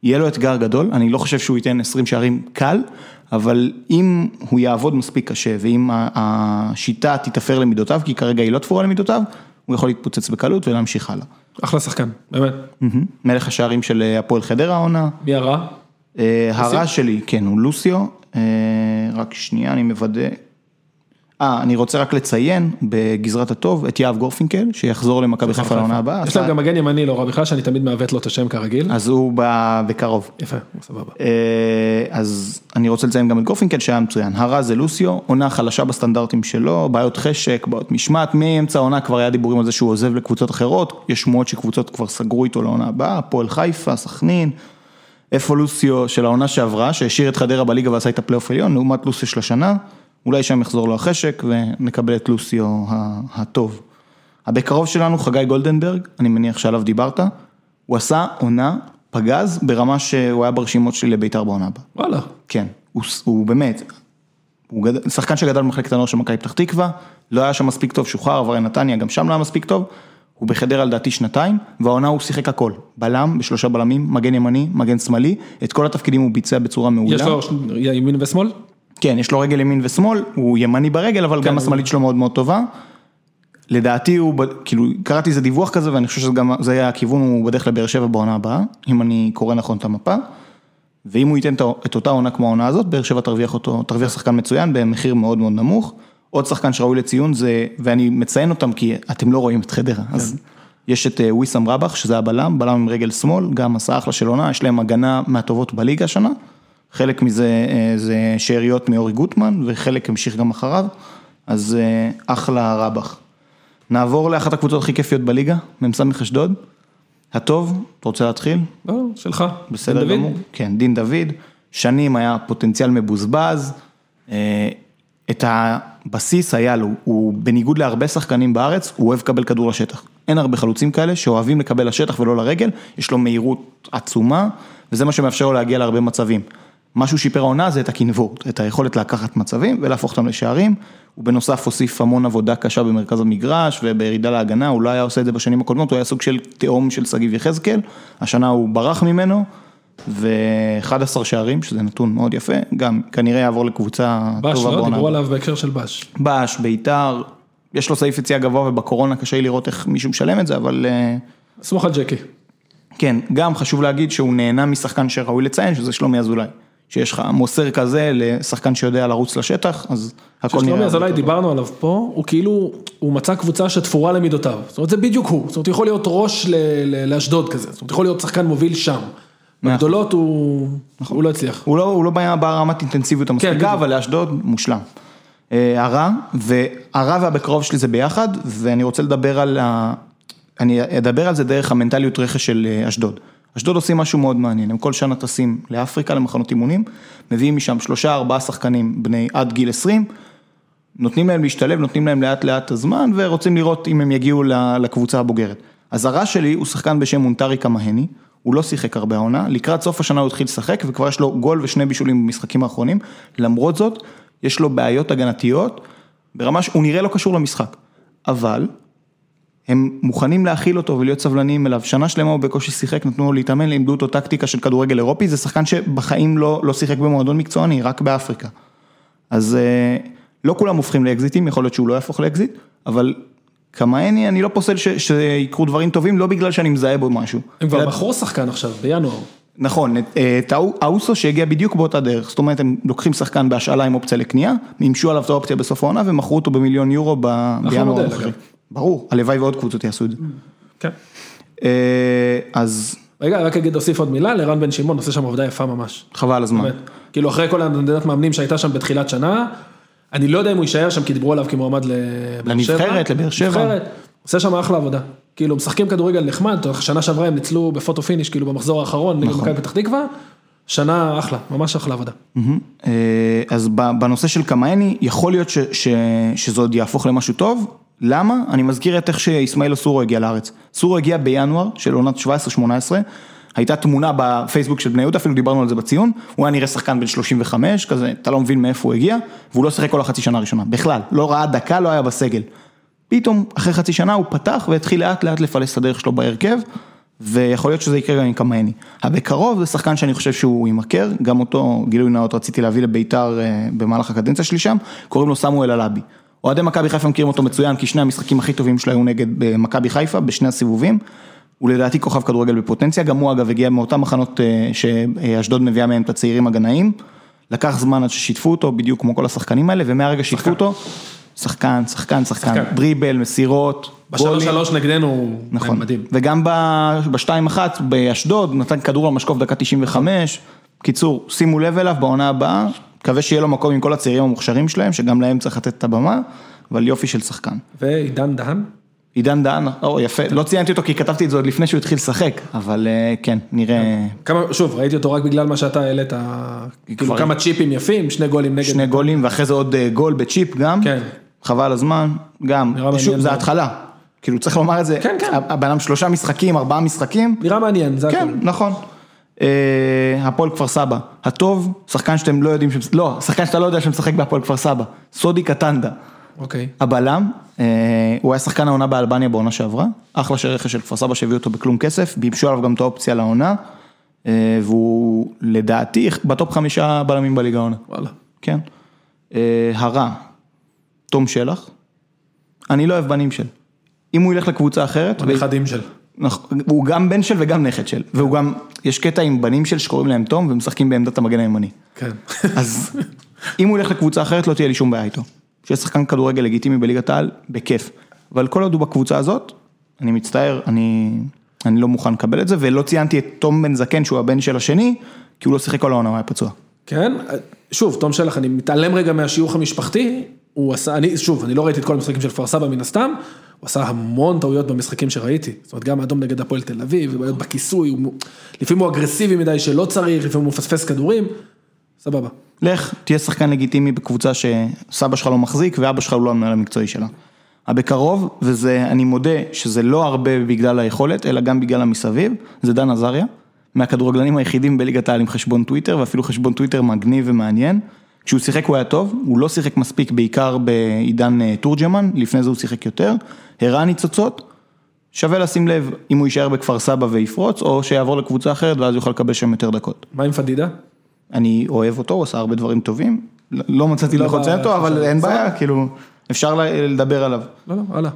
יהיה לו אתגר גדול, אני לא חושב שהוא ייתן 20 שערים קל, אבל אם הוא יעבוד מספיק קשה ואם השיטה תתאפר למידותיו, כי כרגע היא לא תפורה למידותיו, הוא יכול להתפוצץ בקלות ולהמשיך הלאה. אחלה שחקן, באמת. מלך השערים של אה, הפועל חדרה העונה, מי הרע? אה, הרע שלי, כן, הוא לוסיו, אה, רק שנייה, אני מוודא. אה, אני רוצה רק לציין בגזרת הטוב את יהב גורפינקל, שיחזור למכבי חיפה לעונה הבאה. יש להם גם מגן ימני לא רע בכלל, שאני תמיד מעוות לו את השם כרגיל. אז הוא ב- בקרוב. יפה, סבבה. אה, אז אני רוצה לציין גם את גורפינקל שהיה מצוין. הרע זה לוסיו, עונה חלשה בסטנדרטים שלו, בעיות חשק, בעיות משמעת, מאמצע העונה כבר היה דיבורים על זה שהוא עוזב לקבוצות אחרות, יש שמועות שקבוצות כבר סגרו איתו לעונה הבאה, הפועל חיפה, סכנין. איפה לוסיו של העונה שעברה, שהשאיר את חדרה בליגה ועשה את הפלייאוף עליון, לעומת לוסיו של השנה, אולי שם יחזור לו החשק ונקבל את לוסיו הטוב. הבקרוב שלנו, חגי גולדנברג, אני מניח שעליו דיברת, הוא עשה עונה פגז ברמה שהוא היה ברשימות שלי לבית"ר בעונה הבאה. וואלה. כן, הוא, הוא באמת, הוא גד... שחקן שגדל במחלקת הנוער של מכבי פתח תקווה, לא היה שם מספיק טוב, שוחרר, עבר לנתניה, גם שם לא היה מספיק טוב, הוא בחדרה לדעתי שנתיים, והעונה הוא שיחק הכל, בלם, בשלושה בלמים, מגן ימני, מגן שמאלי, את כל התפקידים הוא ביצע בצורה מעולה. יש לו ימין ושמאל? כן, יש לו רגל ימין ושמאל, הוא ימני ברגל, אבל גם הוא- השמאלית שלו מאוד מאוד טובה. לדעתי הוא, כאילו, קראתי איזה דיווח כזה, ואני חושב שזה גם, זה היה הכיוון, הוא בדרך לבאר שבע בעונה הבאה, אם אני קורא נכון את המפה. ואם הוא ייתן את אותה עונה כמו העונה הזאת, באר שבע תרוויח אותו, תרוויח שחקן מצוין במחיר מאוד מאוד נמוך. עוד שחקן שראוי לציון זה, ואני מציין אותם כי אתם לא רואים את חדרה, אז יש את אה, ויסאם רבח, שזה הבלם, בלם עם רגל שמאל, גם עשה אחלה של עונה, יש להם הגנה מהטובות בליגה השנה. חלק מזה אה, זה שאריות מאורי גוטמן, וחלק המשיך גם אחריו, אז אה, אחלה רבח. נעבור לאחת הקבוצות הכי כיפיות בליגה, מ"ס אשדוד. הטוב, אתה רוצה להתחיל? לא, שלך. בסדר דוד? גמור. כן, דין דוד, שנים היה פוטנציאל מבוזבז, אה, את הבסיס היה לו, הוא בניגוד להרבה שחקנים בארץ, הוא אוהב לקבל כדור לשטח. אין הרבה חלוצים כאלה שאוהבים לקבל לשטח ולא לרגל, יש לו מהירות עצומה, וזה מה שמאפשר לו להגיע להרבה מצבים. מה שהוא שיפר העונה זה את הקנבורט, את היכולת לקחת מצבים ולהפוך אותם לשערים, הוא בנוסף הוסיף המון עבודה קשה במרכז המגרש ובירידה להגנה, הוא לא היה עושה את זה בשנים הקודמות, הוא היה סוג של תאום של שגיב יחזקאל, השנה הוא ברח ממנו, ו-11 שערים, שזה נתון מאוד יפה, גם כנראה יעבור לקבוצה בש, טובה לא? בעונה. דיברו עליו בהקשר של בש. בש, ביתר, יש לו סעיף יציאה גבוה ובקורונה קשה לי לראות איך מישהו משלם את זה, אבל אה, סמוך על ג'קי. כן, גם חשוב להגיד שהוא נהנה משחקן שראוי לציין, שזה שלומי אזולאי. שיש לך מוסר כזה לשחקן שיודע לרוץ לשטח, אז הכל נראה... ששלומי אזולאי. דיברנו עליו פה, הוא כאילו, הוא מצא קבוצה שתפורה למידותיו. זאת אומרת, זה בדיוק הוא. זאת אומרת, יכול להיות ראש לאשדוד כזה. זאת אומרת, יכול להיות שחקן מוביל שם. בגדולות הוא הוא לא הצליח. הוא לא, הוא לא בעיה ברמת אינטנסיביות המספיקה, בדיוק. אבל לאשדוד מושלם. אה, הרע, והרע והבקרוב שלי זה ביחד, ואני רוצה לדבר על ה... אני אדבר על זה דרך המנטליות רכש של אה, אשדוד. אשדוד עושים משהו מאוד מעניין, הם כל שנה טסים לאפריקה למחנות אימונים, מביאים משם שלושה ארבעה שחקנים בני עד גיל 20, נותנים להם להשתלב, נותנים להם לאט לאט הזמן, ורוצים לראות אם הם יגיעו לקבוצה הבוגרת. הרע שלי הוא שחקן בשם מונטרי קמהני, הוא לא שיחק הרבה העונה, לקראת סוף השנה הוא התחיל לשחק, וכבר יש לו גול ושני בישולים במשחקים האחרונים, למרות זאת, יש לו בעיות הגנתיות, ברמה שהוא נראה לא קשור למשחק, אבל הם מוכנים להכיל אותו ולהיות סבלניים אליו, שנה שלמה הוא בקושי שיחק, נתנו לו להתאמן, לימדו אותו טקטיקה של כדורגל אירופי, זה שחקן שבחיים לא, לא שיחק במועדון מקצועני, רק באפריקה. אז אה, לא כולם הופכים לאקזיטים, יכול להיות שהוא לא יהפוך לאקזיט, אבל כמהני אני לא פוסל ש, שיקרו דברים טובים, לא בגלל שאני מזהה בו משהו. הם כבר מכרו שחקן עכשיו, בינואר. נכון, את- את האו- האוסו שהגיע בדיוק באותה דרך, זאת אומרת הם לוקחים שחקן בהשאלה עם אופציה לקנייה, מימשו עליו את האופציה בסוף העונה ומכרו אותו במיליון יורו ב- בינואר. ברור, הלוואי ועוד קבוצות יעשו את זה. כן. אה, אז רגע, רק אגיד, אוסיף עוד מילה, לרן בן שמעון עושה שם עבודה יפה ממש. חבל הזמן. כאילו אחרי כל העמדת מאמנים שהייתה שם בתחילת שנה, אני לא יודע אם הוא יישאר שם כי דיברו עליו כמועמד לבאר שבע. לנבחרת, לבאר שבע. עושה שם אחלה עבודה. כאילו משחקים כדורגל נחמד, שנה שעברה הם ניצלו בפוטו פיניש, כאילו במחזור האחרון, נגד נכון. מכבי פתח תקווה, שנה אחלה, ממש אחלה עבודה. אה, אז בנושא של קמאני, יכול להיות שזה עוד יהפוך למשהו טוב, למה? אני מזכיר את איך שאיסמעיל סורו הגיע לארץ. סורו הגיע בינואר של עונת 17-18, הייתה תמונה בפייסבוק של בני יהודה, אפילו דיברנו על זה בציון, הוא היה נראה שחקן בן 35, כזה, אתה לא מבין מאיפה הוא הגיע, והוא לא שיחק כל החצי שנה הראשונה, בכלל, לא ראה דקה, לא היה בסגל. פתאום, אחרי חצי שנה הוא פתח והתחיל לאט לאט לפלס את הדרך שלו בהרכב, ויכול להיות שזה יקרה גם עם קמאני. הבקרוב זה שחקן שאני חושב שהוא יימכר, גם אותו גילוי נאות רציתי להביא לביתר אה, במהלך הקדנציה שלי שם, קוראים לו סמואל אלאבי. אוהדי מכבי חיפה מכירים אותו מצוין, כי שני המשחקים הכי טובים שלו היו נגד אה, מכבי חיפה, בשני הסיבובים. הוא לדעתי כוכב כדורגל בפוטנציה, גם הוא אגב הגיע מאותם מחנות אה, שאשדוד מביאה מהם את הצעירים הגנאים. לקח זמן עד ששיתפו אותו, בדיוק כמו כל השחקנים האלה, ומהרגע ששיתפו אותו, שחקן, שחקן, שחקן, שחקן. דריבל, מסירות, בשלוש גולים. שלוש נגדנו נכון, מדהים. וגם בשתיים אחת באשדוד, נתן כדור למשקוף דקה 95, קיצור, שימו לב אליו בעונה הבאה, מקווה שיהיה לו מקום עם כל הצעירים המוכשרים שלהם, שגם להם צריך לתת את הבמה, אבל יופי של שחקן. ועידן דהן? עידן דהן, או יפה, לא ציינתי אותו כי כתבתי את זה עוד לפני שהוא התחיל לשחק, אבל אה, כן, נראה כמה, שוב, ראיתי אותו רק בגלל מה שאתה העלית, כאילו כמה צ'יפים יפים, שני גולים נגד. שני גולים ואחרי זה עוד אה, גול בצ'יפ גם, כן. חבל הזמן, גם, שוב, זה. ההתחלה, כאילו צריך לומר את זה, כן, כן. הבן שלושה משחקים, ארבעה משחקים, נראה מעניין, זה כן, הכול. נכון. אה, הפועל כפר סבא, הטוב, שחקן שאתם לא יודעים, לא, שחקן שאתה לא יודע שמשחק בהפועל כפר סבא, סודי קטנדה, אוקיי. הבלם, אה, הוא היה שחקן העונה באלבניה בעונה שעברה, אחלה של רכש של כפר סבא שהביא אותו בכלום כסף, ביבשו עליו גם את האופציה לעונה, אה, והוא לדעתי בטופ חמישה בלמים בליגה העונה. וואלה. כן. הרע, תום שלח, אני לא אוהב בנים של. אם הוא ילך לקבוצה אחרת, הנכדים של. נכון, הוא גם בן של וגם נכד של, והוא גם, יש קטע עם בנים של שקוראים להם תום ומשחקים בעמדת המגן הימני. כן. אז אם הוא ילך לקבוצה אחרת לא תהיה לי שום בעיה איתו. שיהיה שחקן כדורגל לגיטימי בליגת העל, בכיף. אבל כל עוד הוא בקבוצה הזאת, אני מצטער, אני, אני לא מוכן לקבל את זה, ולא ציינתי את תום בן זקן שהוא הבן של השני, כי הוא לא שיחק כל העונה, הוא היה פצוע. כן, שוב, תום שלח, אני מתעלם רגע מהשיוך המשפחתי, הוא עשה, אני, שוב, אני לא ראיתי את כל המשחקים של כפר סבא מן הסתם, הוא עשה המון טעויות במשחקים שראיתי, זאת אומרת, גם האדום נגד הפועל תל אביב, ובעיות בכיסוי, הוא, לפעמים הוא אגרסיבי מדי שלא צריך, לפעמים הוא מפספס כדורים, סבבה. לך, תהיה שחקן לגיטימי בקבוצה שסבא שלך לא מחזיק ואבא שלך הוא לא המנהל המקצועי שלה. הבקרוב, וזה, אני מודה שזה לא הרבה בגלל היכולת, אלא גם בגלל המסביב, זה דן עזריה, מהכדורגלנים היחידים בליגת העל עם חשבון טוויטר, ואפילו חשבון טוויטר מגניב ומעניין. כשהוא שיחק הוא היה טוב, הוא לא שיחק מספיק בעיקר בעידן אה, תורג'מן, לפני זה הוא שיחק יותר, הראה ניצוצות, שווה לשים לב אם הוא יישאר בכפר סבא ויפרוץ, או שיעבור לקבוצה אחרת ואז יוכל לקבל שם יותר דקות. מה עם פדידה? אני אוהב אותו, הוא עשה הרבה דברים טובים, לא- לא מצאתי לא לציין אותו, אבל. אין בעיה, כאילו, אפשר לדבר עליו. לא, לא, הלאה.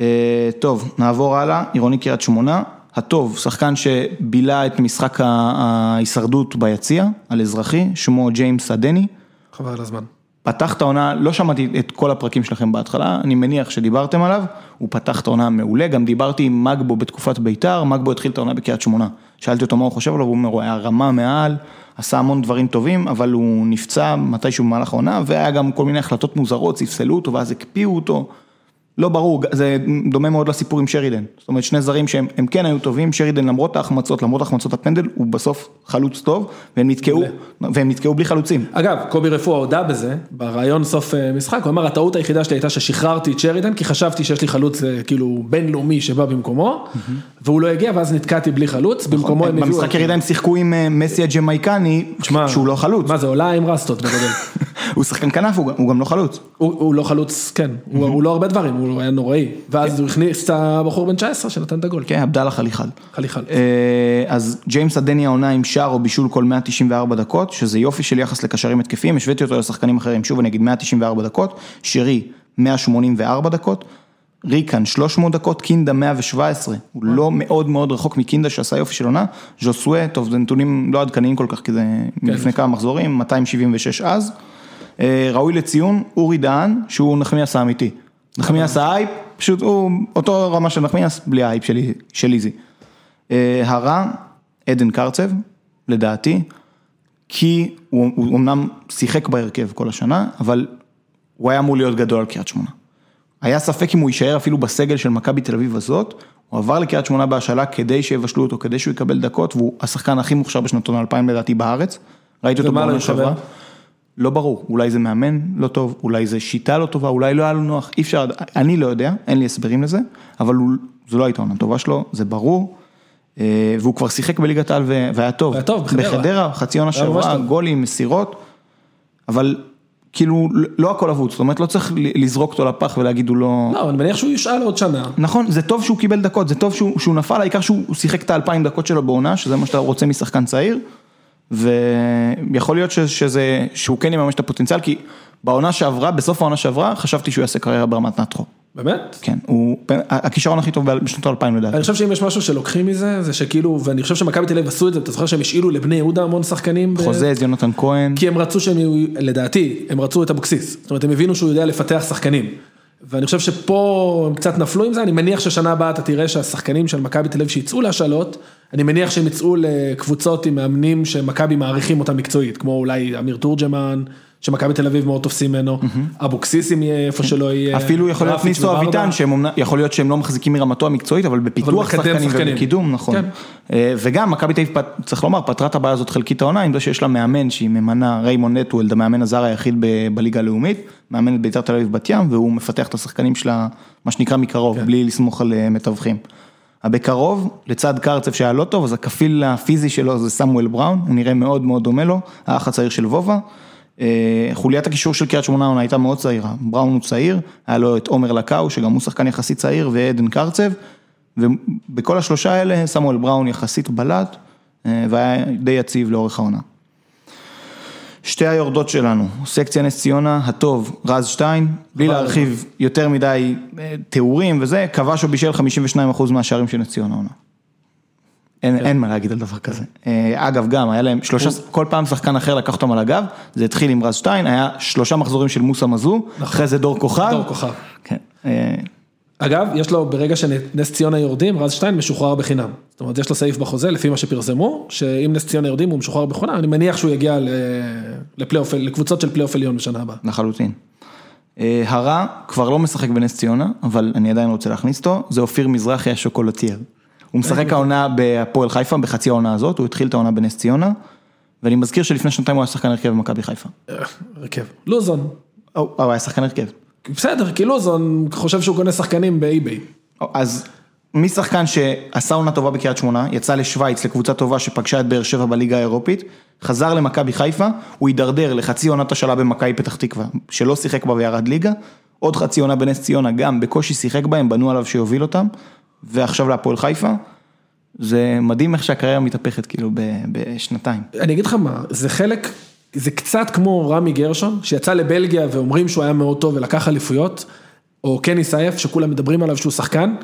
אה, טוב, נעבור הלאה, עירוני קריית שמונה, הטוב, שחקן שבילה את משחק ההישרדות ביציע, על אזרחי, שמו ג'יימס אדני, חבל על הזמן. פתח את העונה, לא שמעתי את כל הפרקים שלכם בהתחלה, אני מניח שדיברתם עליו, הוא פתח את העונה מעולה, גם דיברתי עם מגבו בתקופת בית"ר, מגבו התחיל את העונה בקריית שמונה. שאלתי אותו מה הוא חושב עליו, הוא אומר, הוא היה רמה מעל, עשה המון דברים טובים, אבל הוא נפצע מתישהו במהלך העונה, והיה גם כל מיני החלטות מוזרות, ספסלו אותו ואז הקפיאו אותו. לא ברור, זה דומה מאוד לסיפור עם שרידן. זאת אומרת, שני זרים שהם הם כן היו טובים, שרידן למרות ההחמצות, למרות החמצות הפנדל, הוא בסוף חלוץ טוב, והם נתקעו, והם נתקעו בלי חלוצים. אגב, קובי רפואה הודה בזה, בריאיון סוף אה, משחק, הוא אמר, הטעות היחידה שלי הייתה ששחררתי את שרידן, כי חשבתי שיש לי חלוץ אה, כאילו בינלאומי שבא במקומו, והוא לא הגיע, ואז נתקעתי בלי חלוץ, במקומו הם הביאו... במשחק ירידה הם שיחקו עם אה, מסי הג'מייקני, שהוא לא חלוץ, מה זה, עולה עם רסטות בגדול. הוא שחקן כנף, הוא גם- לא חלוץ. הוא לא חלוץ, כן, הוא לא הרבה דברים, הוא היה נוראי. ואז הוא הכניס את הבחור בן 19 שנתן את הגול. כן, עבדאללה חליחל. חליחל. אה, אז ג'יימס אדני העונה עם שער או בישול כל 194 דקות, שזה יופי של יחס לקשרים התקפיים, השוויתי אותו לשחקנים אחרים, שוב אני אגיד 194 דקות, שרי 184 דקות, ריקן 300 דקות, קינדה 117, הוא לא מאוד מאוד רחוק מקינדה שעשה יופי של עונה, ז'וסווה, טוב זה נתונים לא עדכניים כל כך, כי זה מלפני כמה מחזורים, 276 אז, אה, ראוי לציון, אורי דהן, שהוא נחמיאס האמיתי, נחמיאס האייפ, פשוט הוא אותו רמה של נחמיאס, בלי האייפ שלי- של איזי. אה, הרע, עדן קרצב, לדעתי, כי הוא, הוא אמנם שיחק בהרכב כל השנה, אבל הוא היה אמור להיות גדול על קריית שמונה. היה ספק אם הוא יישאר אפילו בסגל של מכבי תל אביב הזאת, הוא עבר לקריית שמונה בהשאלה כדי שיבשלו אותו, כדי שהוא יקבל דקות, והוא השחקן הכי מוכשר בשנתון 2000 לדעתי בארץ. ראיתי אותו ומה לא בעונה? שעברה. לא ברור, אולי זה מאמן לא טוב, אולי זה שיטה לא טובה, אולי לא היה לו נוח, אי אפשר, אני לא יודע, אין לי הסברים לזה, אבל הוא, זו לא הייתה עונה טובה שלו, זה ברור, אה, והוא כבר שיחק בליגת העל והיה טוב. היה טוב, בחדרה. בחדרה, חצי עונה שעברה. גולים, מסירות, אבל כאילו לא הכל אבוד, זאת אומרת לא צריך לזרוק אותו לפח ולהגיד הוא לא... לא, אני מניח שהוא ישאל עוד שנה. נכון, זה טוב שהוא קיבל דקות, זה טוב שהוא, שהוא נפל, העיקר שהוא שיחק את האלפיים דקות שלו בעונה, שזה מה שאתה רוצה משחקן צעיר, ויכול להיות שזה, שהוא כן יממש את הפוטנציאל, כי בעונה שעברה, בסוף העונה שעברה, חשבתי שהוא יעשה קריירה ברמת נטחו. באמת? כן, הוא הכישרון הכי טוב בשנות האלפיים לדעתי. אני חושב שאם יש משהו שלוקחים מזה, זה שכאילו, ואני חושב שמכבי תל אביב עשו את זה, אתה זוכר שהם השאילו לבני יהודה המון שחקנים? ב- חוזז, יונתן כהן, כי הם רצו שהם יהיו, לדעתי, הם רצו את אבוקסיס. זאת אומרת, הם הבינו שהוא יודע לפתח שחקנים. ואני חושב שפה הם קצת נפלו עם זה, אני מניח ששנה הבאה אתה תראה שהשחקנים של מכבי תל אביב שיצאו להשאלות, אני מניח שהם יצאו לקבוצות עם מאמנים שמכבי מעריכים אותם מקצועית, כמו אולי אמיר תורג'מן, שמכבי תל אביב מאוד תופסים ממנו, אבוקסיס אם יהיה איפה שלא יהיה. אפילו יכול להיות ניסו. אביטן, שהם אומנם- יכול להיות שהם לא מחזיקים מרמתו המקצועית, אבל בפיתוח שחקנים. ובקידום, נכון. כן. אה, וגם מכבי תל אביב, צריך לומר, פתרה את הבעיה הזאת חלקית העונה, עם זה שיש לה מאמן שהיא ממנה, ריימון נטוולד, המאמן הזר היחיד בליגה הלאומית, מאמן את בית"ר תל אביב בת ים, והוא מפתח את השחקנים שלה, מה שנקרא מקרוב, כן. בלי לסמוך על אה, מתווכים. הבקרוב, לצד קרצב שהיה לא טוב, אז הכפיל הפיזי שלו זה סמואל בראון, הוא נראה מאוד מאוד דומה לו, האח הצעיר של וובה. אה, חוליית הקישור של קריית שמונה הייתה מאוד צעירה, בראון הוא צעיר, היה לו את עומר לקאו, שגם הוא שחקן יחסית צעיר, ועדן קרצב, ובכל השלושה האלה סמואל בראון יחסית בלט, אה, והיה די יציב לאורך העונה. שתי היורדות שלנו, סקציה נס ציונה, הטוב, רז שטיין, בלי להרחיב יותר מדי אה, תיאורים וזה, כבש או בישל 52% מהשערים של נס ציונה העונה. אין, אין מה להגיד על דבר כזה. אה, אגב, גם, היה להם שלושה, כל פעם שחקן אחר לקח אותם על הגב, זה התחיל עם רז שטיין, היה שלושה מחזורים של מוסא מזו, אחרי זה דור כוכב. דור כוכב. כן. אה, אגב, יש לו, ברגע שנס ציונה יורדים, רז שטיין משוחרר בחינם. זאת אומרת, יש לו סעיף בחוזה, לפי מה שפרסמו, שאם נס ציונה יורדים הוא משוחרר בחינם, אני מניח שהוא יגיע לפלייאוף, לקבוצות של פלייאוף עליון בשנה הבאה. לחלוטין. אה, הרע כבר לא משחק בנס ציונה, אבל אני עדיין רוצה להכניס אותו, זה אופיר מזרחי השוקולטייר. הוא משחק העונה בהפועל חיפה, בחצי העונה הזאת, הוא התחיל את העונה בנס ציונה, ואני מזכיר שלפני שנתיים הוא היה שחקן הרכב במכבי חיפה. אה, הרכב. לוזון. או, הוא היה שחקן הרכב. בסדר, כי לוזון חושב שהוא קונה שחקנים ב eBay. אז משחקן שעשה עונה טובה בקריית שמונה, יצא לשוויץ לקבוצה טובה שפגשה את באר שבע בליגה האירופית, חזר למכבי חיפה, הוא הידרדר לחצי עונת השאלה במכבי פתח תקווה, שלא שיחק בה וירד ליגה, עוד חצי עונה בנס ציונה גם בקושי שיחק בהם, בנו עליו שיוביל אותם, ועכשיו להפועל חיפה. זה מדהים איך שהקריירה מתהפכת כאילו בשנתיים. אני אגיד לך מה, זה חלק, זה קצת כמו רמי גרשון, שיצא לבלגיה ואומרים שהוא היה מאוד טוב ולקח אליפויות, או קני סייף, שכולם מדברים עליו שהוא שחקן.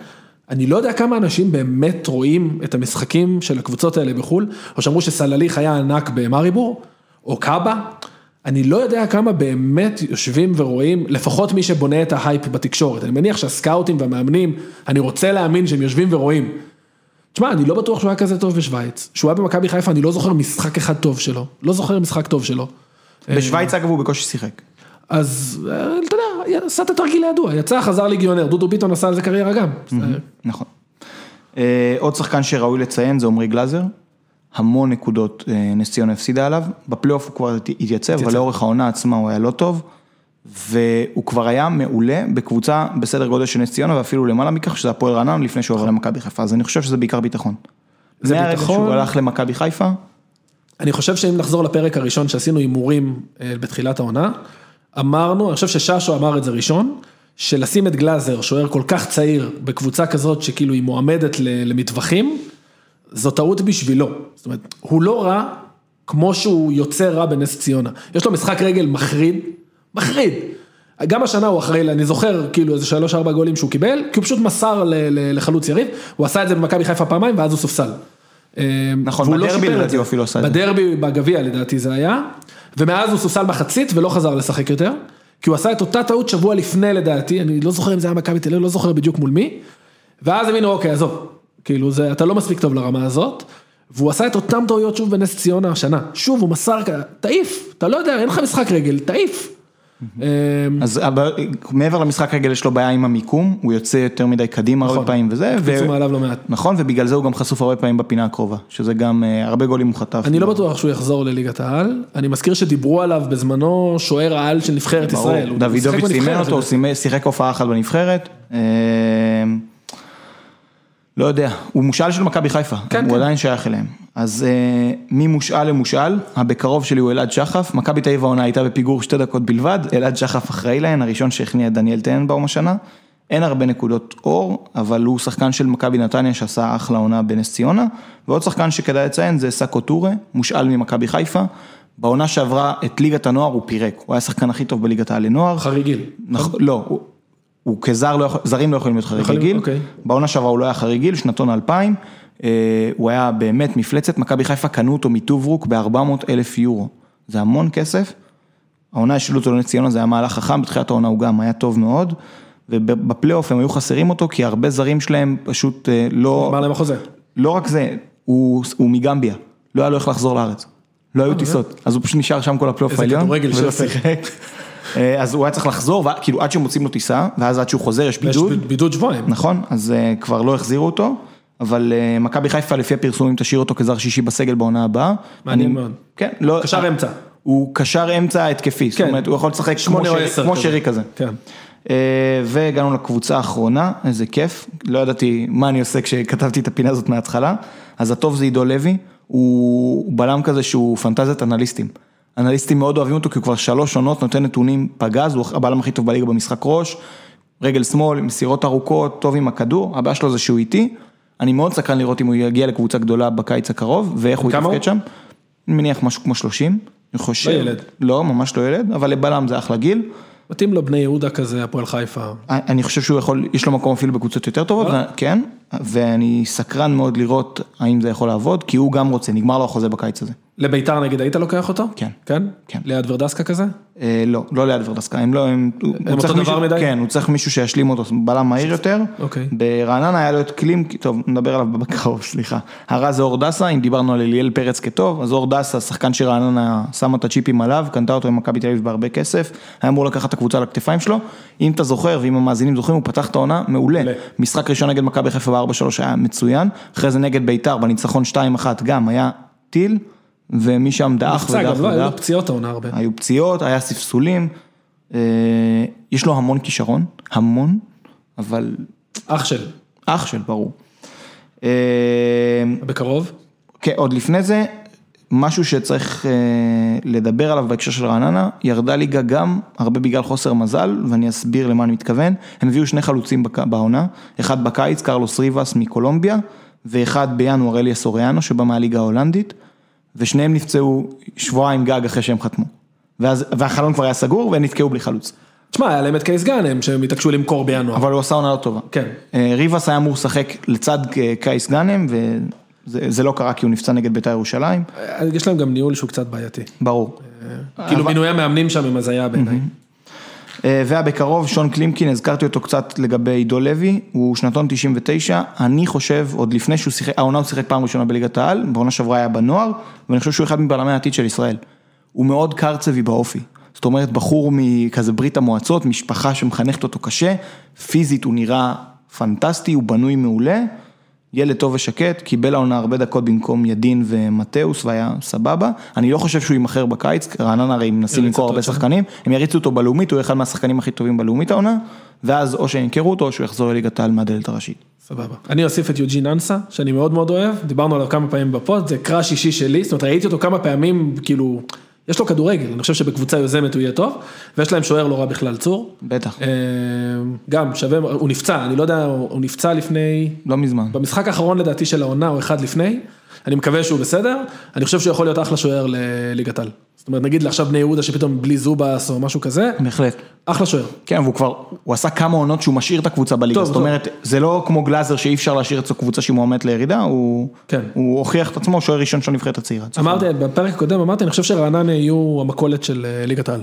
אני לא יודע כמה אנשים באמת רואים את המשחקים של הקבוצות האלה בחו"ל, או שאמרו שסלליך היה ענק במאריבור, או קאבה. אני לא יודע כמה באמת יושבים ורואים, לפחות מי שבונה את ההייפ בתקשורת. אני מניח שהסקאוטים והמאמנים, אני רוצה להאמין שהם יושבים ורואים. תשמע, אני לא בטוח שהוא היה כזה טוב בשוויץ. שהוא היה במכבי חיפה, אני לא זוכר משחק אחד טוב שלו. לא זוכר משחק טוב שלו. בשוויץ אגב הוא בקושי שיחק. אז אה, אתה יודע, עשה את התרגיל הידוע, יצא, חזר ליגיונר, דודו ביטון עשה על זה קריירה גם. נכון. אה, עוד שחקן שראוי לציין זה עמרי גלאזר, המון נקודות אה, נס ציונה הפסידה עליו, בפלייאוף הוא כבר הת- התייצב, אבל לאורך העונה עצמה הוא היה לא טוב, והוא כבר היה מעולה בקבוצה בסדר גודל של נס ציונה, ואפילו למעלה מכך, שזה הפועל רעננה לפני שהוא עבר למכבי חיפה, אז אני חושב שזה בעיקר ביטחון. זה מהרגע ביטחון. שהוא הלך למכבי חיפה, אני חושב שאם נחזור לפרק הראשון שעשינו הימורים אה, בתחילת העונה, אמרנו, אני חושב שששו אמר את זה ראשון, שלשים את גלאזר, שוער כל כך צעיר, בקבוצה כזאת שכאילו היא מועמדת למטווחים, זו טעות בשבילו. זאת אומרת, הוא לא רע כמו שהוא יוצא רע בנס ציונה. יש לו משחק רגל מחריד, מחריד. גם השנה הוא אחראי, אני זוכר כאילו איזה שלוש ארבע גולים שהוא קיבל, כי הוא פשוט מסר לחלוץ יריב, הוא עשה את זה במכבי חיפה פעמיים ואז הוא סופסל. נכון, והוא לא בדרבי לדעתי. הוא אפילו עשה את זה. בדרבי, בגביע לדעתי זה היה, ומאז הוא סופסל מחצית ולא חזר לשחק יותר, כי הוא עשה את אותה טעות שבוע לפני לדעתי, אני לא זוכר אם זה היה מכבי תל אביב, לא זוכר בדיוק מול מי, ואז הבינו, אוקיי, עזוב, כאילו זה, אתה לא מספיק טוב לרמה הזאת, והוא עשה את אותם טעויות שוב בנס ציונה השנה, שוב הוא מסר, תעיף, אתה לא יודע, אין לך משחק רגל, תעיף. אמ, אז מעבר למשחק רגל יש לו בעיה עם המיקום, הוא יוצא יותר מדי קדימה הרבה נכון. פעמים וזה, מעליו לא מעט. נכון, ובגלל זה הוא גם חשוף הרבה פעמים בפינה הקרובה, שזה גם אה, הרבה גולים הוא חטף. אני לא בטוח שהוא יחזור לליגת העל, אני מזכיר שדיברו עליו בזמנו שוער העל של נבחרת ישראל. דוידוביץ' סימן אותו, שיחק הופעה אחת בנבחרת. לא יודע, הוא מושאל של מכבי חיפה, כן, הוא כן. עדיין שייך אליהם. אז אה, ממושאל למושאל, הבקרוב שלי הוא אלעד שחף, מכבי תל אביב העונה הייתה בפיגור שתי דקות בלבד, אלעד שחף אחראי להן, הראשון שהכניע את דניאל טננבאום השנה. אין הרבה נקודות אור, אבל הוא שחקן של מכבי נתניה שעשה אחלה עונה בנס ציונה, ועוד שחקן שכדאי לציין זה סאקו טורה, מושאל ממכבי חיפה. בעונה שעברה את ליגת הנוער הוא פירק, הוא היה השחקן הכי טוב בליגת העל לנוער. חריגים. נכון, לא, הוא- הוא כזר, לא יכול- זרים לא יכולים להיות חריגי יכולים, גיל, אוקיי. בעונה שעברה הוא לא היה חריג גיל, שנתון 2000, אה, הוא היה באמת מפלצת, מכבי חיפה קנו אותו מטוברוק ב-400 אלף יורו, זה המון כסף, העונה השאילו אותו לנס ציונה, זה היה מהלך חכם, בתחילת העונה הוא גם היה טוב מאוד, ובפלייאוף הם היו חסרים אותו, כי הרבה זרים שלהם פשוט אה, לא... אמר להם החוזה. לא רק זה, הוא, הוא מגמביה, לא היה לו איך לחזור לארץ. לא היו טיסות, אז הוא פשוט נשאר שם כל הפלייאוף איזה העליון. כדורגל ולא שפל. שיחק. אה, אז הוא היה צריך לחזור, כאילו עד שמוצאים לו טיסה, ואז עד שהוא חוזר יש יש בידוד, ב- בידוד שבועיים. נכון, אז אה, כבר לא החזירו אותו, אבל אה, מכבי חיפה לפי הפרסומים תשאיר אותו כזר שישי בסגל בעונה הבאה. מעניין מאוד. כן, לא... קשר אמצע. הוא קשר אמצע התקפי, זאת כן. אומרת הוא יכול לשחק כמו שרי- כזה. כן. והגענו לקבוצה האחרונה, איזה כיף, לא ידעתי מה אני עושה כשכתבתי את הפינה הזאת מההתחלה, אז הטוב זה עידו לוי, הוא בלם כזה שהוא פנטזיית אנליסטים. אנליסטים מאוד אוהבים אותו כי הוא כבר שלוש עונות נותן נתונים פגז, הוא הבלם הכי טוב בליגה במשחק ראש, רגל שמאל, מסירות ארוכות, טוב עם הכדור, הבעיה שלו זה שהוא איטי, אני מאוד סקרן לראות אם הוא יגיע לקבוצה גדולה בקיץ הקרוב, ואיך הוא יתפקד? שם. אני מניח משהו כמו 30, אני חושב. לא ילד. לא, ממש לא ילד, אבל לבלם זה אחלה גיל. מתאים לו בני יהודה כזה, הפועל חיפה. אני חושב שהוא יכול, יש לו מקום אפילו בקבוצות יותר טובות, אה? ו- כן, ואני סקרן מאוד לראות האם זה יכול לעבוד, כי הוא גם רוצה, נגמר לו החוזה בקיץ הזה. לביתר נגיד היית לוקח אותו? כן. כן? כן. ליד ורדסקה כזה? אה, לא, לא ליד ורדסקה, הם לא, הם, הוא אותו דבר מישהו, מדי? כן, הוא צריך מישהו שישלים אותו, בלם מהיר יותר. אוקיי. ברעננה היה לו את קלים, טוב, נדבר עליו בקרוב, סליחה. הרע זה אור דסה, אם דיברנו על אליאל פרץ כטוב, אז אור דסה, שחקן שרעננה שמה את הצ'יפים עליו, קנתה אותו עם מכבי תל אביב בהרבה כסף, היה אמור לקחת את הקבוצה על הכתפיים שלו. אם אתה זוכר, ואם המאזינים זוכרים, הוא פתח את העונה מעולה. מעולה. משחק ראשון נגד מכבי חיפה ב-4-3 היה מצוין, אחרי זה נגד ביתר בניצחון 2-1 גם היה טיל, ומשם דעך נפצע ודעך גם, לא, היו פציעות העונה הרבה. היו פציעות, היה ספסולים, אה, יש לו המון כישרון, המון, אבל אח של, אח של, ברור. אה, בקרוב. כן, עוד לפני זה, משהו שצריך אה, לדבר עליו בהקשר של רעננה, ירדה ליגה גם הרבה בגלל חוסר מזל, ואני אסביר למה אני מתכוון. הם הביאו שני חלוצים בעונה, אחד בקיץ, קרלוס ריבס מקולומביה, ואחד בינואר אליאס אוריאנו שבא מהליגה ההולנדית, ושניהם נפצעו שבועיים גג אחרי שהם חתמו. ואז, והחלון כבר היה סגור והם נתקעו בלי חלוץ. תשמע, היה להם את קייס גאנם שהם התעקשו למכור בינואר. אבל הוא עשה עונה לא טובה. כן. אה, ריבס היה אמור לשחק לצד אה, קייס גאנם, וזה זה לא קרה כי הוא נפצע נגד בית"ר ירושלים, יש להם גם ניהול שהוא קצת בעייתי. ברור. כאילו מינוי המאמנים שם עם הזיה בעיניי. אה, והבקרוב, שון קלימקין, הזכרתי אותו קצת לגבי עידו לוי, הוא שנתון 99, אני חושב, עוד לפני שהוא שיחק, העונה הוא שיחק פעם ראשונה בליגת העל, בעונה שעברה היה בנוער, ואני חושב שהוא אחד מבלמי העתיד של ישראל. הוא מאוד קרצבי באופי, זאת אומרת, בחור מכזה ברית המועצות, משפחה שמחנכת אותו קשה, פיזית הוא נראה פנטסטי, הוא בנוי מעולה, ילד טוב ושקט, קיבל העונה הרבה דקות במקום ידין ומתאוס והיה סבבה, אני לא חושב שהוא יימכר בקיץ, רעננה הרי מנסים למכור הרבה. שחקנים, הם יריצו אותו בלאומית, הוא אחד מהשחקנים הכי טובים בלאומית העונה, ואז או שימכרו אותו או שהוא יחזור לליגת העל מהדלת הראשית. סבבה. אני אוסיף את יוג'ין אנסה, שאני מאוד מאוד אוהב, דיברנו עליו כמה פעמים בפוד, זה קראש אישי שלי, זאת אומרת ראיתי אותו כמה פעמים, כאילו, יש לו כדורגל, אני חושב שבקבוצה יוזמת הוא יהיה טוב, ויש להם שוער לא רע בכלל, צור. בטח, אה, גם שווה, הוא נפצע, אני לא יודע, הוא נפצע לפני, לא מזמן. במשחק האחרון לדעתי של העונה או אחד לפני, אני מקווה שהוא בסדר, אני חושב שהוא יכול להיות אחלה שוער לליגת העל. זאת אומרת, נגיד עכשיו בני יהודה שפתאום בלי זובס או משהו כזה, בהחלט. אחלה שוער. כן, והוא כבר, הוא עשה כמה עונות שהוא משאיר את הקבוצה בליגה, זאת טוב. אומרת, זה לא כמו גלאזר שאי אפשר להשאיר אצלו קבוצה שהיא מועמדת לירידה, הוא, כן. הוא הוכיח את עצמו, הוא שוער ראשון של הנבחרת הצעירה. אמרתי, בפרק הקודם אמרתי, אני חושב שרעננה יהיו המכולת של אה, ליגת העל.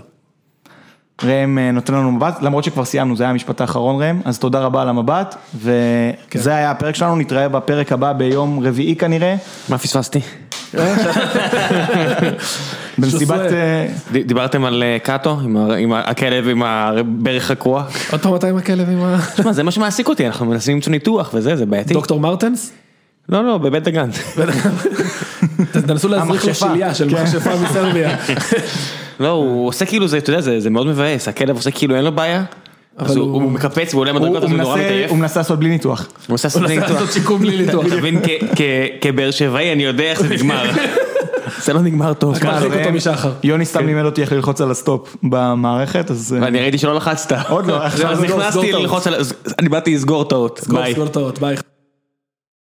ראם אה, נותן לנו מבט, למרות שכבר סיימנו, זה היה המשפט האחרון ראם, אז תודה רבה על המבט, וזה היה הפרק שלנו, נתראה בפרק הבא ביום רביעי כנראה, מה פספסתי? במסיבת. אה, דיברתם על אה, קאטו, עם הכלב עם הברך הקרוע? עוד פעם אתה עם הכלב עם ה... תשמע, זה מה שמעסיק אותי, אנחנו מנסים למצוא ניתוח וזה, זה בעייתי. דוקטור מרטנס? לא, לא, בבית דגן. תנסו להזריק לו. שליה של כן. מכשפה מסרביה. לא, הוא עושה כאילו זה, אתה יודע, זה זה מאוד מבאס, הכלב עושה כאילו אין לו בעיה. אז הוא מקפץ והוא עולה הוא מדרגות, אז הוא נורא מתעייף. הוא מנסה לעשות בלי ניתוח. הוא מנסה. לעשות שיקום בלי ניתוח. אתה מבין, כבאר שבעי אני יודע איך זה נגמר. זה לא נגמר טוב. אותו משחר. יוני סתם לימד אותי איך ללחוץ על הסטופ במערכת, אז... אה, ואני ראיתי שלא לחצת. עוד לא, עכשיו אז סגור נכנסתי. ללחוץ על... אני באתי לסגור טעות. סגור ביי. סגור טעות, ביי.